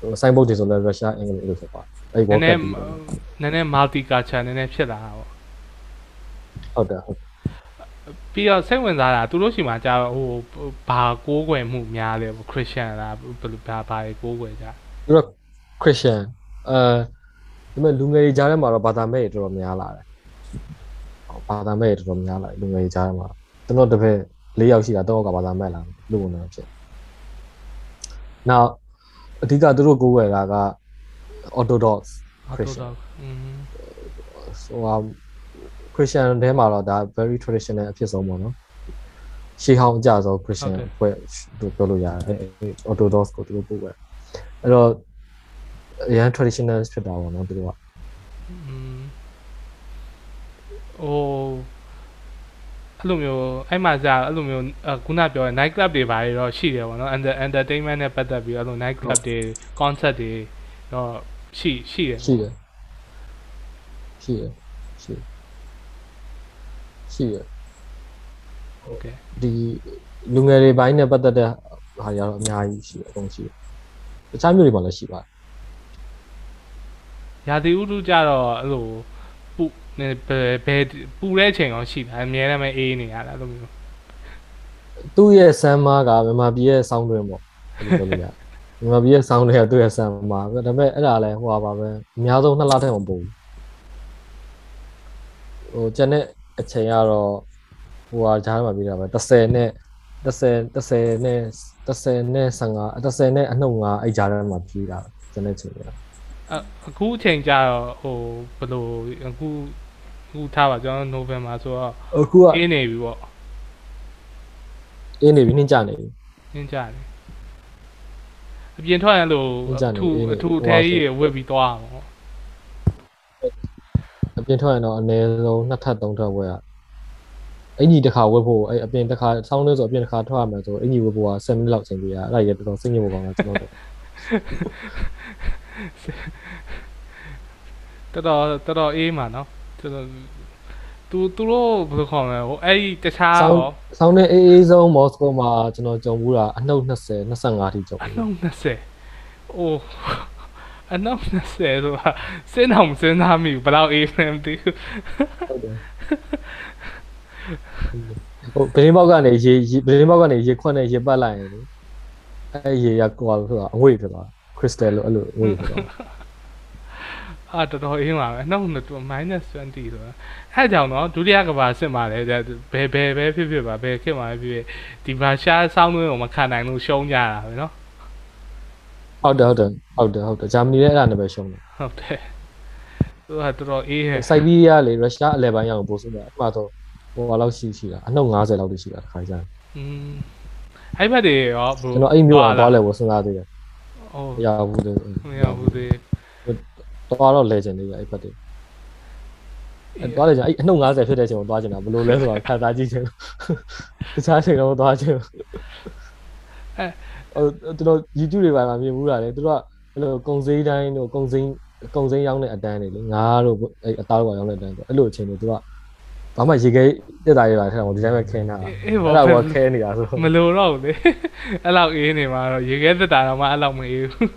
ဟိုစိုင်းဘုတ်တွေဆိုလည်းရုရှားအင်္ဂလိပ်လို့ဆိုပါအဲ့နည်း World န Cup ည်းနည်းနည်း multi culture နည်းနည်းဖြစ်လာတာပေါ့ဟုတ်တယ်ဟုတ် ပြီးတော့စိတ်ဝင်စားတာသူတို့ရှိမှကြာတော့ဟိုဘာကိုးကွယ်မှုများလဲပေါ့ Christian လားဘယ်လိုဘာဘာကိုးကွယ်ကြသူတို့ Christian အဲဒီမဲ့လူငယ်တွေကြားထဲမှာတော့ဘာသာမဲ့တွေတော်တော်များလာတယ်ဟောဘာသာမဲ့တွေတော်တော်များလာတယ်လူငယ်တွေကြားထဲမှာကျွန်တော်တစ်ဖက်၄ယောက်ရှိတာတော့ကဘာသာမဲ့လာလူဝင်နေဖြစ်နောက်အဓိကသူတို့ကိုးကွယ်တာက Orthodox ဟုတ် Christian တော့อืมဟိုဟာ Christian ထဲမှာတော့ဒါ very traditional အဖြစ်ဆုံးပေါ့နော်ရှေးဟောင်းအကြဆုံး Christian ဘွဲတို့ပြောလို့ရတယ်အဲ Orthodox ကိုသူတို့ပို့ပဲအဲ့တော့အရန် traditional ဖြစ်တာပေါ့နော်သူတို့ကอืมဟိုအဲ့လိုမျိုးအဲ့မှာကြာအဲ့လိုမျိုးခုနပြောတဲ့ night club တွေဘာတွေတော့ရှိတယ်ပေါ့နော် Enter- entertainment နဲ့ပတ်သက်ပြီးအဲ့လို night club တွေ concert တွေတော့ရှိရှိတယ်ရှိတယ်ရှိတယ်ရှိတယ် ရှိတယ်ဟုတ်ကဲ့ဒီလူငယ်တွေဘိုင်းနဲ့ပတ်သက်တဲ့ဟာတွေကတော့အများကြီးရှိတယ်အကုန်ရှိတယ်တခြားမျိုးတွေမှာလည်းရှိပါတယ်ရာသီဥတုကြတော့အဲ့လိုပူနေဘယ်ဘယ်ပူတဲ့အချိန်အောင်ရှိတာအများနဲ့မအေးနေရတာအဲ့လိုမျိုးသူ့ရဲ့ဆမ်မာကမြန်မာပြည်ရဲ့ဆောင်းတွင်းပေါ့ဘယ်လိုပြောလို့ရမြန်မာပြည်ရဲ့ဆောင်းတွင်းကသူ့ရဲ့ဆမ်မာပဲဒါပေမဲ့အဲ့ဒါလည်းဟိုပါပါပဲအများဆုံးနှစ်လထက်မပိုဘူးဟိုကျန်တဲ့ အချိန်ကတော့ဟိုဟာဂျားမှာပြတာပဲ30နဲ့30 30နဲ့30နဲ့15 30နဲ့အနှုတ်5အဲ့ဂျားထဲမှာပြတာကျန်တဲ့ချိန်ကအအခုအချိန်ကြတော့ဟိုဘယ်လိုအခုအခုထားပါကျွန်တော် November ဆိုတော့အခုကအေးနေပြီပေါ့အင်းနေပြီနှင်းကြနေပြီနင်းကြတယ်အပြင်ထွက်ရင်လို့နင်းကြအနေထူပြီအထူဟိုအထဲကြီးတွေဝတ်ပြီးသွားအောင်ပေါ့အ ပြင်ထွက်ရင်တော့အနည်းဆုံးနှစ်ထပ်သုံးထပ်ဝယ်ရအင်ကြီးတစ်ခါဝယ်ဖို့အဲ့အပြင်တစ်ခါဆောင်းနေဆိုအပြင်တစ်ခါထွက်ရမယ်ဆိုအင်ကြီးဝယ်ဖို့က7မိနစ်လောက်ချိန်ပေးရအဲ့ဒါကြီးတော်တော်စိတ်ညစ်ဖို့ကောင်းတာကျွန်တော်တို့တော်တော်တော်တော်အေးမှာနော်တော်တော်သူသူတို့ဘယ်လိုခေါ်မလဲဟိုအဲ့ဒီတခြားဆောင်းရောဆောင်းနေအေးအေးဆုံးမော်စကိုမှာကျွန်တော်ကြုံဘူးတာအနှုတ်20 25ထိကြုံအဘူးနှုတ်20အိုး အနှုတ်20ဆိုတာစဉ်းအောင်စဉ်းစားမိဘူးဘယ်လောက်အေးမှန်းမသိဘူးဟုတ်တယ်ဟိုဗလင်းဘောက်ကနေရေရေဗလင်းဘောက်ကနေရေခွက်နဲ့ရေပတ်လိုက်ရင်လေအဲ့ရေရကွာလို့ဆိုတာအငွေ့ဖြစ်သွားခရစ်စတယ်လို့အဲ့လိုအငွေ့ဖြစ်သွားအာတော်တော်အေးမှာပဲအနှုတ်20 minus 20ဆိုတာအဲ့ကြောင့်နော်ဒုတိယကဘာစစ်မှာလဲဘယ်ဘယ်ပဲဖြစ်ဖြစ်ပါဘယ်ခေတ်မှာပဲဖြစ်ဖြစ်ဒီဘာရှားစောင်းသွင်းကိုမခံနိုင်လို့ရှုံးကြတာပဲနော် ဟုတ်တယ်ဟုတ်တယ်ဟုတ်တယ်ဟုတ်တယ်ဂျာမနီလည်းအဲ့ဒါနဲ့ပဲရှုံးတယ်ဟုတ်တယ်သူကတော်တော်အေးဟဲ့စိုက်ဘီးရီးယားလေရုရှားအလဲပိုင်းရအောင်ပို့ဆိုတယ်အမှတော့ဟိုဟာလောက်ရှိရှိတာအနှုတ်90လောက်တိရှိတာတစ်ခါကျရင်อืมအဲ့ဘက်တွေရောဘယ်ကျွန်တော်အဲ့မျိုးကသွားလဲဝစဉ်းစားသေးတယ်အိုးမရဘူးလေမရဘူးသေးသွားတော့လဲကျင်သေးတယ်အဲ့ဘက်တွေအဲ့သွားလဲကျင်အဲ့အနှုတ်90ဖြစ်တဲ့ချိန်ကိုသွားကျင်တာဘယ်လိုလဲဆိုတော့ခါသားကြည့်ချင်တခြားချိန်တော့သွားချင်အဲ့ ကျွန်တော် YouTube တွေပိုင်းမှာမြင်ဘူးတာလေသူတို့ကအဲ့လိုကုံစည်းတိုင်းတို့ကုံစည်းကုံစည်းရောင်းတဲ့အတန်းတွေလေငါးတို့အဲ့အသားတို့ရောင်းတဲ့အတန်းဆိုအဲ့လိုအချိန်တွေသူကဘာမှရေခဲတက်တာရတာထက်တော့ဒီတိုင်းပဲခင်းတာအေးအဲ့ဘောဒါကခဲနေတာဆိုမလိုတော့ဘူးလေအဲ့လောက်အေးနေမှာတော့ရေခဲသက်တာတော့မှအဲ့လောက်မအေးဘူး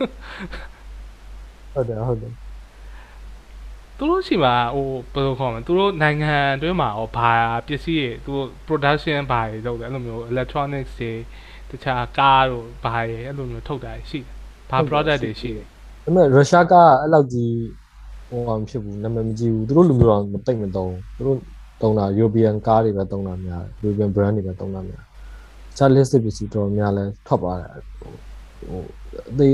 ဟုတ်တယ်ဟုတ်တယ်သူတို့ရှိမှာဟိုဘယ်လိုခေါ်မလဲသူတို့နိုင်ငံအတွင်းမှာဟောဘာပစ္စည်းတွေသူတို့ production ဘာတွေလုပ်တယ်အဲ့လိုမျိုး electronics တွေ တခြားကားတို့ဘာတွေအဲ့လိုမျိုးထုတ်တာရှိတယ်ဘာ product တွေရှိတယ်ဒါပေမဲ့ရုရှားကအဲ့လောက်ကြီးဟိုမဖြစ်ဘူးနာမည်မကြီးဘူးသူတို့လူမျိုးတော့မသိမ့်မသုံးသူတို့တုံးတာ European ကားတွေပဲတုံးတာများတယ် European brand တွေပဲတုံးတာများတခြား list ပစ္စည်းတော်များလဲထွက်ပါတယ်ဟိုဟိုဒီ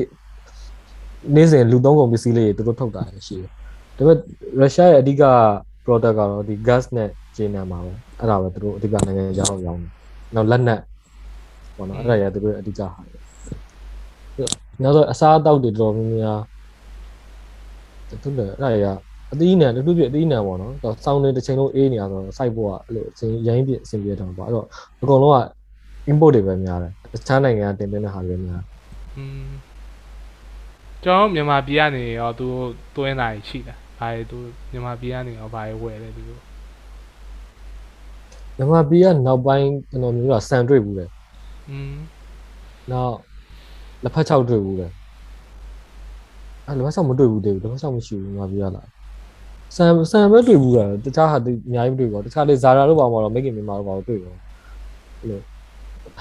နေ့စဉ်လူသုံးကုန်ပစ္စည်းလေးတွေသူတို့ထုတ်တာရှိတယ်ဒါပေမဲ့ရုရှားရဲ့အဓိက product ကတော့ဒီ gas နဲ့ဂျင်းနံမှာပဲအဲ့ဒါပဲသူတို့အဓိကနိုင်ငံခြားအောင်ရောင်းတယ်နောက်လက်နက် ပေါ့နော်အဲ့ဒါရသူတို့အဓိကဟာနောက်တော့အစားအသောက်တွေတော်တော်များများသူလည်းအဲ့ဒါရအသီးနဲ့တူတူပြအသီးနဲ့ပေါ့နော်တော့စောင်းနေတစ်ချိန်လုံးအေးနေရဆိုတော့စိုက်ဖို့ကအဲ့လိုအချိန်ရိုင်းပြအဆင်ပြေတော့ပေါ့အဲ့တော့အကုန်လုံးက import တွေပဲများတယ်တခြားနိုင်ငံကတင်သွင်းတဲ့ဟာတွေများอืมကျွန်တော်မြန်မာပြည်ကနေရောသူတွင်းတာရှိတာဘာလဲသူမြန်မာပြည်ကနေရောဘာလဲဝယ်လဲသူတို့မြန်မာပြည်ကနောက်ပိုင်းကျွန်တော်မျိုးကဆန်တွေ့ဘူးလေ อืมနောက်လက်ဖက်ချောက်တွေ့ဘူးလေအဲ့လက်ဖက်ချောက်မတွေ့ဘူးတေဘူးလက်ဖက်ချောက်မရှိဘူးမြန်မာပြည်ကလာဆန်ဆန်ပဲတွေ့ဘူးလားတခြားဟာတွေအများကြီးမတွေ့ဘူးတခြားလေဇာရာတို့ပါမှာတော့ make in မြန်မာတို့ပါတော့တွေ့ရောအဲ့လို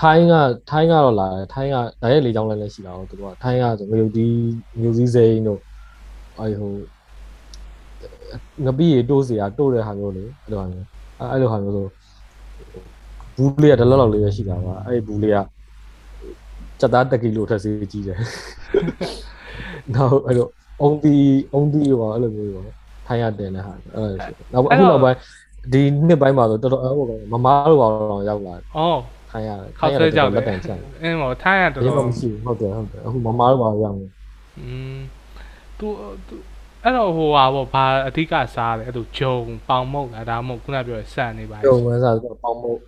ထိုင်းကထိုင်းကတော့လာတယ်ထိုင်းကဒါရဲ့လေကြောင်းလည်းလည်းရှိတာတော့သူကထိုင်းကဆိုငရုတ်ဒီမျိုးစည်းစိမ်းတို့အဲ့ဟိုငပိရီတိုးစရာတိုးတဲ့ဟာမျိုးလေအဲ့လိုဟာမျိုးအဲ့အဲ့လိုဟာမျိုးဆို ဘူးလေးကတလောက်လောက်လေးပဲရှိတာပါအဲ့ဘူးလေးကစက်သား1ကီလိုထက်စေးကြီးတယ်နောက်အဲ့လိုအုံတီအုံတီရောအဲ့လိုမျိုးရောထိုင်းရတင်တဲ့ဟာအဲ့လိုနောက်အခုနောက်ပိုင်းဒီနှစ်ပိုင်းမှာဆိုတော်တော်အဲ့ဟိုမမားတို့ပါတော့ရောက်လာအော်ခိုင်းရတယ်ခောက်ဆွဲကြောက်လက်တတယ်န်ချန်အင်းဟောထိုင်းရတော်ဒီတော်မှာမရှိဘူးဟုတ်တယ်ဟုတ်တယ်အခုမမားတို့ပါရောက်နေอืมသူသူအဲ့တော့ဟိုဟာပေါ့ဘာအဓိကစားတယ်အဲ့လိုဂျုံပေါင်မုတ်လားဒါမှမဟုတ်ခုနပြောဆန်နေပါပြုံဝန်းစားဆိုပေါင်းမို့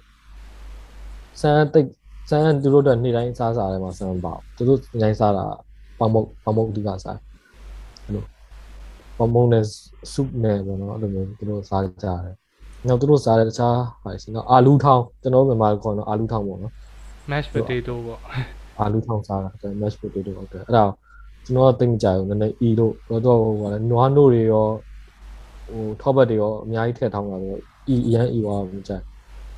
စမ်းတိတ်စမ်းသူတို့တော့နေ့တိုင်းစားစားတယ်မှာစမ်းပါသူတို့ညိုင်းစားတာပေါင်းမို့ပေါင်းမို့အဓိကစားအဲ့လိုပေါင်းမို့နဲ့ဆုပ်နဲ့ပေါ့နော်အဲ့လိုမျိုးသူတို့စားကြတယ်နောက်သူတို့စားတဲ့တခြားဟာရှိနော်အာလူထောင်းကျွန်တော်မြန်မာခေါ်တော့အာလူထောင်းပေါ့နော် mash potato ပေါ့အာလူထောင်းစားတာ mash potato ဟုတ်တယ်အဲ့ဒါကျွန်တော်ကသိမကြဘူးနည်းနည်းအီလို့တော့တော့ဟိုဟာနွားနို့တွေရောဟိုထောပတ်တွေရောအများကြီးထည့်ထောင်းတာဆိုတော့အီအရန်အီသွားမှကြိုက်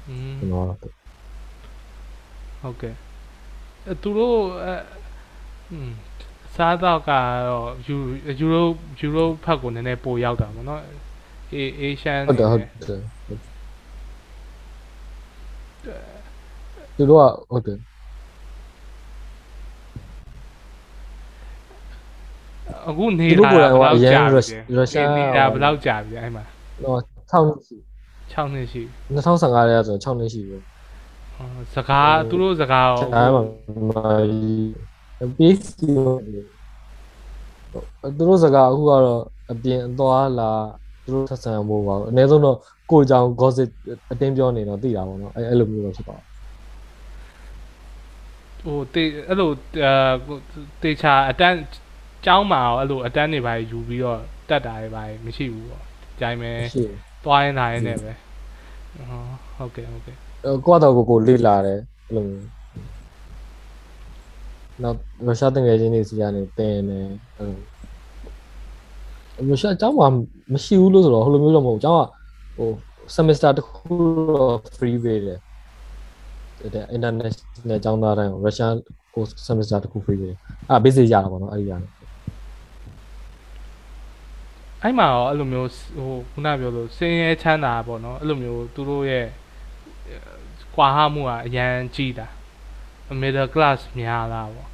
อืมကျွန်တော်က ဟုတ်ကဲ့အဲသူတို့အဲอืมစားတော့ကတော့ယူယူရိုယူရိုဖက်ကိုနည်းနည်းပိုရောက်တာပေါ့နော်အေအေရှန်ဟုတ်တယ်ဟုတ်တယ်သူတို့ကဟုတ်တယ်အခုနေသူတို့လာကိုယ်တိုင်ဘယ်ကအရန်လောက်ရုကြာရုရှားနေတာဘယ်လောက်ကြာပြီအဲ့မှာတော့6နှစ်ရှိ6နှစ်ရှိ2015ရဲဆို6နှစ်ရှိပြီအော် စကားသူတို့စကားရောအဲမှာပြီးစီသူတို့စကားအခုကတော့အပြင်အသွားလာသူတို့ဆက်ဆံဖို့ပါအနည်းဆုံးတော့ကိုကြောင် gossip အတင်းပြောနေတော့သိတာပေါ့နော်အဲအဲ့လိုမျိုးတော့ဖြစ်ပါဟိုတေအဲ့လိုအဲတေချာအတန်းကျောင်းမှာရောအဲ့လိုအတန်းတွေပါယူပြီးတော့တက်တာတွေပါမရှိဘူးပေါ့ကြိုင်မဲရှိသွားရင်လာရင်လည်းပဲဟောဟုတ်ကဲ့ဟုတ်ကဲ့ ကိုကတော့ကိုကိုလေ့လာတယ်အဲ့လိုမျိုးနောက်ရုရှားတငယ်ချင်းတွေစီကနေတင်တယ်အဲ့လိုရုရှားအကြောင်းမှာမရှိဘူးလို့ဆိုတော့ဟိုလိုမျိုးတော့မဟုတ်ဘူးအကြောင်းကဟို semester တစ်ခုတော့ free ပေးတယ်တဲ့ international အကြောင်းသားတိုင်းရုရှားကို semester တစ်ခု free ပေးတယ်အဲ့ basic ရတာပေါ့နော်အဲ့ဒီရတယ်အဲ့မှာရောအဲ့လိုမျိုးဟိုခုနပြောလို့စင်းရဲချမ်းသာပေါ့နော်အဲ့လိုမျိုးသူတို့ရဲ့ ကွာဟမှုကအရန်ကြီးတာ middle class များလားပေါ့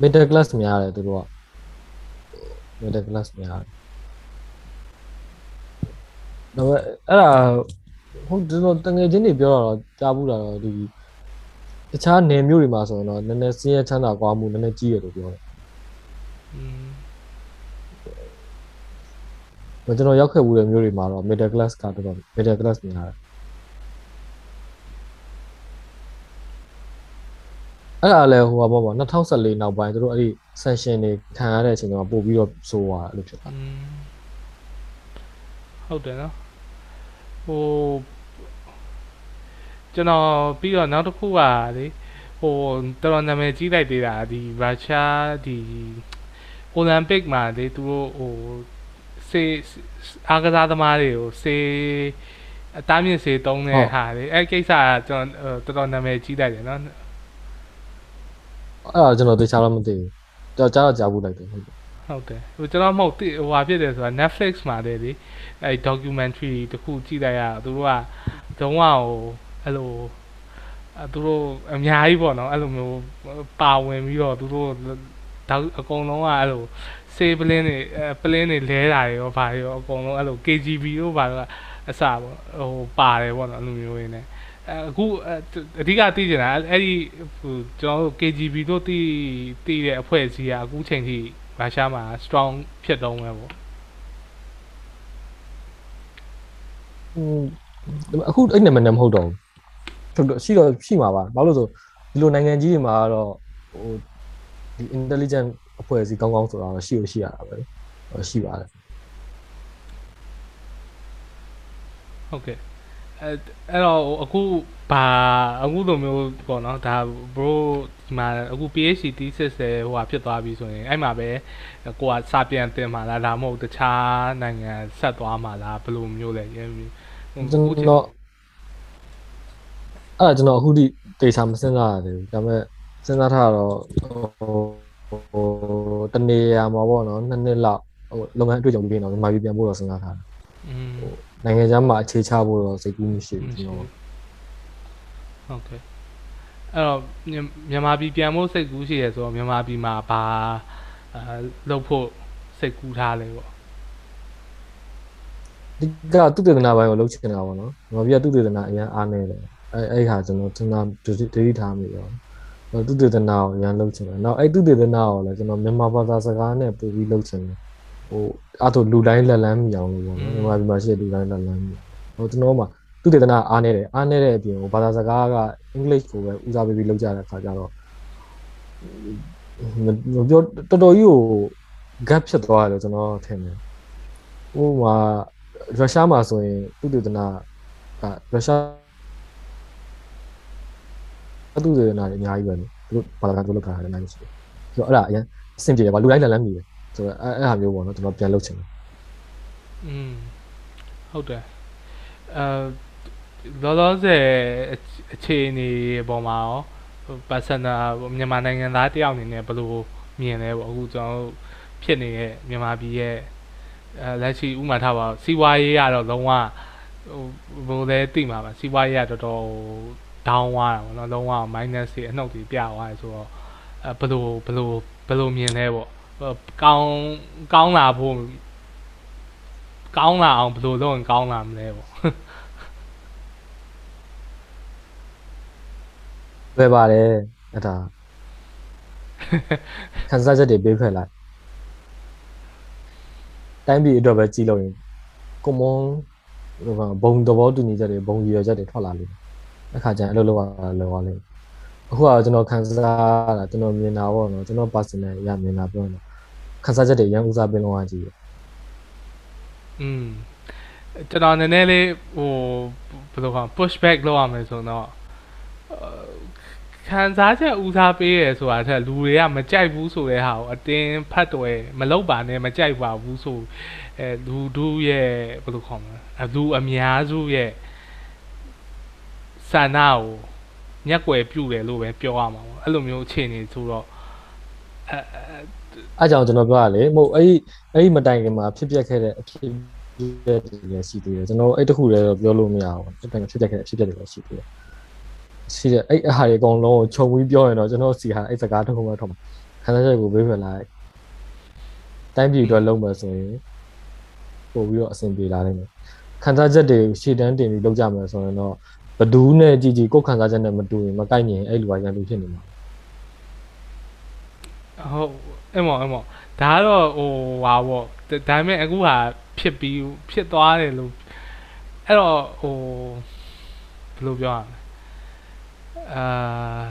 middle class များတယ်သူတို့က middle class များတယ်တော့အဲ့ဒါဟုတ်ကျွန်တော်တငယ်ချင်းတွေပြောတာတော့ကြားဘူးတာတော့ဒီတခြားနယ်မျိုးတွေမှာဆိုရင်တော့နည်းနည်းစင်းရဲချမ်းသာကွာမှုနည်းနည်းကြီးတယ်လို့ပြောတယ်อืม။ကျွန်တော်ရောက်ခဲ့ဘူးတဲ့မျိုးတွေမှာတော့ middle class ကတော်တော် middle class များတယ် အဲ့ဒါလည်းဟိုပါပေါ့2014နောက်ပိုင်းသူတို့အဲ့ဒီ sanction တွေခံရတဲ့အချိန်မှာပို့ပြီးတော့ဆိုးသွားတယ်လို့ဖြစ်တာอืมဟုတ်တယ်နော်ဟိုကျွန်တော်ပြီးတော့နောက်တစ်ခုကလေဟိုတော်တော်နာမည်ကြီးလိုက်သေးတာဒီရုရှားဒီအိုလံပစ်မှာလေသူတို့ဟိုစေအားကစားသမားတွေကိုစေအသားမြင့်စေတုံးတဲ့ဟာလေအဲ့ကိစ္စကကျွန်တော်တော်တော်နာမည်ကြီးလိုက်တယ်နော် အဲ့ဒါကျွန်တော်သိချာတော့မသိဘူးတော့ကြားတော့ကြားဘူးလိုက်တယ်ဟုတ်တယ်ဟုတ်တယ်ဟိုကျွန်တော်မဟုတ်တိဟိုဟာဖြစ်တယ်ဆိုတာ Netflix မှာတည်းလေအဲ documentary တခုကြည့်လိုက်ရတာသူတို့ကတုံးကဟိုအဲ့လိုအဲသူတို့အများကြီးပေါ့နော်အဲ့လိုမျိုးပါဝင်ပြီးတော့သူတို့တော့အကုန်လုံးကအဲ့လိုစေးပလင်းတွေအဲပလင်းတွေလဲတာတွေရောဗာတွေရောအကုန်လုံးအဲ့လို KGB တို့ဗာတော့အစပေါ့ဟိုပါတယ်ပေါ့နော်အဲ့လိုမျိုးရင်းနဲ့ အဲအခုအဓိကသိချင်တာအဲ့ဒီဟိုကျွန်တော်တို့ KGB တို့တည်တည်တဲ့အဖွဲ့အစည်းကအခုချိန်ထိရုရှားမှာ strong ဖြစ်တော့မယ်ပေါ့อืมအခုအဲ့နာမည်နဲ့မဟုတ်တော့ဘူးတော်တော်ရှိတော့ရှိမှာပါဘာလို့လဲဆိုဒီလိုနိုင်ငံကြီးတွေမှာကတော့ဟိုဒီ intelligent အဖွဲ့အစည်းကောင်းကောင်းဆိုတာတော့ရှိလို့ရှိရတာပဲဟိုရှိပါတယ်ဟုတ်ကဲ့ အဲအဲ့တော့ဟိုအခုဘာအခုလိုမျိုးပေါ့နော်ဒါ bro ဒီမှာအခု PhD thesis ဆယ်ဟိုဟာဖြစ်သွားပြီဆိုရင်အဲ့မှာပဲကိုကစာပြန်တင်မှာလားဒါမှမဟုတ်တခြားနိုင်ငံဆက်သွားမှာလားဘယ်လိုမျိုးလဲရင်းပြီးကျွန်တော်အဲ့ဒါကျွန်တော်အခုထိတေချာမစဉ်းစားရသေးဘူးဒါပေမဲ့စဉ်းစားထားတော့ဟိုဟိုတနေရာမှာပေါ့နော်နှစ်နှစ်လောက်ဟိုလုပ်ငန်းအတွေ့အကြုံပြီးတော့မြန်မာပြည်ပြန်ဖို့တော့စဉ်းစားထားတယ်อืม နိုင်ငံခြားမှာအခြေချဖို့တော့စိတ်ကူးမရှိဘူးကျွန်တော်ဟုတ်ကဲ့အဲ့တော့မြမြန်မာပြည်ပြန်ဖို့စိတ်ကူးရှိရဆိုတော့မြန်မာပြည်မှာဘာအဲလုပ်ဖို့စိတ်ကူးထားလဲပေါ့ဒီကသူတေသနာပိုင်းကိုလုပ်ချင်တာပေါ့နော်။ငါပြသူတေသနာအရင်အားနေတယ်။အဲအဲ့ခါကျွန်တော်သနာဒတိထားမိရော။ဟိုသူတေသနာကိုအရင်လုပ်ချင်တယ်။နောက်အဲ့သူတေသနာကိုလည်းကျွန်တော်မြန်မာဘာသာစကားနဲ့ပို့ပြီးလုပ်ချင်တယ်။ ဟိုအဲ့တော့လူတိုင်းလက်လန်းမိအောင်လို့ပေါ့နော်။မြန်မာပြည်မှာရှိတဲ့လူတိုင်းလက်လန်းမိ။ဟိုကျွန်တော်မှသူတေသနာအားနေတယ်။အားနေတဲ့အပြင်ဟိုဘာသာစကားကအင်္ဂလိပ်ကိုပဲဦးစားပေးပြီးလုပ်ကြတဲ့အခါကျတော့မပြောတော်တော်ကြီးကို gap ဖြစ်သွားတယ်လို့ကျွန်တော်ထင်တယ်။ဟိုမှာရုရှားမှာဆိုရင်သူတေသနာကရုရှားသူတေသနာတွေအများကြီးပဲလေသူတို့ဘာသာကသူလုပ်ထားတာလည်းအများကြီးရှိတယ်ဆိုတော့အဲ့ဒါအရင်အဆင်ပြေတယ်ကွာလူတိုင်းလည်းလမ်းမိတယ် ဆိုတော့အဲ့အဲ့ဟာမျိုးပေါ့နော်ကျွန်တော်ပြန်လုပ်ချင်တယ်อืมဟုတ်တယ်အဲလောလောဆယ်အခြေအနေပေါ်မှာရော personal မြန်မာနိုင်ငံသားတယောက်အနေနဲ့ဘယ်လိုမြင်လဲပေါ့အခုကျွန်တော်ဖြစ်နေတဲ့မြန်မာပြည်ရဲ့အဲလက်ရှိဥမာထားပါစီးပွားရေးကတော့လုံးဝဟိုဘယ်လိုလဲသိမှာပါစီးပွားရေးကတော်တော် down သွားတာပေါ့နော်လုံးဝ minus တွေအနှုတ်တွေပြသွားတယ်ဆိုတော့အဲဘယ်လိုဘယ်လိုဘယ်လိုမြင်လဲပေါ့ ကောင်းကောင်းလာဖို့ကောင်းလာအောင်ဘယ်လိုလုပ်ရင်ကောင်းလာမလဲပေါ့ပဲပါတယ်အဲ့ဒါခန်းစားချက်တွေပေးဖက်လိုက်တိုင်းပြည်အတွက်ပဲကြည်လို့ရင်ကွန်မွန်ဟိုဘုံသဘောတူညီချက်တွေဘုံရည်ရွယ်ချက်တွေထွက်လာလိမ့်မယ်အခါကျရင်အဲ့လိုလုပ်ရတာလောရလိမ့်မယ်အခုကကျွန်တော်ခန်းစားတာကျွန်တော်မြင်တာပေါ့နော်ကျွန်တော် personal အရမြင်တာပြောရင် ခန်းစားချက်တွေရန်ဦးစားပေးလုံးဝကြည့်ရอืมကျွန်တော်နည်းနည်းလေးဟိုဘယ်လိုခေါ် push back လုပ်ရမယ်ဆိုတော့ခံစားချက်ဦးစားပေးရဆိုတာထက်လူတွေကမကြိုက်ဘူးဆိုတဲ့ဟာကိုအတင်းဖတ်တော်မလောက်ပါနဲ့မကြိုက်ပါဘူးဆိုအဲလူတို့ရဲ့ဘယ်လိုခေါ်မလဲအလူအများစုရဲ့စာနာကိုညက်ွယ်ပြုတ်တယ်လို့ပဲပြောရမှာပေါ့အဲ့လိုမျိုးအခြေအနေဆိုတော့အဲ အားကြောင့်ကျွန်တော်ပြောရလေမဟုတ်အဲ့ဒီအဲ့ဒီမတိုင်ခင်မှာဖြစ်ပျက်ခဲ့တဲ့အဖြစ်ပျက်တွေလည်းရှိသေးတယ်ကျွန်တော်အဲ့တခုလည်းတော့ပြောလို့မရဘူးဖြစ်ပျက်ဖြစ်ပျက်ခဲ့တဲ့အဖြစ်ပျက်တွေလည်းရှိသေးတယ်ရှိတယ်အဲ့အဟာတွေအကုန်လုံးကိုခြုံပြီးပြောရင်တော့ကျွန်တော်စီဟာအဲ့စကားတစ်ခုမှထောက်မှာခန်းစားချက်ကိုဘေးဖယ်လိုက်တိုင်းပြည်အတွက်လုံးမယ်ဆိုရင်ပို့ပြီးတော့အဆင်ပြေလာနိုင်တယ်ခန်းစားချက်တွေရှေ့တန်းတင်ပြီးလုပ်ကြမယ်ဆိုရင်တော့ဘဒူးနဲ့ကြည်ကြည်ကိုယ်ခန်းစားချက်နဲ့မတူရင်မကိုက်မြင်အဲ့လူကရန်သူဖြစ်နေမှာဟုတ် အဲ့မော်အဲ့မော်ဒါကတော့ဟိုဟာပေါ့ဒါပေမဲ့အခုဟာဖြစ်ပြီးဖြစ်သွားတယ်လို့အဲ့တော့ဟိုဘယ်လိုပြောရမလဲအာ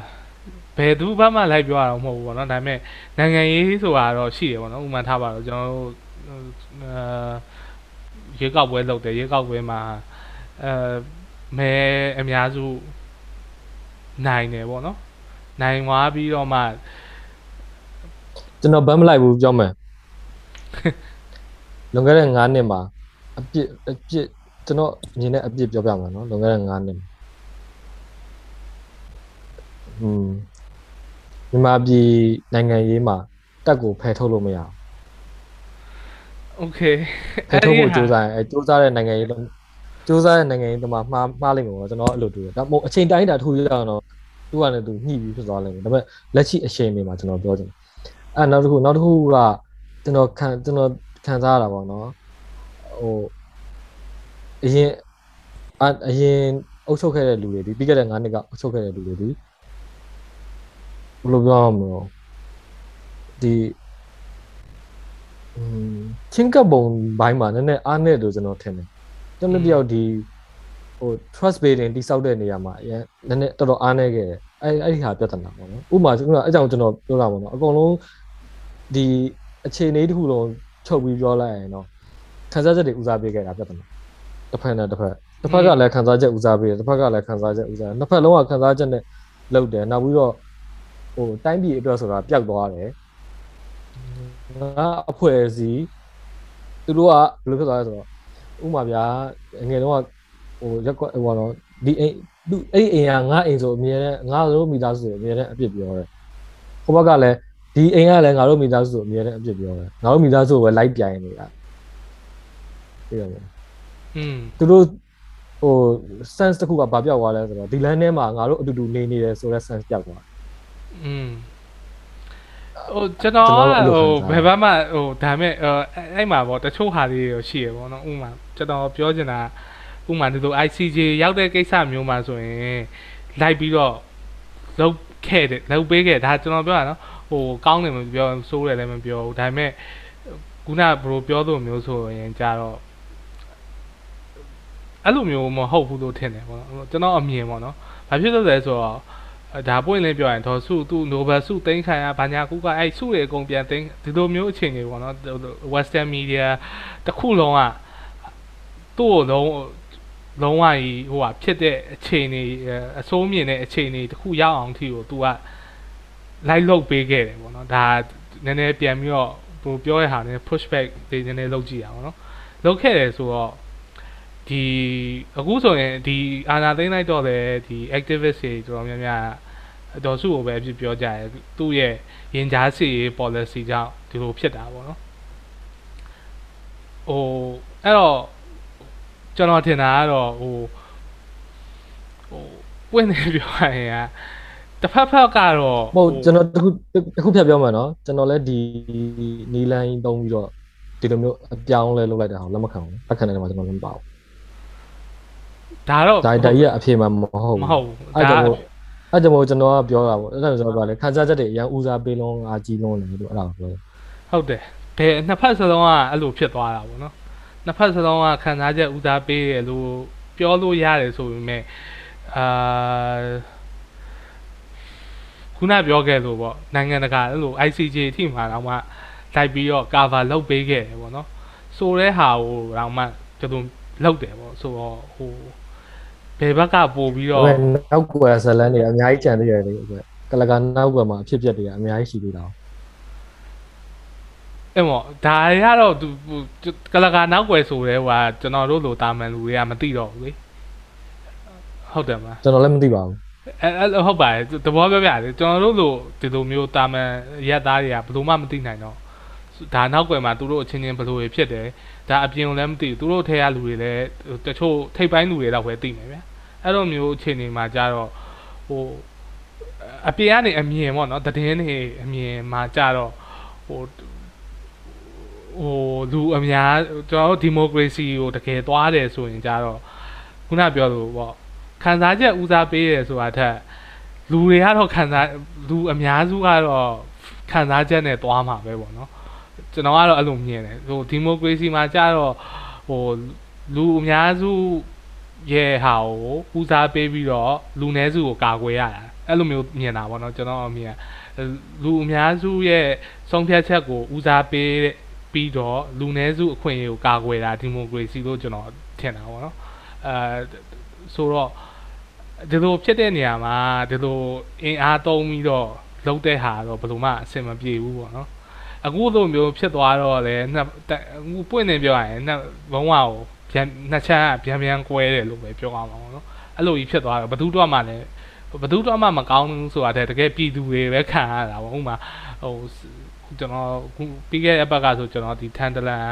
ဘယ်သူဘာမှလိုက်ပြောရတော့မဟုတ်ဘူးပေါ့နော်ဒါပေမဲ့နိုင်ငံရေးဆိုတာတော့ရှိတယ်ပေါ့နော်ဥပမာထားပါတော့ကျွန်တော်တို့အာရေကောက်ပွဲလုပ်တယ်ရေကောက်ပွဲမှာအဲမဲအများစုနိုင်တယ်ပေါ့နော်နိုင်သွားပြီးတော့မှ ကျွန်တော်ဗမ်းမလိုက်ဘူးပြောမယ်လွန်ခဲ့တဲ့9နှစ်မှာအပြစ်အပြစ်ကျွန်တော်မြင်တဲ့အပြစ်ပြောပြမှာနော်လွန်ခဲ့တဲ့9နှစ်ဟွန်းမြန်မာပြည်နိုင်ငံရေးမှာတ တက်ကိုဖယ်ထုတ်လို့မရဘူး โอเค ဖယ်ထုတ်ဖို့စူးစမ်းရင်အဲစူးစမ်းတဲ့နိုင်ငံရေးလုံးစူးစမ်းတဲ့နိုင်ငံရေးတမမှားမှားလိမ့်မယ်ပေါ့ကျွန်တော်အဲ့လိုတူတယ်ဒါမို့အချိန်တိုင်းတာထူရအောင်တော့သူကလည်းသူညှိပြီးဖြစ်သွားလိမ့်မယ်ဒါပေမဲ့လက်ရှိအချိန်တွေမှာကျွန်တော်ပြောချင်တယ် အဲနောက်တစ်ခုနောက်တစ်ခုကကျွန်တော်ခံကျွန်တော်ခံစားရတာပေါ့နော်ဟိုအရင်အအရင်အုပ်ချုပ်ခဲ့တဲ့လူတွေဒီပြီးခဲ့တဲ့9နှစ်ကအုပ်ချုပ်ခဲ့တဲ့လူတွေဒီဘယ်လိုပြောရမလဲဒီอืมချင်းကပ်ပုံဘိုင်းမှာနည်းနည်းအားနဲ့လို့ကျွန်တော်ထင်တယ်ကျွန်တော်တယောက်ဒီဟို trust building တိစောက်တဲ့နေရာမှာအရင်နည်းနည်းတော်တော်အားနေခဲ့တယ်အဲအဲ့ဒီဟာပြဿနာပေါ့နော်ဥပမာကျွန်တော်အဲကြောင့်ကျွန်တော်ပြောတာပေါ့နော်အကုန်လုံး ဒီအခြေအနေတစ်ခုလုံးချုပ်ပြီးပြောလိုက်ရင်တော့ခံစားချက်တွေဦးစားပေးခဲ့တာပြဿနာတစ်ဖက်နဲ့တစ်ဖက်တစ်ဖက်ကလည်းခံစားချက်ဦးစားပေးတယ်တစ်ဖက်ကလည်းခံစားချက်ဦးစားနှစ်ဖက်လုံးကခံစားချက်နဲ့လုပ်တယ်နောက်ပြီးတော့ဟိုတိုင်းပြည်အတွက်ဆိုတာပျောက်သွားတယ်ငါအဖွဲ့အစည်းသူတို့ကဘယ်လိုဖြစ်သွားလဲဆိုတော့ဥပမာဗျာငယ်တုန်းကဟိုရက်ကွက်ဟိုတော့ဒီအိမ်သူအဲ့အိမ်ကငါအိမ်ဆိုအမြဲတမ်းငါတို့မိသားစုဆိုအမြဲတမ်းအပြစ်ပြောတယ်ဟိုဘက်ကလည်း ဒီအိမ်ကလည်းငါတို့မိသားစုဆိုအမြဲတမ်းအပြစ်ပြောတယ်ငါတို့မိသားစုကိုပဲလိုက်ပြိုင်နေတာပြီးတော့ อืม သူတို့ဟို sense တစ်ခုကဘာပြောက်သွားလဲဆိုတော့ဒီလမ်းထဲမှာငါတို့အတူတူနေနေတယ်ဆိုတဲ့ sense ပြောက်သွား อืมဟိုကျွန်တော်က ကျွန်တော်တို့အဲ့လို ဟို ခံစား ဘယ်ဘက်မှဟိုဒါပေမဲ့အဲ့အဲ့မှာပေါ့တချို့ဟာလေးတွေရှိရပေါ့နော်ဥပမာကျွန်တော်ပြောချင်တာဥပမာဒီလို ICJ ရောက်တဲ့ကိစ္စမျိုးမှာဆိုရင်လိုက်ပြီးတော့လောက်ခဲ့တယ်လောက်ပေးခဲ့ဒါကျွန်တော်ပြောတာနော် ဟိုကောင်းတယ်မပြောဆိုးတယ်လည်းမပြောဘူးဒါပေမဲ့ခုနဘရိုပြောလို့မျိုးဆိုရင်ကြတော့အဲ့လိုမျိုးမဟုတ်ဘူးလို့ထင်တယ်ပေါ့နော်ကျွန်တော်အမြင်ပေါ့နော်ဘာဖြစ်လို့လဲဆိုတော့အဲဒါပွင့်လင်းပြောရင်ဒေါ်စုသူ Nobel စုသိမ်းခံရဘာညာကူကအဲ့စုတွေအကုန်ပြန်သိမ်းဒီလိုမျိုးအခြေအနေပေါ့နော် Western media တစ်ခုလုံးကသူ့ကိုလုံးလုံးဝကြီးဟိုဟာဖြစ်တဲ့အခြေအနေအဲအစိုးမြင်တဲ့အခြေအနေတစ်ခုရောက်အောင်ထီကို तू က လိုက်လုတ်ပေးခဲ့တယ်ပေါ့နော်ဒါနည်းနည်းပြန်ပြီးတော့ဟိုပြောရတဲ့ဟာနဲ့ push back တွေနည်းနည်းလုပ်ကြည့်ရအောင်နော်လုပ်ခဲ့တယ်ဆိုတော့ဒီအခုဆိုရင်ဒီအာနာသိမ့်လိုက်တော့လေဒီ activist တွေတော်တော်များများဒေါ်စုကိုပဲအဖြစ်ပြောကြတယ်သူ့ရဲ့ရင်ကြားစီရေး policy ကြောင့်ဒီလိုဖြစ်တာပေါ့နော်ဟိုအဲ့တော့ကျွန်တော်ထင်တာကတော့ဟိုဟိုပွင့်နေပြောရရင်က တစ်ဖက်ဖက်ကတော့မဟုတ်ကျွန်တော်တခုတခုဖြတ်ပြောမှာနော်ကျွန်တော်လည်းဒီနီလိုင်းတုံးပြီးတော့ဒီလိုမျိုးအပြောင်းလဲလုပ်လိုက်တာဟောလက်မခံဘူးလက်ခံတယ်မှာကျွန်တော်လည်းမပါဘူးဒါတော့ဒါဒါကြီးကအဖြေမှမဟုတ်မဘူးဟုတ်ဘူးအဲ့ဒါကြောင့်မို့အဲ့ကြောင့်မို့ကျွန်တော်ကပြောတာပေါ့အဲ့ဒါဆိုတော့ဗာလေခံစားချက်တွေအရင်ဦးစားပေးလုံးအားကြီးလုံးတယ်လို့အဲ့ဒါကိုပြောတယ်ဟုတ်တယ်ဘယ်နှစ်ဖက်စလုံးကအဲ့လိုဖြစ်သွားတာပေါ့နော်နှစ်ဖက်စလုံးကခံစားချက်ဦးစားပေးတယ်လို့ပြောလို့ရတယ်ဆိုပေမဲ့အာ ခုနပြောခဲ့လို့ပေါ့နိုင်ငံတကာအဲ့လို ICJ အထိမှာတော့မှလိုက်ပြီးတော့ cover လုပ်ပေးခဲ့တယ်ပေါ့နော်ဆိုတဲ့ဟာကိုတော့မှကျွန်တော်လုပ်တယ်ပေါ့ဆိုတော့ဟိုဘယ်ဘက်ကပို့ပြီးတော့ဒါပေမဲ့နောက်ကွယ်ဇလန်တွေအများကြီးကြံသေးရတယ်လေအဲ့ကလကနောက်ကွယ်မှာအဖြစ်အပျက်တွေကအများကြီးရှိသေးတာအဲ့မော်ဒါတွေကတော့သူဟိုကလကာနောက်ွယ်ဆိုတဲ့ဟိုဟာကျွန်တော်တို့လိုတာမန်လူတွေကမသိတော့ဘူးလေဟုတ်တယ်မလားကျွန်တော်လည်းမသိပါဘူး အဲအဲ့လိုဟုတ်ပါတယ်သဘောပြောပြတယ်ကျွန်တော်တို့လိုဒီလိုမျိုးတာမန်ရက်သားတွေကဘယ်လိုမှမသိနိုင်တော့ဒါနောက်ွယ်မှာသူတို့အချင်းချင်းဘယ်လိုတွေဖြစ်တယ်ဒါအပြင်ကိုလည်းမသိဘူးသူတို့ထဲကလူတွေလည်းတချို့ထိပ်ပိုင်းလူတွေတော့ပဲသိမယ်ဗျအဲ့လိုမျိုးအချိန်တွေမှာကြတော့ဟိုအပြင်ကနေအမြင်ပေါ့နော်သတင်းတွေအမြင်မှာကြတော့ဟိုဟိုလူအများကျွန်တော်တို့ဒီမိုကရေစီကိုတကယ်သွားတယ်ဆိုရင်ကြတော့ခုနပြောလို့ပေါ့ ခံစားချက်ဦးစားပေးတယ်ဆိုတာထက်လူတွေကတော့ခံစားလူအများစုကတော့ခံစားချက်နဲ့သွားမှာပဲပေါ့နော်ကျွန်တော်ကတော့အဲ့လိုမြင်တယ်ဟိုဒီမိုကရေစီမှာကြတော့ဟိုလူအများစုရဲ့ဟာကိုဦးစားပေးပြီးတော့လူနည်းစုကိုကာကွယ်ရတာအဲ့လိုမျိုးမြင်တာပေါ့နော်ကျွန်တော်အမြင်ကလူအများစုရဲ့ဆုံးဖြတ်ချက်ကိုဦးစားပေးတဲ့ပြီးတော့လူနည်းစုအခွင့်အရေးကိုကာကွယ်တာဒီမိုကရေစီလို့ကျွန်တော်ထင်တာပေါ့နော်အဲဆိုတော့ ဒီလိုဖြစ်တဲ့နေရာမှာဒီလိုအင်အားသုံးပြီးတော့လုပ်တဲ့ဟာတော့ဘယ်လိုမှအဆင်မပြေဘူးပေါ့နော်အခုလိုမျိုးဖြစ်သွားတော့လေနှစ်အခုပွင့်နေပြောရရင်နှစ်ဘုံဝါကိုပြန်နှစ်ချမ်းပြန်ပြန်ကွဲတယ်လို့ပဲပြောအောင်ပါပေါ့နော်အဲ့လိုကြီးဖြစ်သွားတော့ဘယ်သူတော့မှလည်းဘယ်သူတော့မှမကောင်းဘူးဆိုတာတည်းတကယ်ပြည်သူတွေပဲခံရတာပေါ့ဥပမာဟိုကျွန်တော်ခုပြီးခဲ့တဲ့အပတ်ကဆိုကျွန်တော်ဒီထန်တလန်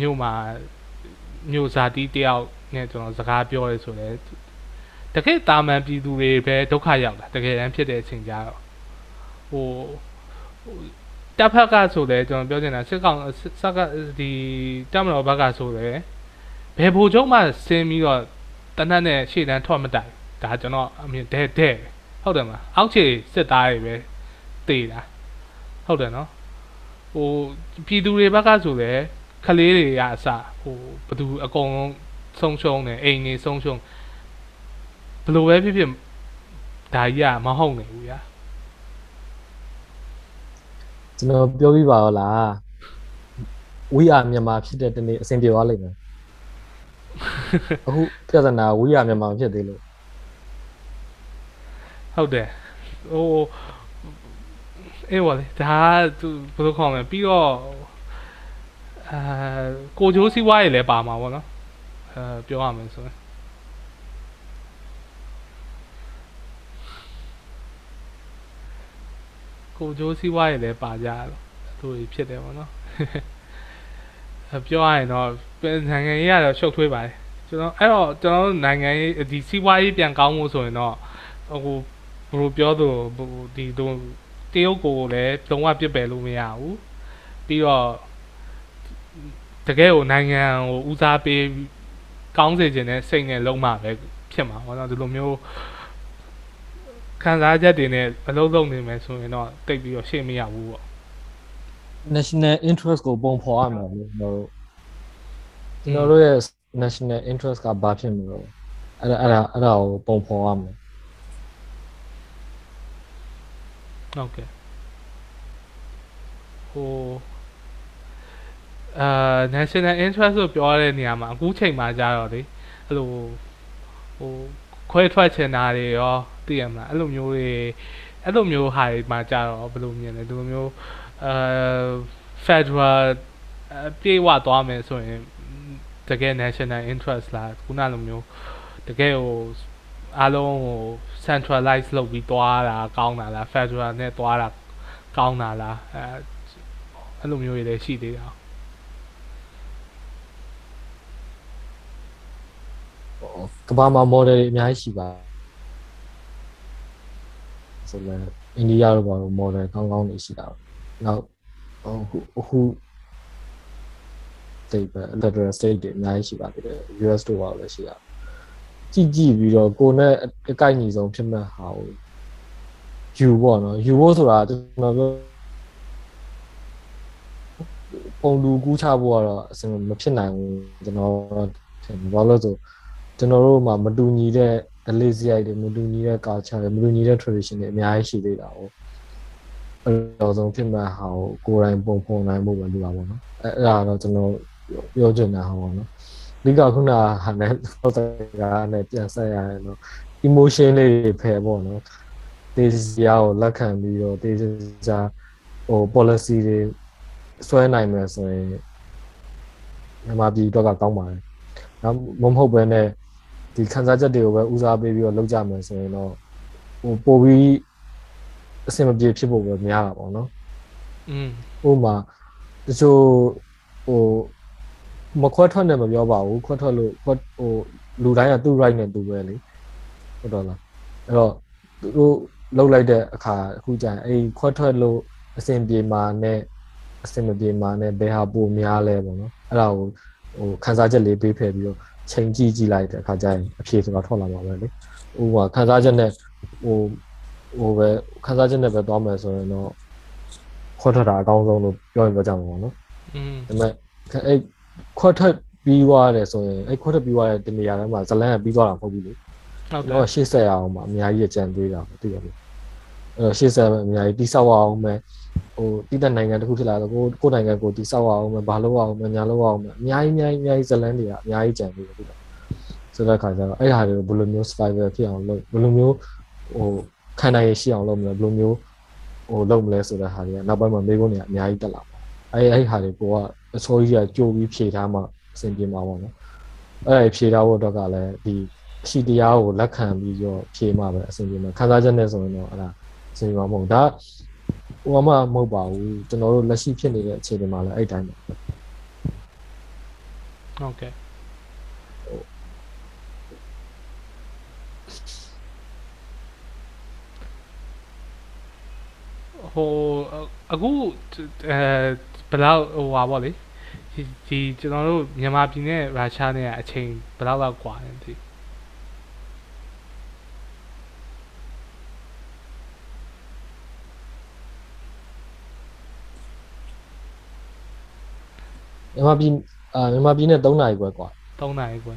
မြို့မှာမြို့ဇာတိတယောက်နဲ့ကျွန်တော်စကားပြောရဲဆိုလဲ တကယ်တာမန်ပြည်သူတွေပဲဒုက္ခရောက်တာတကယ်တမ်းဖြစ်တဲ့အချိန်ကြတော့ဟိုတပ်ဖက်ကဆိုလဲကျွန်တော်ပြောချင်တာစစ်ကောင်စက်ကဒီတပ်မတော်ဘက်ကဆိုလဲဘယ်ဘူချုံမှဆင်းပြီးတော့တနတ်နဲ့ရှေ့တန်းထွက်မတိုင်ဒါကျွန်တော်အမြင်တဲ့တဲ့ဟုတ်တယ်မလားအောက်ခြေစစ်သားတွေပဲတေးတာဟုတ်တယ်နော်ဟိုပြည်သူတွေဘက်ကဆိုလဲခလေးတွေကအစဟိုဘသူအကုန်လုံးဆုံးရှုံးတယ်အိမ်နေဆုံးရှုံးဘယ် လိုပဲဖြစ်ဖြစ်ဒါကြီးကမဟုတ်နိုင်ဘူးညာကျွန်တော်ပြောပြပါတော့လားဝီအာမြန်မာဖြစ်တဲ့တနေ့အဆင်ပြေသွားလိမ့်မယ်အခုပြဿနာဝီအာမြန်မာမဖြစ်သေးလို့ဟုတ်တယ်ဟိုအေးဝလေဒါသူဘယ်လိုခေါ်မလဲပြီးတော့အာကိုဂျိုးစီးပွားရေးလည်းပါမှာပေါ့နော်အဲပြောရမယ်ဆိုရင် ကိုဂျိုးစီးပွားရေးလည်းပါကြတော့သူတွေဖြစ်တယ်ပေါ့နော်အဲပြောရရင်တော့နိုင်ငံရေးကတော့ရှုပ်ထွေးပါတယ်ကျွန်တော်အဲ့တော့ကျွန်တော်နိုင်ငံရေးဒီစီးပွားရေးပြန်ကောင်းမှုဆိုရင်တော့ဟိုဘယ်လိုပြောသူဒီတို့တရုတ်ကိုလည်းလုံးဝပြစ်ပယ်လို့မရဘူးပြီးတော့တကယ်ကိုနိုင်ငံကိုဦးစားပေးကောင်းစေခြင်းနဲ့စိတ်နဲ့လုံးမှပဲဖြစ်မှာပေါ့နော်ဒီလိုမျိုး ခံစားချက်တွေနဲ့အလုံးလုံးနေမယ်ဆိုရင်တော့တိတ်ပြီးတော့ရှေ့မရဘူးပေါ့ national interest ကိုပုံဖော်ရမယ်လို့ကျွန်တော်တို့ကျွန်တော်တို့ရဲ့ national interest ကဘာဖြစ်မလို့အဲ့ဒါအဲ့ဒါအဲ့ဒါကိုပုံဖော်ရမယ်ဟုတ်ကဲ့ဟိုအာ national interest ဆိုပြောရတဲ့နေရာမှာအခုချိန်မှာကြတော့လေအဲ့လိုဟိုခွဲထွက်ချင်တာတွေရော သိရမလားအဲ့လိုမျိုးတွေအဲ့လိုမျိုးဟာတွေမှာကြတော့ဘယ်လိုမြင်လဲဒီလိုမျိုးအာ federal အပြေးဝသွားမယ်ဆိုရင်တကယ် national interest လားခုနလိုမျိုးတကယ်ဟိုအားလုံးဟို centralize လုပ်ပြီးသွားတာကောင်းတာလား federal နဲ့သွားတာကောင်းတာလားအဲအဲ့လိုမျိုးတွေလည်းရှိသေးတာကမ္ဘာမှာ model တွေအများကြီးရှိပါ ဆိုလဲအိန္ဒိယတို့ဘာလို့ model ကောင်းကောင်းနေရှိတာနောက်အခုအခု state ပဲ federal state တွေအများကြီးရှိပါသေးတယ် US တို့ဘာလို့လဲရှိတာကြည့်ကြည့်ပြီးတော့ကိုနဲ့အကိုက်ညီဆုံးဖြစ်မဲ့ဟာကိုယူပေါ့နော်ယူဖို့ဆိုတာကျွန်တော်ပြောပုံလူကူးချဖို့ကတော့အစင်မဖြစ်နိုင်ဘူးကျွန်တော်ထင်ဘာလို့လဲဆိုကျွန်တော်တို့မှာမတူညီတဲ့ delay စရိုက်တွေမတူညီတဲ့ culture တွေမတူညီတဲ့ tradition တွေအများကြီးရှိသေးတာဟုတ်အဲ့တော့ဆုံးဖြစ်မဲ့ဟာကိုကိုယ်တိုင်ပုံဖော်နိုင်ဖို့ပဲလိုတာပေါ့နော်အဲ့အဲ့ဒါတော့ကျွန်တော်ပြောချင်တာဟာပေါ့နော်ဒီကခုနဟာနဲ့သောတကားနဲ့ပြန်ဆက်ရရင်တော့ emotion လေးတွေဖယ်ပေါ့နော်တေးစရာကိုလက်ခံပြီးတော့တေးစရာဟို policy တွေဆွဲနိုင်မယ်ဆိုရင်မြန်မာပြည်တော့ကကောင်းပါတယ်။နောက်မမဟုတ်ဘဲနဲ့ ဒီခန်းစားချက်တွေကိုပဲဦးစားပေးပြီးတော့လုပ်ကြမယ်ဆိုရင်တော့ဟိုပိုပြီးအဆင်မပြေဖြစ်ဖို့ပဲများတာပေါ့နော်อืม။ဥပမာတချို့ဟိုမခွဲထွက်နဲ့မပြောပါဘူးခွဲထွက်လို့ခွဲဟိုလူတိုင်းကသူ့ right နဲ့သူပဲလေဟုတ်တော့လားအဲ့တော့သူတို့လှုပ်လိုက်တဲ့အခါအခုကျရင်အဲ့ခွဲထွက်လို့အဆင်ပြေမှာနဲ့အဆင်မပြေမှာနဲ့ဘယ်ဟာပိုများလဲပေါ့နော်အဲ့ဒါကိုဟိုခန်းစားချက်လေးပေးဖယ်ပြီးတော့ ချိန်ကြည့်ကြည့်လိုက်တဲ့အခါကျရင်အဖြေဆိုတာထွက်လာမှာပဲလေဥပမာခန်းစားချက်နဲ့ဟိုဟိုပဲခန်းစားချက်နဲ့ပဲသွားမယ်ဆိုရင်တော့ခွဲထွက်တာအကောင်းဆုံးလို့ပြောရင်ပြောကြမှာပေါ့နော်อืมဒါပေမဲ့အဲ့ခွက်ထက်ပြီးသွားတယ်ဆိုရင်အဲ့ခွက်ထက်ပြီးသွားတဲ့တနေရာထဲမှာဇလန်ကပြီးသွားတာမဟုတ်ဘူးလေဟုတ်ကဲ့တော့ရှေ့ဆက်ရအောင်မှာအများကြီးကြံသေးတာသိရတယ်အဲ့တော့ရှေ့ဆက်အများကြီးတိဆောက်အောင်မယ် ဟိုတိတဲ့နိုင်ငံတစ်ခုဖြစ်လာတော့ကိုကိုနိုင်ငံကိုတိဆောက်အောင်မယ်ဘာလို့အောင်မယ်ညာလို့အောင်မယ်အများကြီးအများကြီးအများကြီးဇလန်တွေကအများကြီးကြံသေးတယ်သိတယ်ဆိုတဲ့အခါကျတော့အဲ့ဟာတွေကိုဘယ်လိုမျိုး survival ဖြစ်အောင်လုပ်ဘယ်လိုမျိုးဟိုခံနိုင်ရရှိအောင်လုပ်မလဲဘယ်လိုမျိုးဟိုလုပ်မလဲဆိုတဲ့ဟာတွေကနောက်ပိုင်းမှာမေးခွန်းတွေကအများကြီးတက်လာပါအဲ့အဲ့ဟာတွေကိုကအစိုးရကြိုးပြီးဖြေထားမှအဆင်ပြေမှာပေါ့နော်အဲ့ဒါဖြေထားဖို့အတွက်ကလည်းဒီအရှိတရားကိုလက်ခံပြီးတော့ဖြေမှပဲအဆင်ပြေမှာခန်းစားချက်နဲ့ဆိုရင်တော့အဲ့ဒါအဆင်ပြေမှာမဟုတ်ဒါဥ ဟိုမှမဟုတ်ပါဘူးကျွန်တော်တို့လက်ရှိဖြစ်နေတဲ့အခြေအနေမှာလည်းအဲ့တိုင်းပဲ ဟုတ်ကဲ့ဟိုအခုအဲဘယ်လောက်ဟိုပါဗောလေဒီဒီကျွန်တော်တို့မြန်မာပြည်နဲ့ရုရှားနဲ့အချိန်ဘယ်လောက်လောက်กว่าလဲဒီ မြန်မာပြည်အာမြန်မာပြည်နဲ့3နာရီခွဲกว่า 3နိုင်ခွဲ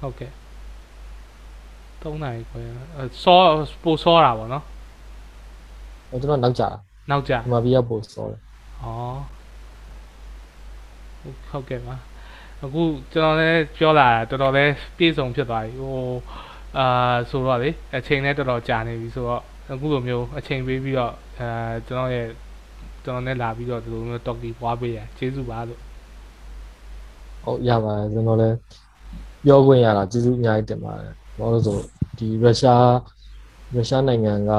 ဟုတ်ကဲ့3နိုင်ခွဲအဲစောပိုစောတာဗောနော် ဟိုကျွန်တော်နောက်ကြတာ နောက်ကြ မြန်မာပြည်ကပို့စောတယ် ဩဟုတ်ကဲ့ပါအခုကျွန်တော်လည်းပြောလာတာတော်တော်လေးပြည့်စုံဖြစ်သွားပြီဟိုအာဆိုတော့လေအချိန်လည်းတော်တော်ကြာနေပြီဆိုတော့အခုလိုမျိုးအချိန်ပေးပြီးတော့အဲကျွန်တော်ရဲ့ကျွန်တော်နဲ့လာပြီးတော့ဒီလိုမျိုးတော်ကီပွားပေးရကျေးဇူးပါလို့ ဟုတ်ရပါတယ်ကျွန်တော်လည်းပြောခွင့်ရတာကျေးဇူးအများကြီးတင်ပါတယ်ဘာလို့လဲဆိုဒီရုရှားရုရှားနိုင်ငံက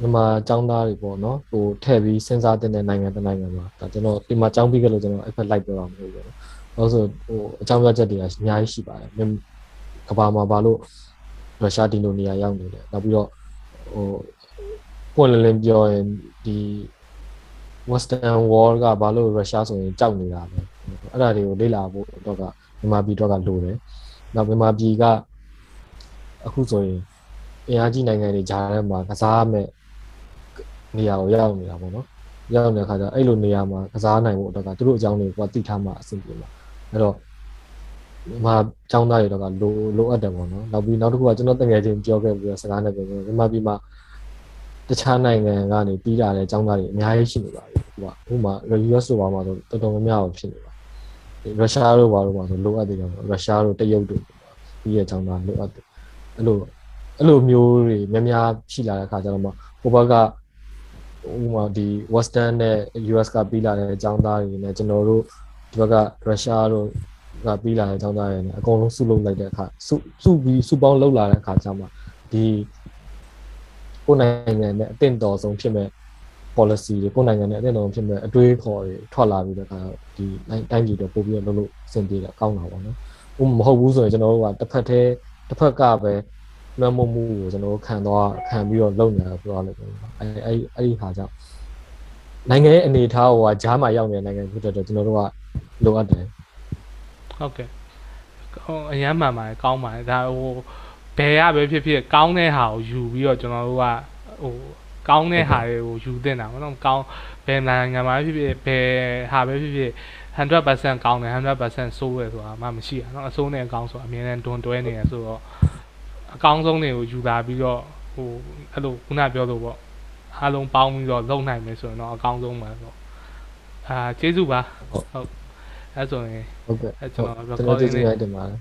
မြန်မာចောင်းသားတွေပေါ့နော်ဟိုထည့်ပြီးစဉ်းစားတဲ့နိုင်ငံတစ်နိုင်ငံမှာဒါကျွန်တော်ဒီမှာចောင်းပြီးကြလို့ကျွန်တော်အဲ့ဖက်လိုက်ပြောတာမဟုတ်ဘူးပေါ့နော်ဘာလို့ဆိုဟိုအကြောင်းပြချက်တွေကအများကြီးရှိပါတယ်မြန်မာကဘာမှာဘာလို့ရုရှားဒီလိုနေရာရောက်နေလဲနောက်ပြီးတော့ဟိုပွင့်လင်းလင်းပြောရင်ဒီ Western Wall ကဘာလို့ရုရှားဆိုရင်ကြောက်နေတာလဲ အဲ့ဒါတွေကိုလေ့လာဖို့တော့ကမြန်မာပြည်တော့ကလိုတယ်နောက်မြန်မာပြည်ကအခုဆိုရင်အင်အားကြီးနိုင်ငံတွေဂျာထဲမှာကစားမဲ့နေရာကိုရောက်နေတာပေါ့နော်ရောက်နေတဲ့အခါကျအဲ့လိုနေရာမှာကစားနိုင်ဖို့တော့ကသူတို့အကြောင်းတွေကိုသိထားမှအဆင်ပြေမှာအဲ့တော့မြန်မာចောင်းသားတွေတော့ကလိုလိုအပ်တယ်ပေါ့နော်နောက်ပြီးနောက်တစ်ခုကကျွန်တော်တကယ်ချင်းပြောခဲ့ပြီးတော့စကားနဲ့ပြောခဲ့မြန်မာပြည်မှာတခြားနိုင်ငံကနေပြီးလာတဲ့ចောင်းသားတွေအများကြီးရှိနေပါပြီဟိုကဥပမာ US ဆိုပါမှာဆိုတော်တော်များများဖြစ်နေပါ ရုရှားတို့ဘာလို့ပါဆိုလိုအပ်တယ်ကြောင့်ရုရှားတို့တရုတ်တို့ပြီးရဲ့ចောင်းသားလိုအပ်တယ်အဲ့လိုအဲ့လိုမျိုးတွေများများရှိလာတဲ့အခါကျတော့မှဟိုဘက်ကဥပမာဒီ Western နဲ့ US ကပြီးလာတဲ့အကြောင်းသားတွေနဲ့ကျွန်တော်တို့ဒီဘက်ကရုရှားတို့ကပြီးလာတဲ့အကြောင်းသားတွေနဲ့အကုန်လုံးစုလုပ်လိုက်တဲ့အခါစုစုပြီးစုပေါင်းလုပ်လာတဲ့အခါကျမှဒီကိုယ်နိုင်ငံနဲ့အတင်တော်ဆုံးဖြစ်မဲ့ policy တွေကိုယ်နိုင်ငံနဲ့အတင်တော်ဆုံးဖြစ်မဲ့အတွေးအခေါ်တွေထွက်လာပြီးတဲ့အခါဒီတိုင်းပြည်တော့ပို့ပြီးတော့လုပ်လို့အဆင်ပြေတယ်အကောင်းတာပေါ့နော်။ဥမဟုတ်ဘူးဆိုရင်ကျွန်တော်တို့ကတစ်ဖက်တည်းတစ်ဖက်ကပဲလွှမ်းမိုးမှုကိုကျွန်တော်တို့ခံသွားခံပြီးတော့လုပ်နေတာပြောရလို့ပေါ့နော်အဲအဲအဲ့ဒီခါကြောင့်နိုင်ငံရဲ့အနေအထားဟိုကဂျားမှာရောက်နေတဲ့နိုင်ငံဖြစ်တဲ့အတွက်ကျွန်တော်တို့ကလိုအပ်တယ်ဟုတ်ကဲ့ဟိုအရမ်းမှန်ပါတယ်ကောင်းပါတယ်ဒါဟိုဘယ်ရပဲဖြစ်ဖြစ်ကောင်းတဲ့ဟာကိုယူပြီးတော့ကျွန်တော်တို့ကဟို ကောင်းတဲ့ဟာတွေကိုယူတင်တာမဟုတ်ကောင်းဘယ်နိုင်ငံမှာဖြစ်ဖြစ်ဘယ်ဟာပဲဖြစ်ဖြစ်100%ကောင်းတယ်100%ဆိုးတယ်ဆိုတာမှမရှိရအောင်အဆိုးနဲ့အကောင်းဆိုတာအမြဲတမ်းတွန်းတွဲနေရဆိုတော့အကောင်းဆုံးတွေကိုယူလာပြီးတော့ဟိုအဲ့လိုခုနပြောလို့ပေါ့အားလုံးပေါင်းပြီးတော့လုံနိုင်မယ်ဆိုရင်တော့အကောင်းဆုံးပါပေါ့အာကျေးဇူးပါဟုတ်အဲ့ဆိုရင်ဟုတ်ကဲ့အဲ့ကျွန်တော်ကျွန်တော်ကျေး recording ဇူးလေးများတင်ပါတယ်